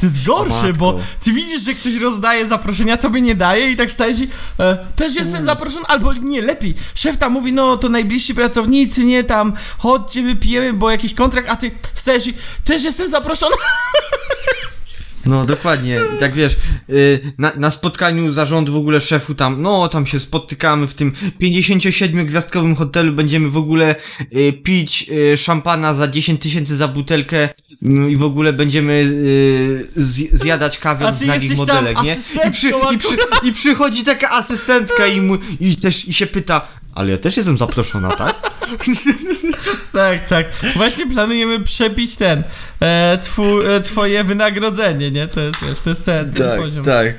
To jest gorsze, bo ty widzisz, że ktoś rozdaje zaproszenia, tobie nie daje i tak stajesz i e, też jestem zaproszony, albo nie, lepiej. Szef tam mówi, no to najbliżsi pracownicy, nie, tam chodźcie, wypijemy, bo jakiś kontrakt, a ty wstajesz i też jestem zaproszony. (laughs) No dokładnie, tak wiesz, y, na, na spotkaniu zarządu w ogóle szefu tam, no tam się spotykamy w tym 57-gwiazdkowym hotelu, będziemy w ogóle y, pić y, szampana za 10 tysięcy za butelkę mm, i w ogóle będziemy y, zj- zjadać kawę jesteś tam modelek, nie? I, przy, i, przy, I przychodzi taka asystentka i, mu, i też i się pyta, ale ja też jestem zaproszona, tak? (laughs) Tak, tak. Właśnie planujemy przepić ten, e, twu, e, twoje wynagrodzenie, nie? To jest, wiesz, to jest ten, ten poziom. tak.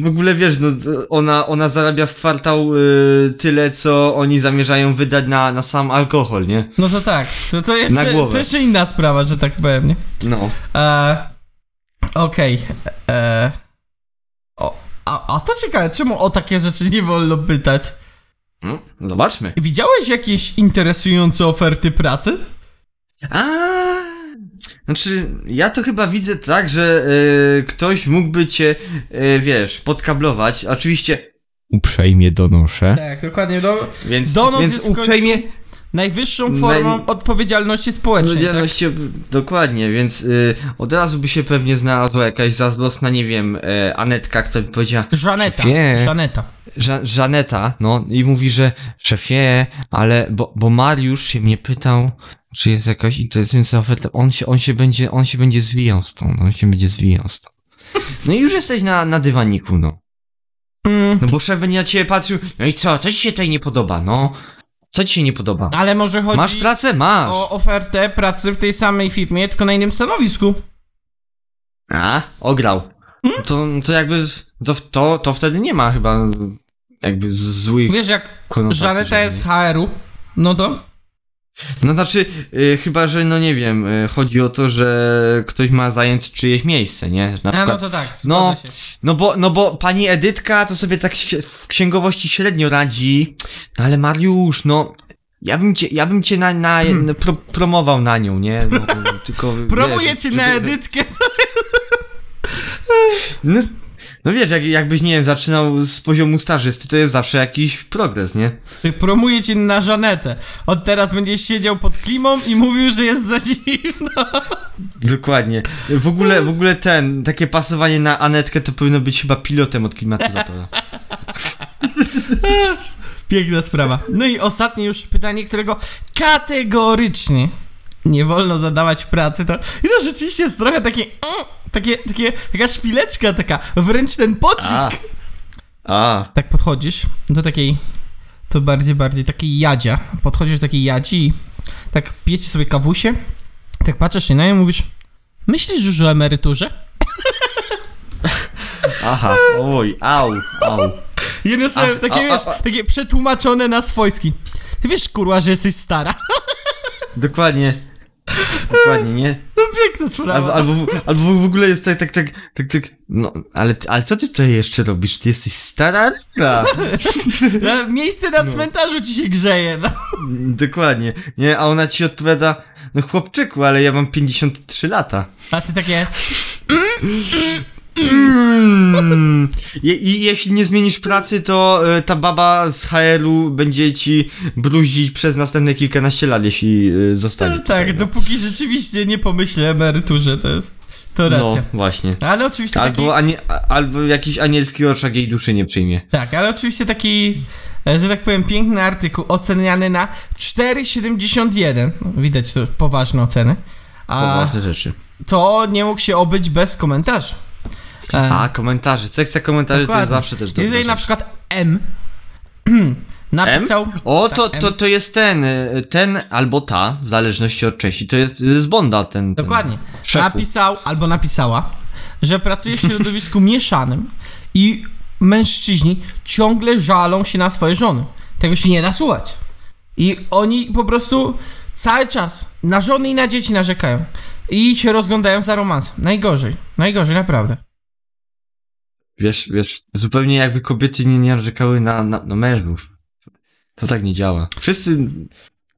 W ogóle wiesz, no, ona, ona zarabia w kwartał y, tyle, co oni zamierzają wydać na, na sam alkohol, nie? No to tak, to, to, jeszcze, to jeszcze inna sprawa, że tak powiem, nie? No. E, Okej. e, o, a, a to ciekawe, czemu o takie rzeczy nie wolno pytać? no. Zobaczmy. Widziałeś jakieś interesujące oferty pracy? A, znaczy, ja to chyba widzę tak, że y, ktoś mógłby cię, y, wiesz, podkablować. Oczywiście uprzejmie donoszę. Tak, dokładnie. No, Więc, Donos więc jest w końcu uprzejmie. najwyższą formą Naj- odpowiedzialności społecznej. tak? Odpowiedzialności, dokładnie, więc y, od razu by się pewnie znalazła jakaś zazdrosna, nie wiem, y, Anetka, która by powiedziała, Tak? Żaneta. Szefie. Żaneta. Ża- Żaneta, no, i mówi, że szefie, ale, bo, bo Mariusz się mnie pytał, czy jest jakaś interesująca oferta, on się, on się będzie, on się będzie zwijał stąd, on się będzie zwijał stąd. No i już jesteś na, na dywaniku, no. Mm, No bo szef będzie na ciebie patrzył, no i co, co ci się tutaj nie podoba, no? Co ci się nie podoba? ale może chodzi Masz pracę? Masz. o ofertę pracy w tej samej firmie, tylko na innym stanowisku. A, ograł. To, to jakby, to, to, to wtedy nie ma chyba jakby z- złych Wiesz, jak konotacji. Żaneta żadnych. jest HR-u, no to No znaczy, y, chyba, że no nie wiem, y, chodzi o to, że ktoś ma zająć czyjeś miejsce, nie? Na A przykład, no to tak, no, się. no bo, no bo pani Edytka to sobie tak w księgowości średnio radzi, no ale Mariusz, no, ja bym cię, ja bym cię na, na, na pro, promował na nią, nie? No, tylko, (laughs) Promuję wiesz, cię na edytkę. No, no wiesz, jak, jakbyś, nie wiem, zaczynał z poziomu stażysty, to jest zawsze jakiś progres, nie? (laughs) Promuję cię na Żanetę. Od teraz będziesz siedział pod klimą i mówił, że jest za zimno. (laughs) Dokładnie. W ogóle, w ogóle ten, takie pasowanie na Anetkę to powinno być chyba pilotem od klimatyzatora. (laughs) Piękna sprawa. No i ostatnie już pytanie, którego kategorycznie nie wolno zadawać w pracy, to, i to rzeczywiście jest trochę takie, mm, takie, takie, taka szpileczka taka, wręcz ten pocisk. A, Tak podchodzisz do takiej, to bardziej, bardziej takiej jadzia. Podchodzisz do takiej jadzi i tak pijecie sobie kawusie, tak patrzysz się na nią i mówisz, myślisz już o emeryturze? (laughs) aha, oj, au, au. Jedno sobie, A, takie, a, wiesz, a, a. takie przetłumaczone na swojski. Ty wiesz, kurwa, że jesteś stara? Dokładnie. Dokładnie, nie? No piękna sprawa. Albo, albo, w, albo w ogóle jest tak, tak, tak, tak, tak, no, ale, ale co ty tutaj jeszcze robisz? Ty jesteś stara? (laughs) No, Miejsce na cmentarzu ci się grzeje, no. dokładnie. Nie, a ona ci odpowiada, no chłopczyku, ale ja mam 53 lata. A ty takie, Mm. I, I jeśli nie zmienisz pracy, to y, ta baba z HR-u będzie ci bruździć przez następne kilkanaście lat, jeśli y, zostanie. no tak, dopóki rzeczywiście nie pomyślę o emeryturze, to jest... To racja. No, właśnie. Ale oczywiście taki... Albo, a- albo jakiś anielski oczak jej duszy nie przyjmie. Tak, ale oczywiście taki, e, że tak powiem, piękny artykuł oceniany na 4,71. No, Widać to poważne oceny. A Poważne rzeczy. to nie mógł się obyć bez komentarzy. E, A, komentarze. Sekcja komentarzy to jest dokładnie. zawsze też dobra Jeżeli na rzecz. przykład M (clears throat) napisał... O, Tak, to, M. to, to jest ten, y, ten albo ta, w zależności od części. To jest z Bonda ten. ten Dokładnie. szefu. Napisał albo napisała, że pracuje w środowisku (laughs) mieszanym i mężczyźni ciągle żalą się na swoje żony. Tego się nie da słuchać. I oni po prostu cały czas na żony i na dzieci narzekają. I się rozglądają za romansem. Najgorzej. Najgorzej, naprawdę. Wiesz, wiesz, zupełnie jakby kobiety nie narzekały na, na, na mężów. To tak nie działa. Wszyscy,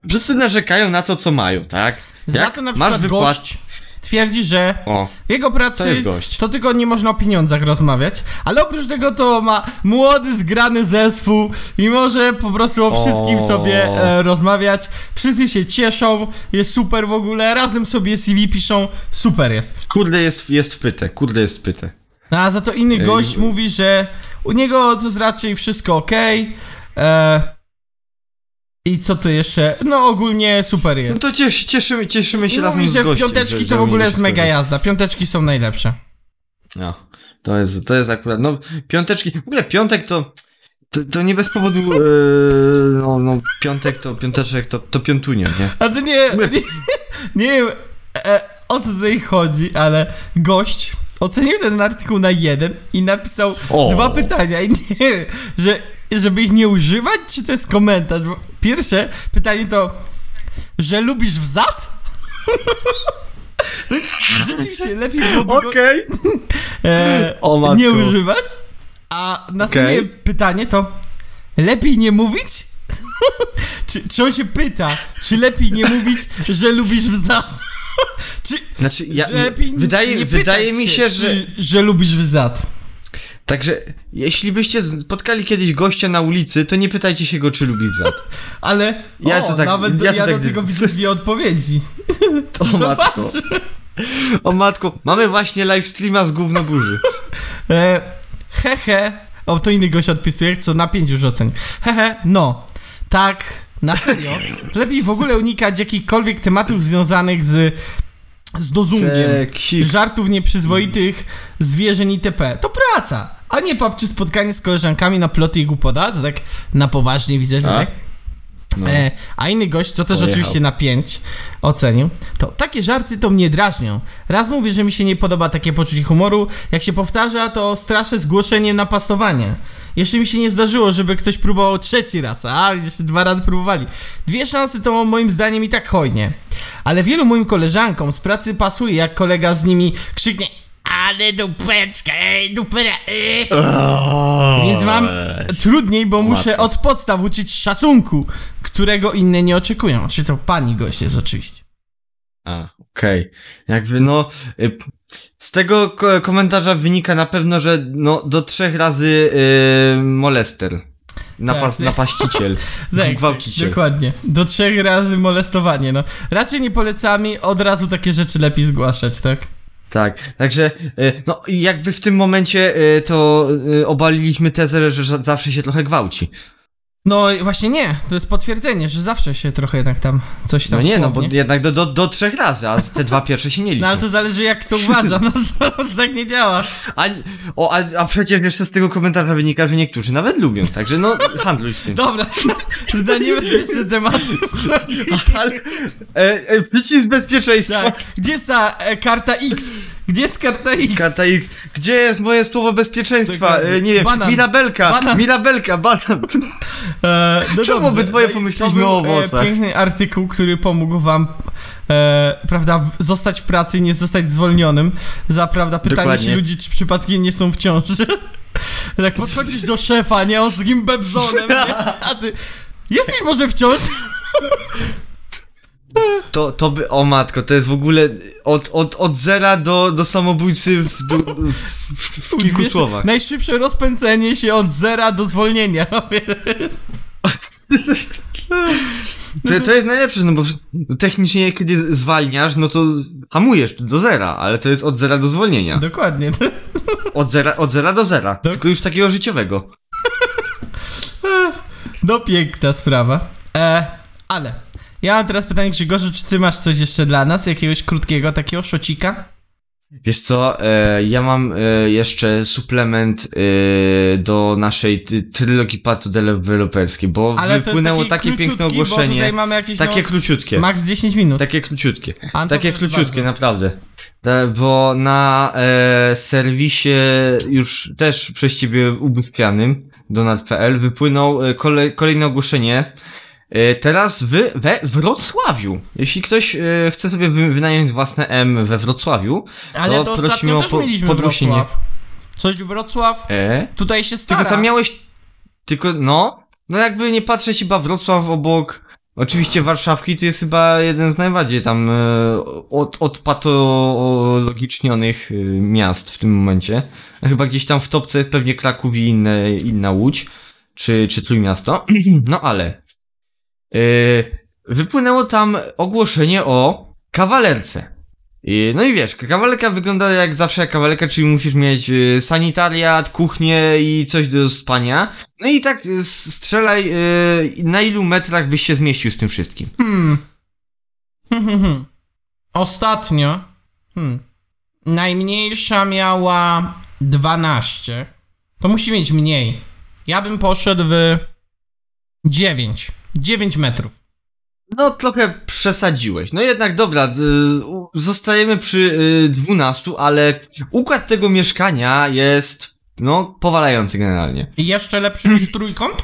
wszyscy narzekają na to, co mają, tak? Za Jak to na masz przykład wykład... gość twierdzi, że O, w jego pracy To to tylko nie można o pieniądzach rozmawiać, ale oprócz tego to ma młody, zgrany zespół i może po prostu o wszystkim O. sobie e, rozmawiać. Wszyscy się cieszą, jest super w ogóle, razem sobie CV piszą, super jest. kurde jest, jest wpyte, kurde jest wpyte. No, A za to inny gość no- mówi, że u niego to jest raczej wszystko ok. E, I co to jeszcze? No ogólnie super No jest. to ciesz, cieszymy, cieszymy się I razem mówi, z że gościem. piąteczki że- to w ogóle jest mega jazda. Piąteczki są najlepsze. No, to jest, to jest akurat, no, piąteczki, w ogóle piątek to, to, to nie bez powodu, e, no, no, piątek to, piąteczek to, to piątunio, nie? A to nie, (laughs) nie, nie wiem e, o co tutaj chodzi, ale gość ocenił ten artykuł na jeden i napisał O. dwa pytania i nie że, żeby ich nie używać, czy to jest komentarz? Bo pierwsze pytanie to, że lubisz wzad? (laughs) Rzeczywiście lepiej byłoby go (laughs) e, O nie używać. A następnie Okej. pytanie to lepiej nie mówić? (laughs) czy, czy on się pyta, czy lepiej nie mówić, że lubisz wzad? (laughs) czy Znaczy, ja, wydaje, nie wydaje mi się, że, czy, że lubisz wzad? także, jeśli byście spotkali kiedyś gościa na ulicy, to nie pytajcie się go, czy lubi wzad. (laughs) Ale Ja o, to tak- nawet ja to ja tak do tego widzę dwie odpowiedzi. (laughs) O matko. O matko, mamy właśnie live streama z gównoburzy. E, hehe. O, to inny gość odpisuje, co na pięć już oceń. Hehe, no. Tak, na serio. Lepiej w ogóle unikać jakichkolwiek tematów związanych z, z. Seksik. Żartów nieprzyzwoitych, zwierzeń itp. To praca, a nie pub czy spotkanie z koleżankami na ploty i głupoda. To tak na poważnie widzę, że A? tak. No. E, a inny gość, co też Pojechał. oczywiście na 5 ocenił, to takie żarty to mnie drażnią. Raz mówię, że mi się nie podoba takie poczucie humoru, jak się powtarza, to straszę zgłoszeniem napastowania. Jeszcze mi się nie zdarzyło, żeby ktoś próbował trzeci raz, a jeszcze dwa razy próbowali. Dwie szanse to moim zdaniem i tak hojnie. Ale wielu moim koleżankom z pracy pasuje, jak kolega z nimi krzyknie ale dupeczka, ej, dupera, ej. Więc mam trudniej, bo muszę matko. od podstaw uczyć szacunku, którego inne nie oczekują. Czy to pani gość jest oczywiście. A, okej. Jakby no. Z tego ko- komentarza wynika na pewno, że no do trzech razy y, molester. Napas, Tak. napaściciel. (laughs) gwałciciel. dokładnie. Do trzech razy molestowanie, no. Raczej nie polecamy od razu takie rzeczy lepiej zgłaszać, tak? Tak, także y, no jakby w tym momencie y, to y, obaliliśmy tezę, że zawsze się trochę gwałci. No właśnie nie, to jest potwierdzenie, że zawsze się trochę jednak tam coś tam No nie, no bo słownie. jednak do, do, do trzech razy, a te dwa pierwsze się nie No liczą. ale to zależy jak to uważa, no to, to tak nie działa. A, o, a, a przecież jeszcze z tego komentarza wynika, że niektórzy nawet lubią, także no handluj z tym. Dobra, to na niebezpieczny temat. Ale, e, e, przycisk bezpieczeństwa. Tak, gdzie jest ta e, karta X? Gdzie jest karta X? Karta X. Gdzie jest moje słowo bezpieczeństwa? Dokładnie. E, nie wiem, Banan. Mirabelka, Banan. Mirabelka, banan. E, no (laughs) Czemu dobrze. obydwoje No i pomyśleliśmy to był, o owocach? E, piękny artykuł, który pomógł wam, e, prawda, w- zostać w pracy i nie zostać zwolnionym za, prawda, pytanie Dokładnie. się ludzi, czy przypadkiem nie są w ciąży. (laughs) tak podchodzisz do szefa, nie, on z takim bebzonem, nie? a ty, jesteś może w ciąży? (laughs) To, to by, o matko, to jest w ogóle od, od, od zera do, do samobójcy w, du- w, w, w kilku Wiesz, słowach. Najszybsze rozpędzenie się od zera do zwolnienia. (laughs) To, to jest najlepsze, no bo technicznie kiedy zwalniasz, no to hamujesz do zera, ale to jest od zera do zwolnienia. Dokładnie. Od zera, od zera do zera. Tylko już takiego życiowego. No piękna sprawa. E, ale ja mam teraz pytanie Grzegorzu, czy ty masz coś jeszcze dla nas? Jakiegoś krótkiego takiego szocika? Wiesz co, e, ja mam e, jeszcze suplement e, do naszej ty, trylogii patu deweloperskiej, bo Ale to jest wypłynęło taki takie piękne króciutki, Bo tutaj ogłoszenie. mamy jakieś Takie no, króciutkie. max 10 minut. Takie króciutkie. A, to Takie proszę króciutkie, bardzo. naprawdę. Ta- Bo na e, serwisie już też przez ciebie ubóstwianym, donat.pl, wypłynął e, kole, kolejne ogłoszenie. E, teraz w, we Wrocławiu. Jeśli ktoś e, chce sobie wy- wynająć własne M we Wrocławiu, Ale to, to prosimy o po- podgłośnienie. Wrocław. Coś Wrocław e, tutaj się stara. tylko tam miałeś, tylko no, no jakby nie patrzeć chyba Wrocław obok Oczywiście Warszawki to jest chyba jeden z najbardziej tam e, od, odpatologicznionych miast w tym momencie. Chyba gdzieś tam w topce pewnie Kraków i inne, inna Łódź, czy, czy Trójmiasto. (clears throat) No ale wypłynęło tam ogłoszenie o kawalerce. I, no i wiesz, kawalerka wygląda jak zawsze jak kawalerka, czyli musisz mieć e, sanitariat, kuchnię i coś do spania. No i tak strzelaj, na ilu metrach byś się zmieścił z tym wszystkim. Hmm. Hmm, hmm, hmm. Ostatnio. Hmm. Najmniejsza miała 12. To musi mieć mniej. Ja bym poszedł w 9. 9 metrów. No trochę przesadziłeś. No jednak dobra, zostajemy przy y, 12, ale układ tego mieszkania jest, no, powalający generalnie. I jeszcze lepszy niż trójkąt?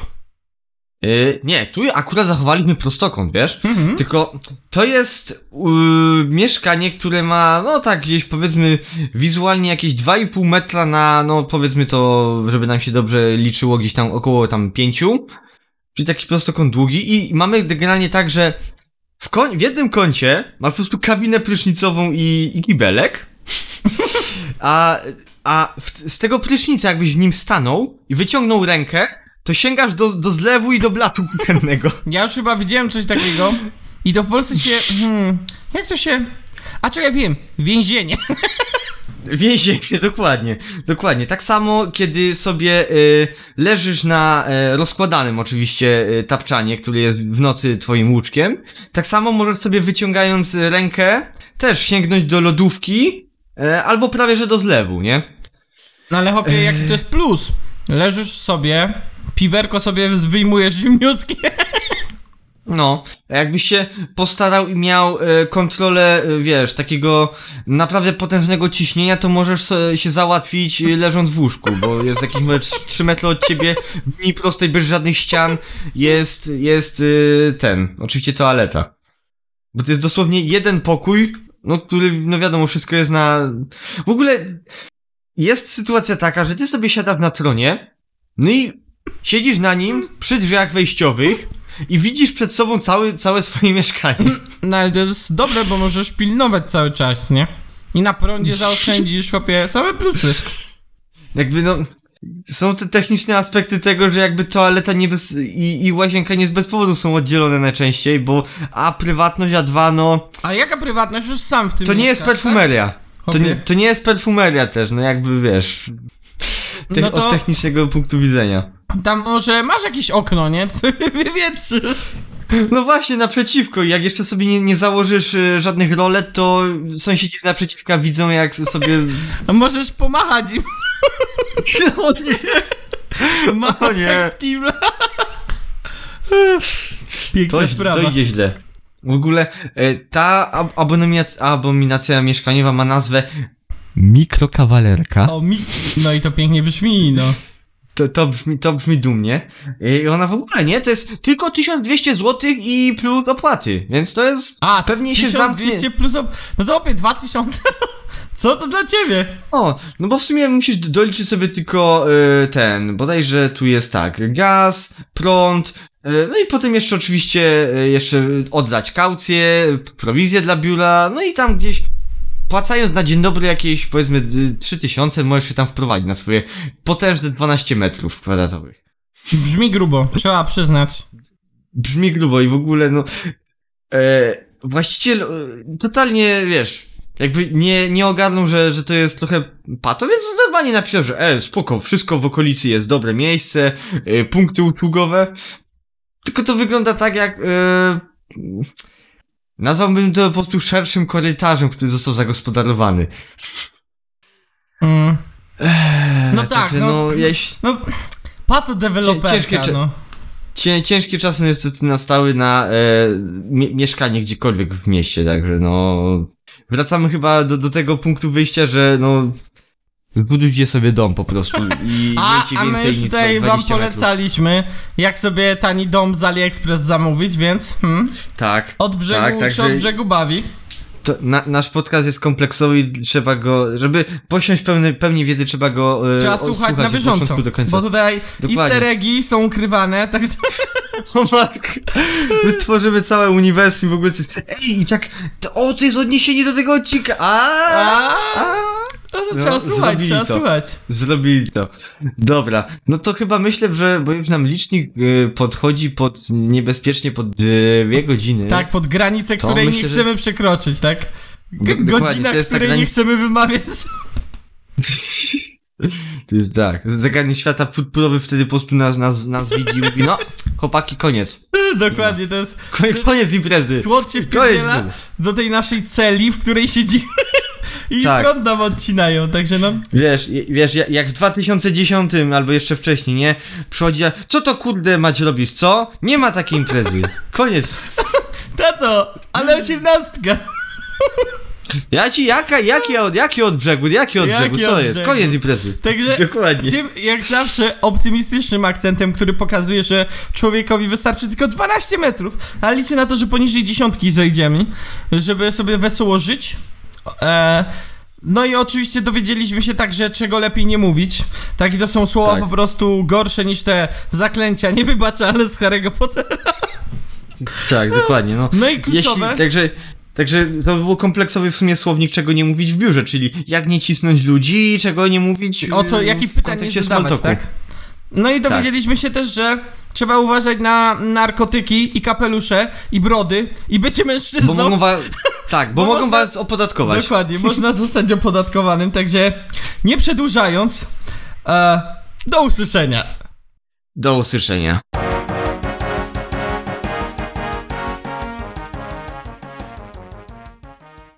Y, nie, tu akurat zachowaliśmy prostokąt, wiesz? Mhm. Tylko to jest y, mieszkanie, które ma, no tak, gdzieś powiedzmy wizualnie jakieś 2,5 metra na, no powiedzmy to, żeby nam się dobrze liczyło, gdzieś tam około tam 5. Czyli taki prostokąt długi i mamy generalnie tak, że w, koń, w jednym kącie ma po prostu kabinę prysznicową i, i (laughs) a, a w, z tego prysznica jakbyś w nim stanął i wyciągnął rękę, to sięgasz do, do zlewu i do blatu kuchennego. Ja już chyba widziałem coś takiego. I to w Polsce się. Hmm. Jak to się. A czekaj, wiem. Więzienie. (laughs) Więzienie, dokładnie, dokładnie. Tak samo, kiedy sobie y, leżysz na y, rozkładanym oczywiście y, tapczanie, który jest w nocy twoim łóżkiem, tak samo możesz sobie wyciągając rękę też sięgnąć do lodówki y, albo prawie że do zlewu, nie? No ale chłopie, jaki to jest plus? Leżysz sobie, piwerko sobie wyjmujesz (laughs) zimniutkie. No, jakbyś się postarał i miał e, kontrolę, e, wiesz, takiego naprawdę potężnego ciśnienia, to możesz się załatwić e, leżąc w łóżku, bo jest jakieś może 3 metry od ciebie, linii prostej, bez żadnych ścian, jest, jest ten, oczywiście toaleta. Bo to jest dosłownie jeden pokój, no, który, no wiadomo, wszystko jest na... W ogóle jest sytuacja taka, że ty sobie siadasz na tronie, no i siedzisz na nim przy drzwiach wejściowych, i widzisz przed sobą cały, całe swoje mieszkanie. No ale to jest dobre, bo możesz pilnować cały czas, nie? I na prądzie zaoszczędzisz, chłopie, same plusy. Jakby no. Są te techniczne aspekty tego, że jakby toaleta nie bez, i, i łazienka nie bez powodu są oddzielone najczęściej, bo a prywatność, a dwa no. A jaka prywatność już sam w tym To nie jest mieszkasz, perfumeria. To nie, to nie jest perfumeria też, no jakby wiesz. Te, No to- Od technicznego punktu widzenia. Tam może masz jakieś okno, nie? (laughs) Co. No właśnie, naprzeciwko. Jak jeszcze sobie nie, nie założysz y, żadnych rolet, to sąsiedzi z naprzeciwka widzą, jak sobie. A (laughs) (laughs) możesz pomachać im. O nie! Machać nie. z kibla. Piękna To, sprawa. to idzie źle. W ogóle e, ta ab abominacja, abominacja mieszkaniowa ma nazwę Mikrokawalerka. O, mi... No i to pięknie brzmi, no. To, to, brzmi, to brzmi dumnie. I ona w ogóle nie, to jest tylko 1200 zł i plus opłaty, więc to jest... A, Pewnie się 1200 zamknie. plus... Op... No to opie 2000. (laughs) Co to dla ciebie? O, no bo w sumie musisz doliczyć sobie tylko e, ten, bodajże tu jest tak, gaz, prąd, e, no i potem jeszcze oczywiście e, jeszcze oddać kaucję, prowizję dla biura, no i tam gdzieś płacając na dzień dobry jakieś powiedzmy d- 3000 możesz się tam wprowadzić na swoje potężne 12 metrów kwadratowych. Brzmi grubo, trzeba przyznać. brzmi grubo i w ogóle, no, e, właściciel e, totalnie, wiesz, jakby nie, nie ogarnął, że, że to jest trochę pato, więc normalnie napisał, że e, spoko, wszystko w okolicy jest dobre miejsce, e, punkty usługowe, tylko to wygląda tak jak, e, nazwałbym to po prostu szerszym korytarzem, który został zagospodarowany. Mm. Eee, No tak, no- no, jeś, No, pato deweloperka, ciężkie cze- no. Cię, ciężkie czasy niestety nastały na e, mie mieszkanie gdziekolwiek w mieście, także no... Wracamy chyba do, do tego punktu wyjścia, że no... Zbudujcie sobie dom po prostu (laughs) i A, a my już tutaj 20 wam metrów. polecaliśmy, jak sobie tani dom z AliExpress zamówić, więc hmm, Tak. od brzegu tak, czy także od brzegu bawi. na, nasz podcast jest kompleksowy i trzeba go, żeby posiąść pełny, pełni wiedzy, trzeba go e, Trzeba słuchać na bieżąco, do końca. bo tutaj Dokładnie. easter eggi są ukrywane, (laughs) tak O matko, my tworzymy całe uniwersum i w ogóle. Ej, i tak, to, o, to jest odniesienie do tego odcinka, a, A, no to No, trzeba słuchać, trzeba to. słuchać. Zrobili to. Dobra, no to chyba myślę, że, bo już nam licznik y, podchodzi pod, niebezpiecznie pod dwie godziny. Tak, pod granicę, To której nie myślę, że- chcemy przekroczyć, tak? G- godzina, której nie granic- chcemy wymawiać. To jest tak. Zagadnie (laughs) świata pudpurowy wtedy po prostu nas, nas, nas widzi i mówi, no, chłopaki, koniec. (laughs) Dokładnie, to jest Koniec, koniec imprezy. słod się wpierdziela do tej naszej celi, w której siedzimy i Tak. prąd nam odcinają, także no... Wiesz, wiesz, jak- w 2010 albo jeszcze wcześniej, nie? Przychodzi, co to kurde mać robisz, co? Nie ma takiej imprezy. Koniec. (laughs) Tato, ale osiemnastka. (laughs) Ja ci, jaka, jaki od, jaki od brzegu, jaki od Jaki brzegu, co od jest? brzegu? Koniec imprezy. Także Dokładnie. tym, jak zawsze, optymistycznym akcentem, który pokazuje, że człowiekowi wystarczy tylko 12 metrów, ale liczy na to, że poniżej dziesiątki zejdziemy, żeby sobie wesoło żyć. E, no i oczywiście dowiedzieliśmy się także, czego lepiej nie mówić. Tak, i to są słowa Tak. po prostu gorsze niż te zaklęcia niewybaczalne z Harry'ego Pottera. Tak, dokładnie, no. No i kluczowe... Jeśli, także, także to by był kompleksowy w sumie słownik, czego nie mówić w biurze, czyli jak nie cisnąć ludzi, czego nie mówić O co, yy, jakich w pytań nie kontekście zadawać, tak? No i dowiedzieliśmy się też, że trzeba uważać na narkotyki i kapelusze i brody i bycie mężczyzną. Bo mogą was, (laughs) tak, bo, Bo mogą można- was opodatkować. Dokładnie, (laughs) można zostać opodatkowanym, także nie przedłużając, e, do usłyszenia. Do usłyszenia.